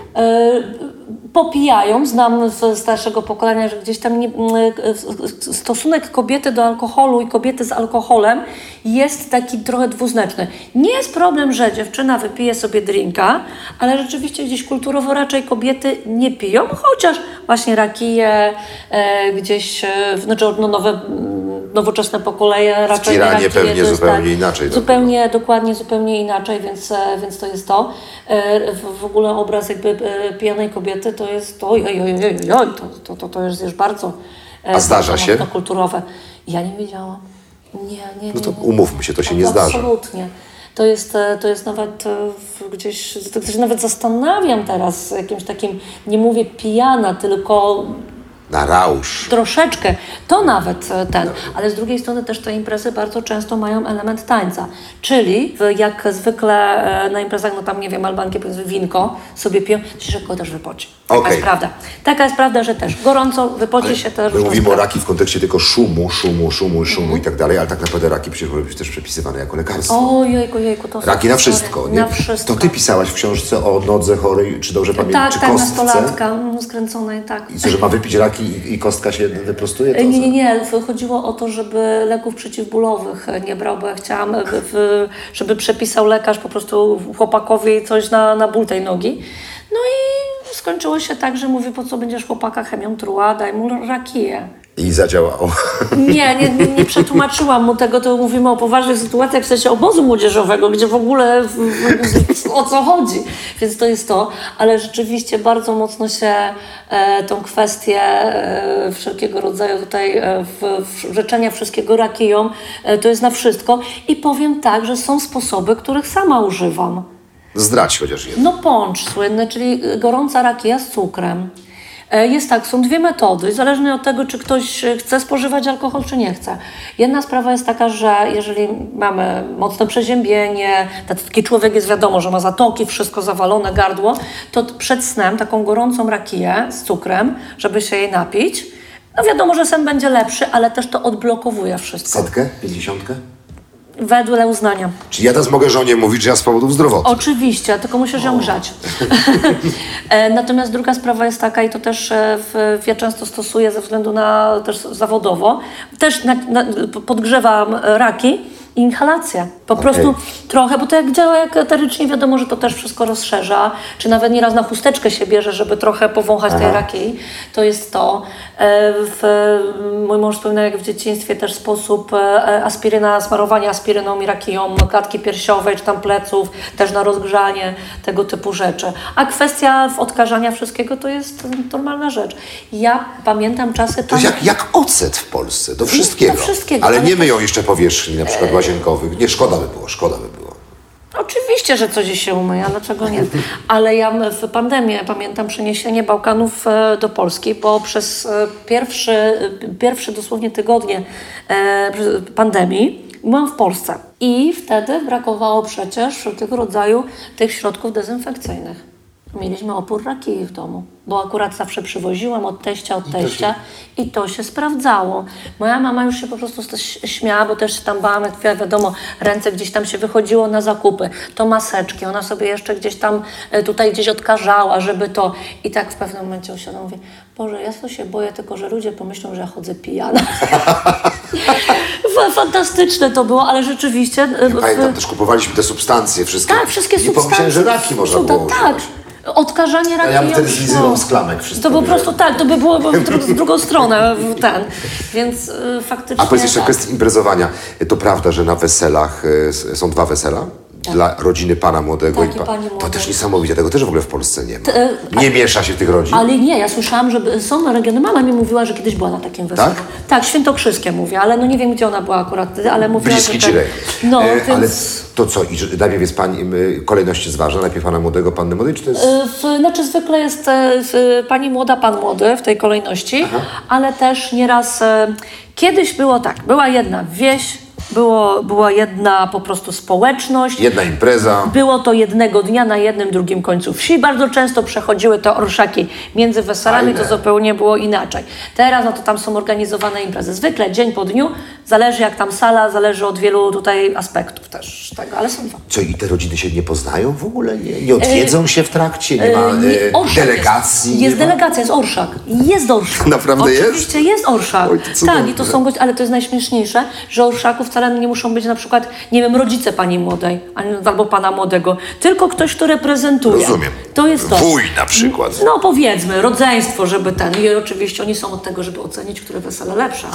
Popijają. Znam z starszego pokolenia, że gdzieś tam nie, e, stosunek kobiety do alkoholu i kobiety z alkoholem jest taki trochę dwuznaczny. Nie jest problem, że dziewczyna wypije sobie drinka, ale rzeczywiście gdzieś kulturowo raczej kobiety nie piją, chociaż właśnie rakije, e, gdzieś, e, znaczy no, nowe, nowoczesne pokolenie raczej pewnie zupełnie inaczej to Zupełnie, dokładnie, zupełnie inaczej, więc, e, więc to jest to. E, W, ogóle obraz jakby pijanej kobiety to jest to, oj, oj, oj, oj, oj, to, to, to, to jest już bardzo, e, A zdarza się? kulturowe. Ja nie wiedziałam. Nie, nie, nie. No to umówmy się, to się nie No, zdarza. Absolutnie. To jest, e, to jest nawet e, gdzieś, to się nawet zastanawiam teraz jakimś takim, nie mówię pijana, tylko Na rausz. troszeczkę, to nawet ten, ale z drugiej strony też te imprezy bardzo często mają element tańca, czyli jak zwykle na imprezach, no tam nie wiem, Albanki powiedzmy winko sobie piją, to się szybko też wypoci. Taka Okej. jest prawda. Taka jest prawda, że też gorąco wypoci się też. My mówimy o raki w kontekście tylko szumu, szumu, szumu, szumu i tak dalej, ale tak naprawdę raki przecież może być też przepisywane jako lekarstwo. Ojejku, jejku, to są Raki na wszystko. Na wszystko. To ty pisałaś w książce o nodze chorej, czy dobrze pamiętam, Tak, czy tak, kostce? nastolatka, mm, skręconej, tak. I co, że ma wypić raki i, i kostka się wyprostuje? To E, Nie, nie, nie. Chodziło o to, żeby leków przeciwbólowych nie brał, bo ja chciałam, e, żeby przepisał lekarz po prostu chłopakowi coś na, na ból tej nogi. No i skończyło się tak, że mówi, po co będziesz chłopaka chemią truła, daj mu rakiję. I zadziałało. Nie, nie, nie, nie przetłumaczyłam mu tego, to mówimy o poważnych sytuacjach w sensie obozu młodzieżowego, gdzie w ogóle w, w, w, o co chodzi. Więc to jest to, ale rzeczywiście bardzo mocno się e, tą kwestię e, wszelkiego rodzaju tutaj e, rzeczenia wszystkiego rakiją, e, to jest na wszystko. I powiem tak, że są sposoby, których sama używam. Zdrać chociaż jedno. No pącz słynny, czyli gorąca rakija z cukrem. E, Jest tak, są dwie metody, zależnie od tego, czy ktoś e, chce spożywać alkohol, czy nie chce. Jedna sprawa jest taka, że jeżeli mamy mocne przeziębienie, taki człowiek jest wiadomo, że ma zatoki, wszystko zawalone, gardło, to przed snem taką gorącą rakiję z cukrem, żeby się jej napić. No wiadomo, że sen będzie lepszy, ale też to odblokowuje wszystko. Setkę? Pięćdziesiątkę? Wedle uznania. Czyli ja teraz mogę żonie mówić, że ja z powodów zdrowotnych. Oczywiście, tylko musisz ją grzać. E, Natomiast druga sprawa jest taka, i to też e, w, ja często stosuję ze względu na też zawodowo, też na, na, podgrzewam raki, inhalację. Po prostu trochę, bo to jak działa jak eterycznie, wiadomo, że to też wszystko rozszerza, czy nawet nieraz na chusteczkę się bierze, żeby trochę powąchać tej raki. To jest to. E, W, mój mąż wspominał, jak w dzieciństwie też sposób e, aspiryna, smarowanie aspiryną i rakiją klatki piersiowej, czy tam pleców, też na rozgrzanie, tego typu rzeczy. A kwestia odkażania wszystkiego to jest normalna rzecz. Ja pamiętam czasy... To jest jak, jak ocet w Polsce, do wszystkiego. do wszystkiego, Ale ale nie to- myją jeszcze powierzchni, na przykład łazienkowych. Nie, szkoda by było, szkoda by było. Oczywiście, że coś się umyje, dlaczego nie? Ale ja w pandemię pamiętam przeniesienie Bałkanów e, do Polski, bo przez e, pierwszy, e, pierwsze dosłownie tygodnie pandemii byłam w Polsce. I wtedy brakowało przecież wszelkiego rodzaju tych środków dezynfekcyjnych. Mieliśmy opór rakii w domu, bo akurat zawsze przywoziłam od teścia, od teścia i to się sprawdzało. Moja mama już się po prostu śmiała, bo też się tam bałam, jak wi- wiadomo, ręce gdzieś tam się wychodziło na zakupy, to maseczki, ona sobie jeszcze gdzieś tam e, tutaj gdzieś odkażała, żeby to i tak w pewnym momencie usiadłam, mówię, Boże, ja to się boję tylko, że ludzie pomyślą, że ja chodzę pijana. Fa- Fantastyczne to było, ale rzeczywiście... e, w- Pamiętam, też kupowaliśmy te substancje wszystkie. tak, wszystkie Nie substancje. pomyślałem, że raki można było Tak. Odkażanie raki. ja bym wtedy zlizywał było. z klamek wszystko, To po prostu tak, to by było w dru- w drugą stronę w ten. Więc y, faktycznie. A powiedz jeszcze tak. kwestia imprezowania. To prawda, że na weselach s- są dwa wesela? Dla rodziny pana młodego Tak, i pa- pani To też niesamowite, tego też w ogóle w Polsce nie ma. e, Nie miesza się tych rodzin. Ale nie, ja słyszałam, że są regiony. Mama mi mówiła, że kiedyś była na takim weselu. Tak? Tak, świętokrzyskie mówię, ale no nie wiem, gdzie ona była akurat wtedy, ale mówiła, Bliski że rejon. No, E, więc... Ale to co, i najpierw jest pani, kolejność ważna? Najpierw pana młodego, panny młodej, czy to jest... Y, W, znaczy zwykle jest e, w, pani młoda, pan młody w tej kolejności, ale też nieraz e, kiedyś było tak, była jedna wieś, było, była jedna po prostu społeczność. Jedna impreza. Było to jednego dnia na jednym, drugim końcu wsi. Bardzo często przechodziły te orszaki między weselami, to zupełnie było inaczej. Teraz no to tam są organizowane imprezy. Zwykle dzień po dniu, zależy jak tam sala, zależy od wielu tutaj aspektów też tego, ale są dwa. Co, i te rodziny się nie poznają w ogóle? Nie, nie odwiedzą się w trakcie? Nie ma E, e, delegacji? Jest, jest ma? delegacja, jest orszak. Jest orszak. Naprawdę jest? Oczywiście jest orszak. Oj, tak, i to są goście, ale to jest najśmieszniejsze, że orszaku wcale nie muszą być na przykład, nie wiem, rodzice pani młodej albo pana młodego, tylko ktoś, kto reprezentuje. Rozumiem. To jest to. Wuj na przykład. No powiedzmy, rodzeństwo, żeby ten. I oczywiście oni są od tego, żeby ocenić, które wesele lepsze.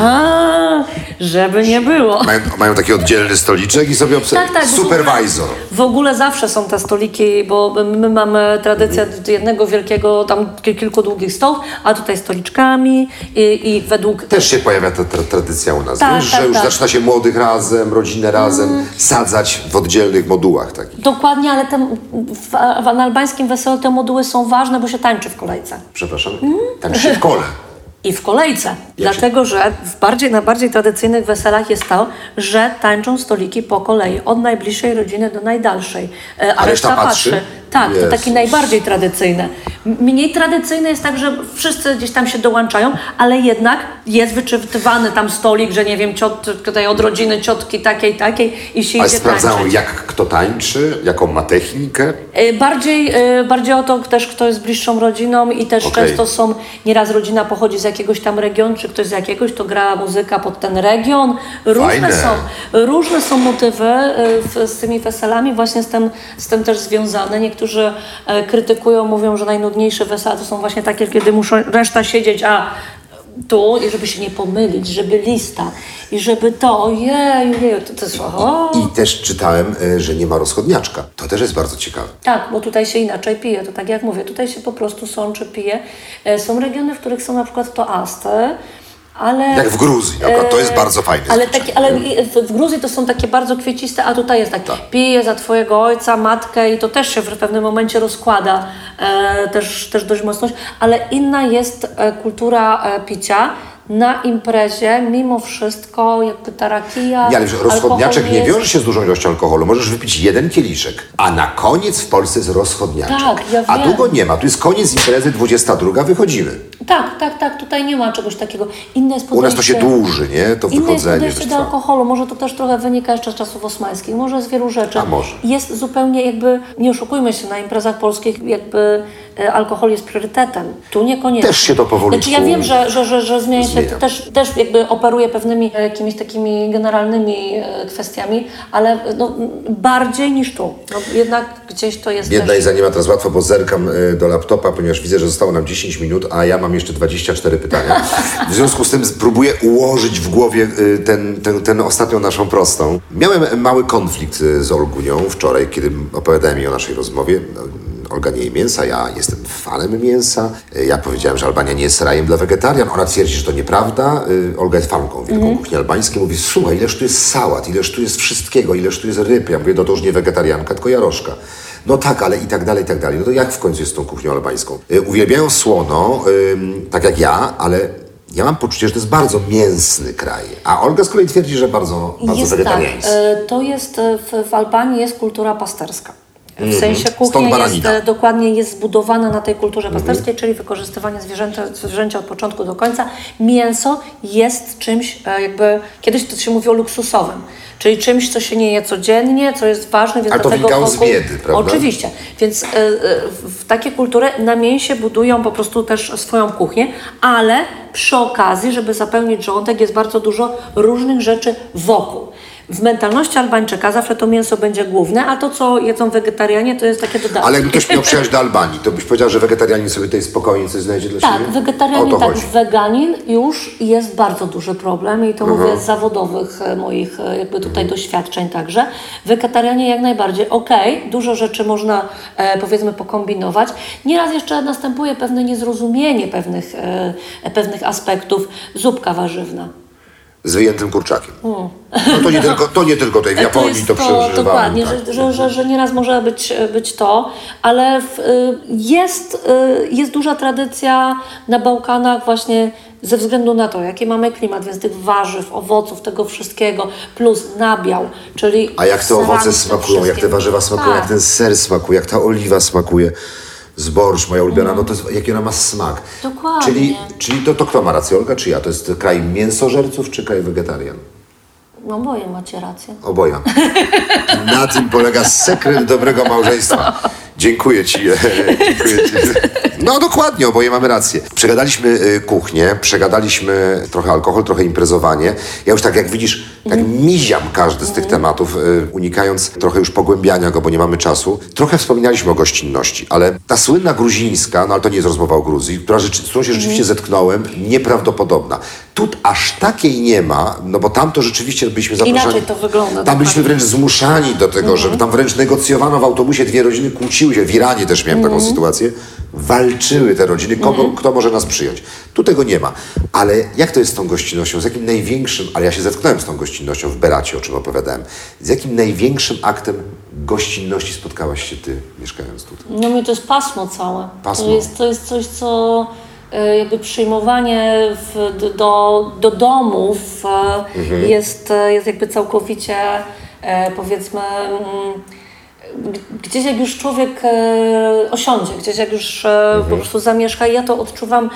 A, żeby nie było. Mają, mają taki oddzielny stoliczek i sobie obserwują. Tak, tak. Supervisor. W ogóle zawsze są te stoliki, bo my mamy tradycję jednego wielkiego, tam ki- kilku długich stołów, a tutaj stoliczkami i, i według... Też się pojawia ta tra tradycja u nas, Tak, tak, że już tak. zaczyna się młodych razem, rodzinę razem sadzać w oddzielnych modułach takich. Dokładnie, ale te, w, w, na albańskim weselu te moduły są ważne, bo się tańczy w kolejce. Przepraszam? Mm. Tak się w kole. I w kolejce. Dlatego, że w bardziej, na bardziej tradycyjnych weselach jest to, że tańczą stoliki po kolei, od najbliższej rodziny do najdalszej. E, A, A reszta patrzy? Tak, to takie najbardziej tradycyjne. Mniej tradycyjne jest tak, że wszyscy gdzieś tam się dołączają, ale jednak jest wyczytywany tam stolik, że nie wiem, ciot, tutaj od rodziny ciotki takiej, takiej i się Ale idzie sprawdzają, tańczyć. jak kto tańczy, jaką ma technikę. E, Bardziej, e, bardziej o to też, kto jest bliższą rodziną i też Okej. często są, nieraz rodzina pochodzi z jakiegoś tam regionu, czy ktoś z jakiegoś, to gra muzyka pod ten region. Różne Fajne. są, różne są motywy e, z tymi weselami, właśnie z tym, z tym też związane. Niektórzy e, krytykują, mówią, że najnudniejsze wesela to są właśnie takie, kiedy muszą reszta siedzieć, a tu, i żeby się nie pomylić, żeby lista i żeby to, ojej, ojej, to, to jest, o, I też czytałem, e, że nie ma rozchodniaczka. To też jest bardzo ciekawe. Tak, bo tutaj się inaczej pije, to tak jak mówię, tutaj się po prostu sączy, pije. E, Są regiony, w których są na przykład toasty, ale... Jak w Gruzji przykład, to jest e, bardzo fajne Ale, taki, ale w, Gruzji to są takie bardzo kwieciste, a tutaj jest tak, pije za twojego ojca, matkę i to też się w pewnym momencie rozkłada e, też, też dość mocno, ale inna jest e, kultura e, picia na imprezie, mimo wszystko jakby ta rakija, Nie, ale że rozchodniaczek nie jest- wiąże się z dużą ilością alkoholu. Możesz wypić jeden kieliszek, a na koniec w Polsce jest rozchodniaczek. Tak, ja a wiem. długo nie ma. Tu jest koniec imprezy, 22, wychodzimy. Tak, tak, tak, tutaj nie ma czegoś takiego. Inne jest U nas to się podejście- dłuży, nie? To Inne jest wychodzenie podejście też do alkoholu. Może to też trochę wynika jeszcze z czasów osmańskich, może z wielu rzeczy. A może. Jest zupełnie jakby, nie oszukujmy się, na imprezach polskich jakby alkohol jest priorytetem. Tu niekoniecznie. Też się to powolutku Znaczy ja wiem, że, że, że, że zmienia się, zmienia. też, też jakby operuje pewnymi e, jakimiś takimi generalnymi e, kwestiami, ale no, bardziej niż tu. No, jednak gdzieś to jest Biedna też... Iza nie ma teraz łatwo, bo zerkam do laptopa, ponieważ widzę, że zostało nam 10 minut, a ja mam jeszcze 24 pytania. W związku z tym próbuję ułożyć w głowie ten, ten, ten ostatnią naszą prostą. Miałem mały konflikt z Olgunią wczoraj, kiedy opowiadałem jej o naszej rozmowie. Olga nie je mięsa, ja jestem fanem mięsa. Y, Ja powiedziałem, że Albania nie jest rajem dla wegetarian. Ona twierdzi, że to nieprawda. Y, Olga jest fanką wielką kuchni albańskiej. Mówi, słuchaj, ileż tu jest sałat, ileż tu jest wszystkiego, ileż tu jest ryb. Ja mówię, no to już nie wegetarianka, tylko jaroszka. No tak, ale i tak dalej, i tak dalej. No to jak w końcu jest z tą kuchnią albańską? Y, Uwielbiają słono, tak jak ja, ale ja mam poczucie, że to jest bardzo mięsny kraj. A Olga z kolei twierdzi, że bardzo, bardzo Jest tak, wegetariański. e, to jest e, w, w Albanii jest kultura pasterska. W sensie Mhm. Kuchnia jest, e, dokładnie jest zbudowana na tej kulturze Mhm. pasterskiej, czyli wykorzystywanie zwierzęcia, zwierzęcia od początku do końca. Mięso jest czymś e, jakby, kiedyś to się mówiło luksusowym, czyli czymś, co się nie je codziennie, co jest ważne, więc Ale to wynikało z biedy, prawda? Oczywiście, więc e, e, w takie kultury na mięsie budują po prostu też swoją kuchnię, ale przy okazji, żeby zapełnić żołądek jest bardzo dużo różnych rzeczy wokół. W mentalności Albańczyka zawsze to mięso będzie główne, a to, co jedzą wegetarianie, to jest takie dodatki. Ale jakby ktoś miał przyjechać do Albanii, to byś powiedział, że wegetarianin sobie tutaj spokojnie coś znajdzie dla Tak, siebie? O wegetarianin, tak, chodzi. weganin już jest bardzo duży problem i to mówię z zawodowych e, moich e, jakby tutaj doświadczeń także. Wegetarianie jak najbardziej, okej, dużo rzeczy można e, powiedzmy pokombinować. Nieraz jeszcze następuje pewne niezrozumienie pewnych, e, pewnych aspektów. Zupka warzywna. Z wyjętym kurczakiem. No to nie tylko, to nie tylko tutaj w Japonii to, to, przeżywamy. dokładnie, tak. że, że, że, że nieraz może być, być to, ale w, y, jest, y, jest duża tradycja na Bałkanach właśnie ze względu na to, jaki mamy klimat, więc tych warzyw, owoców, tego wszystkiego, plus nabiał, czyli A jak te owoce smakują, jak te warzywa smakują, Tak. jak ten ser smakuje, jak ta oliwa smakuje. Zborsz, moja ulubiona, no to jest, jaki ona ma smak. Dokładnie. Czyli, czyli to, to kto ma rację, Olga czy ja? To jest kraj mięsożerców czy kraj wegetarian? No boję, macie rację. Oboje. Na tym polega sekret dobrego małżeństwa. Dziękuję ci. Dziękuję ci. No dokładnie, oboje mamy rację. Przegadaliśmy y, kuchnię, przegadaliśmy trochę alkohol, trochę imprezowanie. Ja już tak jak widzisz, tak miziam każdy z tych tematów, y, unikając trochę już pogłębiania go, bo nie mamy czasu. Trochę wspominaliśmy o gościnności, ale ta słynna gruzińska, no ale to nie jest rozmowa o Gruzji, która rzeczy, z którą się rzeczywiście zetknąłem, nieprawdopodobna. Tu aż takiej nie ma, no bo tam to rzeczywiście byliśmy zaproszeni. Inaczej to wygląda, Tam byliśmy wręcz zmuszani do tego, żeby tam wręcz negocjowano w autobusie, dwie rodziny kłóciły się. W Iranie też miałem taką sytuację. Walczyły te rodziny, kogo, kto może nas przyjąć. Tu tego nie ma. Ale jak to jest z tą gościnnością? Z jakim największym, ale ja się zetknąłem z tą gościnnością w Beracie, o czym opowiadałem. Z jakim największym aktem gościnności spotkałaś się ty, mieszkając tutaj? No mnie to jest pasmo całe. Pasmo. To, jest, to jest coś, co jakby przyjmowanie w, do, do domów e, Mhm. jest, e, jest jakby całkowicie e, powiedzmy mm, gdzieś jak już człowiek e, osiądzie, gdzieś jak już e, Mhm. po prostu zamieszka, ja to odczuwam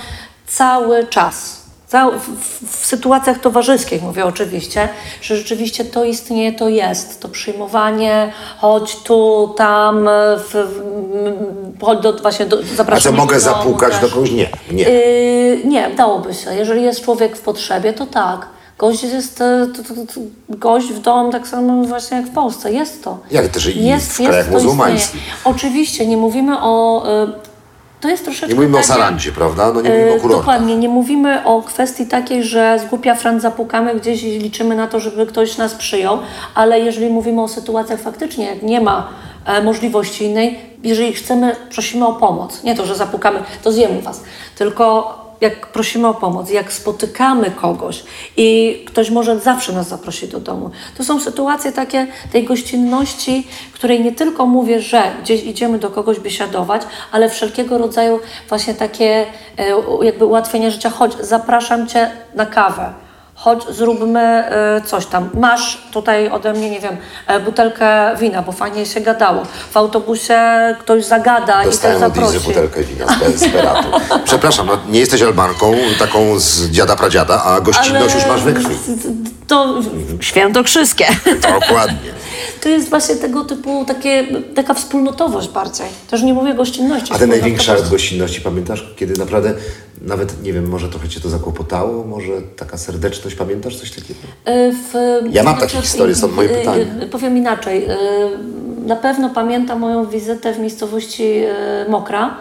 cały czas. W, sytuacjach towarzyskich mówię oczywiście, że rzeczywiście to istnieje, to jest. To przyjmowanie, chodź tu, tam, w, w, chodź do, właśnie do, A co, mogę do domu zapukać też. do kogoś? Nie, nie. Yy, nie, dałoby się. Jeżeli jest człowiek w potrzebie, to tak. Gość jest e, to, to, to, gość w dom tak samo właśnie jak w Polsce. Jest to. Jak też i w krajach to muzułmańskich. Oczywiście, nie mówimy o... y, to jest troszeczkę Nie mówimy o takie- sarandzie, prawda? No nie mówimy o E, kurortach. Dokładnie, nie mówimy o kwestii takiej, że z głupia frant zapukamy gdzieś i liczymy na to, żeby ktoś nas przyjął, ale jeżeli mówimy o sytuacjach faktycznie, jak nie ma e, możliwości innej, jeżeli chcemy, prosimy o pomoc, nie to, że zapukamy, to zjemy was, tylko jak prosimy o pomoc, jak spotykamy kogoś i ktoś może zawsze nas zaprosić do domu. To są sytuacje takie tej gościnności, której nie tylko mówię, że gdzieś idziemy do kogoś biesiadować, ale wszelkiego rodzaju właśnie takie e, jakby ułatwienia życia. Chodź, zapraszam Cię na kawę chodź, zróbmy e, coś tam. Masz tutaj ode mnie, nie wiem, e, butelkę wina, bo fajnie się gadało. W autobusie ktoś zagada Dostałem i Lizy zaprosi. butelkę wina z, z Beratu. Przepraszam, no, nie jesteś Albanką, taką z dziada pradziada, a gościnność już masz we krwi. To świętokrzyskie. Dokładnie. To jest właśnie tego typu, takie, taka wspólnotowość bardziej. Też nie mówię gościnności. A ten największy akt gościnności pamiętasz? Kiedy naprawdę, nawet nie wiem, może trochę cię to zakłopotało, może taka serdeczność, pamiętasz coś takiego? Y, W, Ja mam takie historie, stąd moje pytanie. y, Powiem inaczej. Na pewno pamiętam moją wizytę w miejscowości Mokra.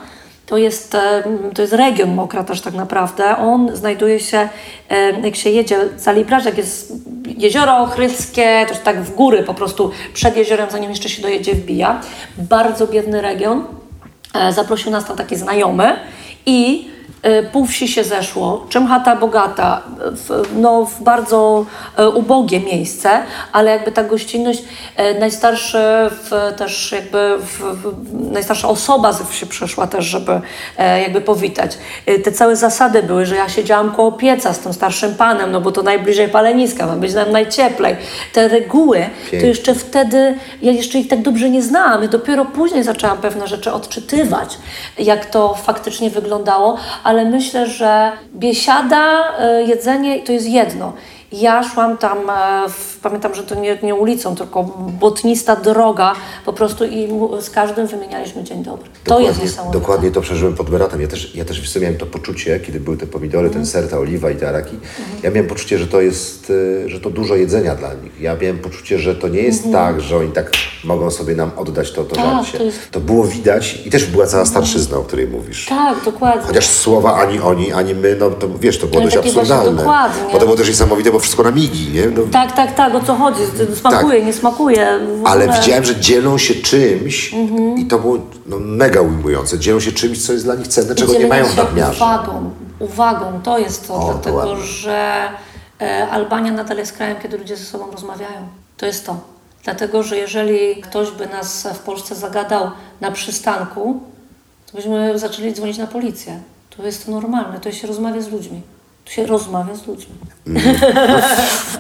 To jest, e, to jest region Mokra też tak naprawdę. On znajduje się, e, jak się jedzie za Librażek, jest jezioro Ochryckie, też tak w góry po prostu przed jeziorem, zanim jeszcze się dojedzie, wbija. Bardzo biedny region. E, Zaprosił nas tam taki znajomy i pół wsi się zeszło, czym chata bogata, w, no, w bardzo e, ubogie miejsce, ale jakby ta gościnność, e, najstarszy w, też jakby, w, najstarsza osoba z wsi przyszła też, żeby e, jakby powitać. E, te całe zasady były, że ja siedziałam koło pieca z tym starszym panem, no bo to najbliżej paleniska, ma być nam najcieplej. Te reguły, to Pięknie. jeszcze wtedy, ja jeszcze ich tak dobrze nie znałam i dopiero później zaczęłam pewne rzeczy odczytywać, jak to faktycznie wyglądało, ale myślę, że biesiada, e, jedzenie to jest jedno. Ja szłam tam, e, w, pamiętam, że to nie, nie ulicą, tylko błotnista droga po prostu i z każdym wymienialiśmy dzień dobry. To jest niesamowite. Dokładnie to przeżyłem pod Beratem. Ja też, ja też co, miałem to poczucie, kiedy były te pomidory, Mhm. ten ser, ta oliwa i te araki. Ja miałem poczucie, że to jest, e, że to dużo jedzenia dla nich. Ja miałem poczucie, że to nie jest tak, że oni tak mogą sobie nam oddać to, to Mhm. Tak, żarcie. to jest- To było widać i też była cała starszyzna, o której mówisz. Tak, dokładnie. Chociaż słowa ani oni, ani my, no to wiesz, to było Ale dość absurdalne. dokładnie. Bo to było też niesamowite, bo wszystko na migi, nie? No, Tak, tak, tak, o co chodzi? Smakuje, nie smakuje. Ale widziałem, że dzielą się czymś i to było no, mega ujmujące. Dzielą się czymś, co jest dla nich cenne, czego nie mają w nadmiarze. Uwagą, uwagą, to jest to, O, to dlatego ładnie. że e, Albania nadal jest krajem, kiedy ludzie ze sobą rozmawiają. To jest to. Dlatego, że jeżeli ktoś by nas w Polsce zagadał na przystanku, to byśmy zaczęli dzwonić na policję. To jest to normalne, to się rozmawia z ludźmi. Tu się rozmawia z ludźmi.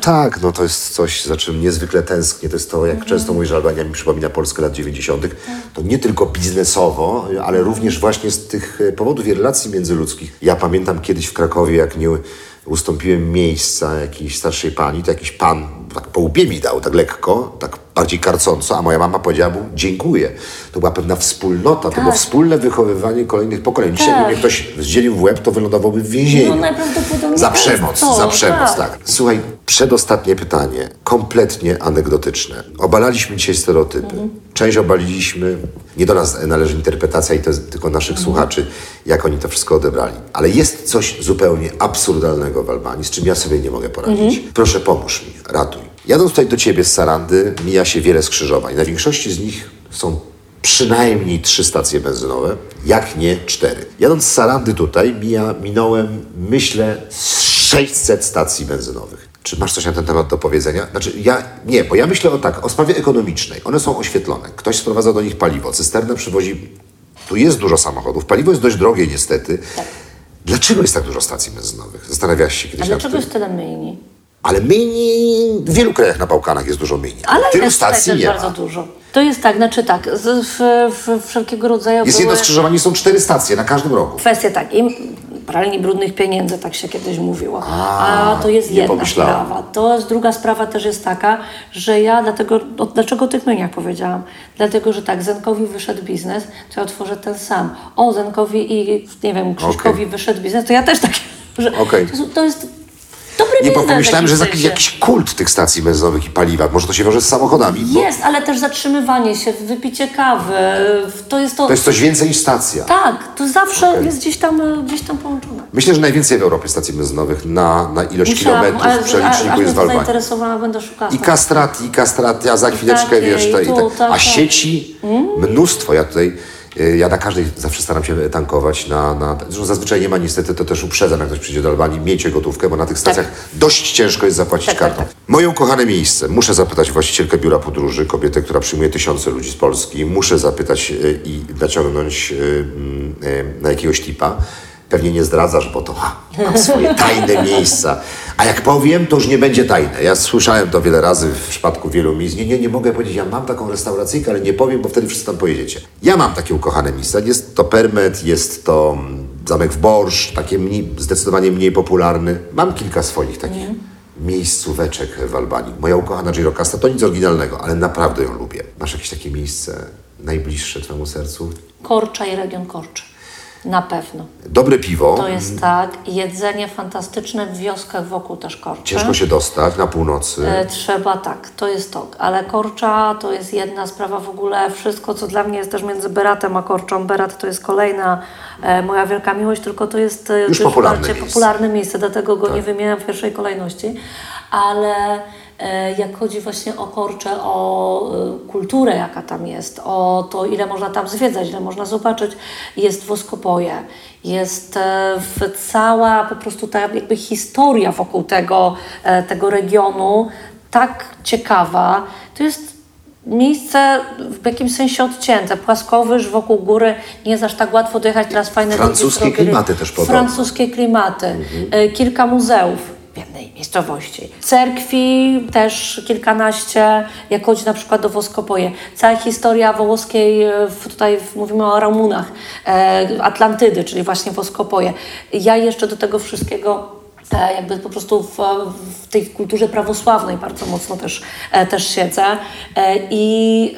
Tak, no to jest coś, za czym niezwykle tęsknię. To jest to, jak często mówisz, że Albania mi przypomina Polskę lat 90. To nie tylko biznesowo, ale również właśnie z tych e, powodów i relacji międzyludzkich. Ja pamiętam kiedyś w Krakowie, jak nie ustąpiłem miejsca jakiejś starszej pani, to jakiś pan tak po łbie mi dał, tak lekko, tak bardziej karcąco, a moja mama powiedziała mu dziękuję. To była pewna wspólnota, to było wspólne wychowywanie kolejnych pokoleń. Dzisiaj, Tak. gdyby ktoś zdzielił w łeb, to wylądowałby w więzieniu. No, najprawdopodobniej za jest przemoc, to, za przemoc, tak. tak. Słuchaj, przedostatnie pytanie, kompletnie anegdotyczne. Obalaliśmy dzisiaj stereotypy. Mhm. Część obaliliśmy, nie do nas należy interpretacja i to jest tylko naszych Mhm. słuchaczy, jak oni to wszystko odebrali. Ale jest coś zupełnie absurdalnego w Albanii, z czym ja sobie nie mogę poradzić. Mhm. Proszę pomóż mi, ratuj. Jadąc tutaj do ciebie z Sarandy, mija się wiele skrzyżowań. Na większości z nich są przynajmniej trzy stacje benzynowe, jak nie cztery. Jadąc z Sarandy tutaj, mija, minąłem, myślę, z 600 stacji benzynowych. Czy masz coś na ten temat do powiedzenia? Znaczy, ja nie, bo ja myślę o tak, o sprawie ekonomicznej. One są oświetlone. Ktoś sprowadza do nich paliwo, cysterna przywozi. Tu jest dużo samochodów. Paliwo jest dość drogie, niestety. Dlaczego jest tak dużo stacji benzynowych? Zastanawiałaś się A kiedyś nad dlaczego jest tyle myjni? Ale myjni, w wielu krajach na Bałkanach jest dużo myjni. Ale Tylu jest stacji też nie bardzo ma. dużo. To jest tak, znaczy tak, z, w, w wszelkiego rodzaju Jest były jedno skrzyżowanie, są cztery stacje na każdym rogu. kwestie tak, im pralni brudnych pieniędzy, tak się kiedyś mówiło. A, to jest jedna pomyślałem. sprawa. To jest druga sprawa też jest taka, że ja dlatego, o, dlaczego o tych myniach powiedziałam? Dlatego, że tak, Zenkowi wyszedł biznes, to ja otworzę ten sam. O, Zenkowi i, nie wiem, Krzyśkowi Okej. wyszedł biznes, to ja też tak, że Okej. to, to jest dobry Nie, bo pomyślałem, że jest jakiś, jakiś kult tych stacji benzynowych i paliwa. Może to się wiąże z samochodami. Bo Jest, ale też zatrzymywanie się, wypicie kawy, to jest to... to jest coś więcej niż stacja. Tak, to zawsze Okej. jest gdzieś tam, gdzieś tam połączone. Myślę, że najwięcej w Europie stacji benzynowych na, na ilość Musiałam, kilometrów ale- w przeliczniku jest w Albanii. zainteresowała, będę szukała. I kastrat, i kastrat, a za chwileczkę Takie, wiesz, i i tu, tak. tak, a tak. sieci mnóstwo. Ja tutaj Ja na każdej zawsze staram się tankować. Na, na, zresztą zazwyczaj nie ma niestety, to też uprzedzam, jak ktoś przyjdzie do Albanii, miejcie gotówkę, bo na tych stacjach dość ciężko jest zapłacić Tak, tak, kartą. Moje ukochane miejsce. Muszę zapytać właścicielkę biura podróży, kobietę, która przyjmuje tysiące ludzi z Polski. Muszę zapytać y, i naciągnąć y, na jakiegoś tipa. Pewnie nie zdradzasz, bo to ha, mam swoje tajne miejsca. A jak powiem, to już nie będzie tajne. Ja słyszałem to wiele razy w przypadku wielu miejsc. Nie, nie, nie mogę powiedzieć, ja mam taką restauracyjkę, ale nie powiem, bo wtedy wszyscy tam pojedziecie. Ja mam takie ukochane miejsca. Jest to Permet, jest to mm, Zamek w Borsz, takie mniej, zdecydowanie mniej popularny. Mam kilka swoich takich miejscóweczek w Albanii. Moja ukochana Girocasta to nic oryginalnego, ale naprawdę ją lubię. Masz jakieś takie miejsce najbliższe twojemu sercu? Korcza i region Korczy. Na pewno. Dobre piwo. To jest tak. Jedzenie fantastyczne w wioskach wokół też Korczy. Ciężko się dostać na północy. E, Trzeba tak, to jest to. Ale Korcza to jest jedna sprawa w ogóle. Wszystko, co dla mnie jest też między Beratem a Korczą. Berat to jest kolejna e, moja wielka miłość, tylko to jest e, Już popularne bardziej miejsce. popularne miejsce, dlatego go nie wymieniam w pierwszej kolejności. Ale jak chodzi właśnie o Korczę, o e, kulturę, jaka tam jest, o to, ile można tam zwiedzać, ile można zobaczyć, jest woskopoje, jest e, w cała po prostu ta jakby historia wokół tego, e, tego regionu tak ciekawa. To jest miejsce w jakimś sensie odcięte, płaskowyż wokół góry, nie jest aż tak łatwo dojechać, teraz fajne Francuskie klimaty też podobno. Francuskie klimaty, e, kilka muzeów jednej miejscowości. Cerkwi też kilkanaście, jak chodzi na przykład do Woskopoje. Cała historia wołoskiej, e, tutaj mówimy o Ramunach, e, Atlantydy, czyli właśnie Woskopoje. Ja jeszcze do tego wszystkiego e, jakby po prostu w, w tej kulturze prawosławnej bardzo mocno też, też siedzę. I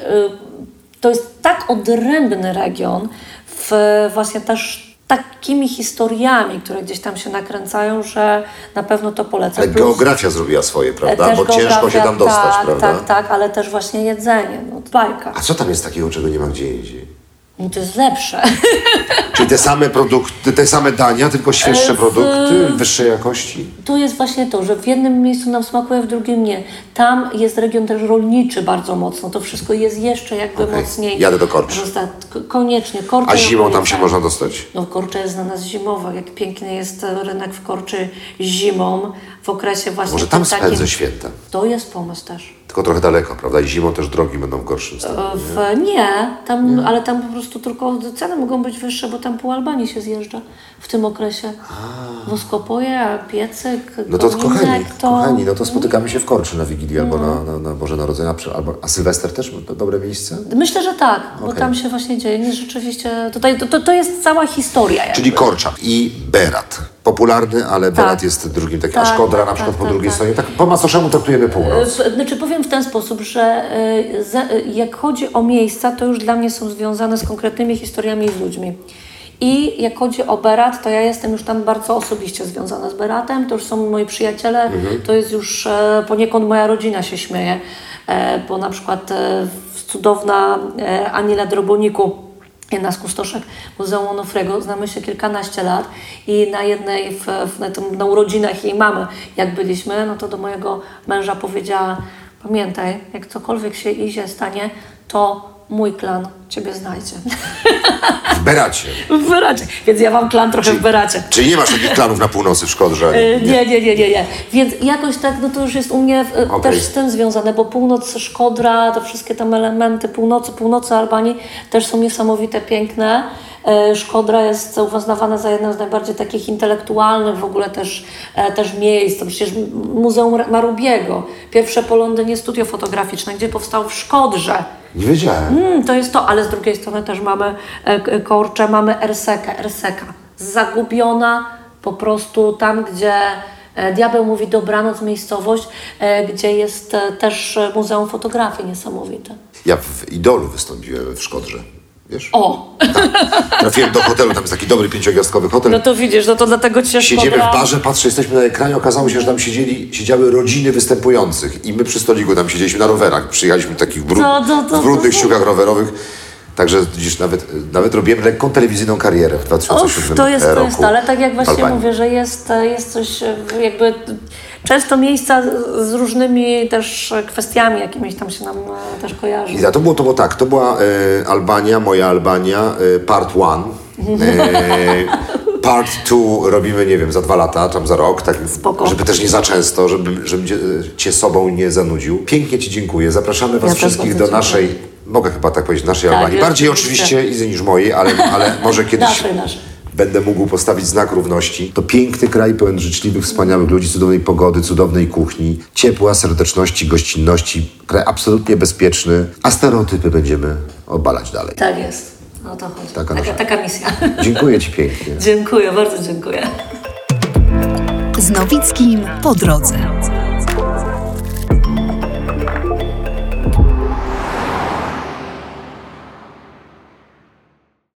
to jest tak odrębny region w właśnie też takimi historiami, które gdzieś tam się nakręcają, że na pewno to polecam. Ale Plus- geografia zrobiła swoje, prawda? Bo ciężko się tam dostać, tak, prawda? Tak, tak, ale też właśnie jedzenie, no bajka. A co tam jest takiego, czego nie ma gdzie indziej? No to jest lepsze. Czyli te same produkty, te same dania, tylko świeższe E, w- produkty, wyższej jakości? Tu jest właśnie to, że w jednym miejscu nam smakuje, w drugim nie. Tam jest region też rolniczy bardzo mocno. To wszystko jest jeszcze jakby Okej. mocniej. Jadę do Korczy. Koniecznie. Korcze A zimą tam się można dostać? No Korcze jest dla nas zimowa. Jak piękny jest rynek w Korczy zimą, w okresie właśnie Może tam takim- spędzę święta. To jest pomysł też. Tylko trochę daleko, prawda? I zimą też drogi będą w gorszym stanie. W, nie, tam, ale tam po prostu tylko ceny mogą być wyższe, bo tam pół Albanii się zjeżdża w tym okresie. Woskopoje, piecyk, No to kominek, kochani, to... kochani, no to spotykamy się w Korczy na Wigilię albo na, na, na Boże Narodzenia, przy- albo, a Sylwester też dobre miejsce? Myślę, że tak, bo Okej. tam się właśnie dzieje. Nie, rzeczywiście, tutaj, to, to, to jest cała historia. Jakby. Czyli Korcza i Berat. Popularny, ale Berat jest drugim takim, a Tak, Szkodra na tak, przykład tak, po tak, drugiej tak. stronie. Tak po macoszemu traktujemy północ. W- Znaczy powiem w ten sposób, że za, y, jak chodzi o miejsca, to już dla mnie są związane z konkretnymi historiami i z ludźmi. I jak chodzi o Berat, to ja jestem już tam bardzo osobiście związana z Beratem, to już są moi przyjaciele, to jest już e, poniekąd moja rodzina się śmieje, e, bo na przykład e, cudowna e, Aniela Droboniku, jedna z kustoszek Muzeum Onufrego, znamy się kilkanaście lat i na jednej, w, w, na, tym, na urodzinach jej mamy, jak byliśmy, no to do mojego męża powiedziała, pamiętaj, jak cokolwiek się idzie stanie, to mój klan Ciebie znajdzie. W Beracie. w Beracie. Więc ja mam klan trochę w Beracie. Czyli nie masz takich klanów na północy w Szkodrze? E, Nie, nie, nie, nie, nie. Więc jakoś tak, no to już jest u mnie e, Okej. też z tym związane, bo północ Szkodra, to wszystkie tam elementy północy, północy Albanii też są niesamowite, piękne. E, Szkodra jest uznawana za jedno z najbardziej takich intelektualnych w ogóle też, e, też miejsc. To przecież Muzeum Marubiego, pierwsze po Londynie studio fotograficzne, gdzie powstało w Szkodrze. Nie wiedziałem. Mm, to jest to, ale z drugiej strony też mamy e, k- Korcze, mamy Ersekę, Erseka. Zagubiona po prostu tam, gdzie e, diabeł mówi dobranoc, miejscowość, e, gdzie jest też Muzeum Fotografii niesamowite. Ja w Idolu wystąpiłem w Szkodrze. Wiesz? O, Trafiłem do hotelu, tam jest taki dobry pięciogwiazdkowy hotel. no to widzisz, no to dlatego cię Siedzimy w barze, patrzę, jesteśmy na ekranie, okazało się, że tam siedzieli, siedziały rodziny występujących i my przy stoliku tam siedzieliśmy na rowerach. Przyjechaliśmy w takich brud, To- to- to- w brudnych to- ściugach rowerowych. Także widzisz, nawet, nawet robiłem lekką telewizyjną karierę w 2007 Uf, to jest, to roku. jest, ale tak jak właśnie Albanii. mówię, że jest, jest coś e, jakby często miejsca z różnymi też kwestiami jakimiś tam się nam e, też kojarzy. I to było, to było tak, to była e, Albania, moja Albania, e, part one. E, part two robimy, nie wiem, za dwa lata, tam za rok, tak, Spoko. żeby też nie za często, żeby, żebym cię, cię sobą nie zanudził. Pięknie Ci dziękuję. Zapraszamy Was też wszystkich do naszej, mogę chyba tak powiedzieć, naszej Tak, Albanii. Bardziej oczywiście. Izy niż mojej, ale, ale może kiedyś Naszej, naszej. Będę mógł postawić znak równości. To piękny kraj, pełen życzliwych, wspaniałych ludzi, cudownej pogody, cudownej kuchni, ciepła, serdeczności, gościnności, kraj absolutnie bezpieczny, a stereotypy będziemy obalać dalej. Tak jest. O to chodzi. Taka Taka, taka misja. Dziękuję Ci pięknie. dziękuję, bardzo dziękuję. Z Nowickim po drodze.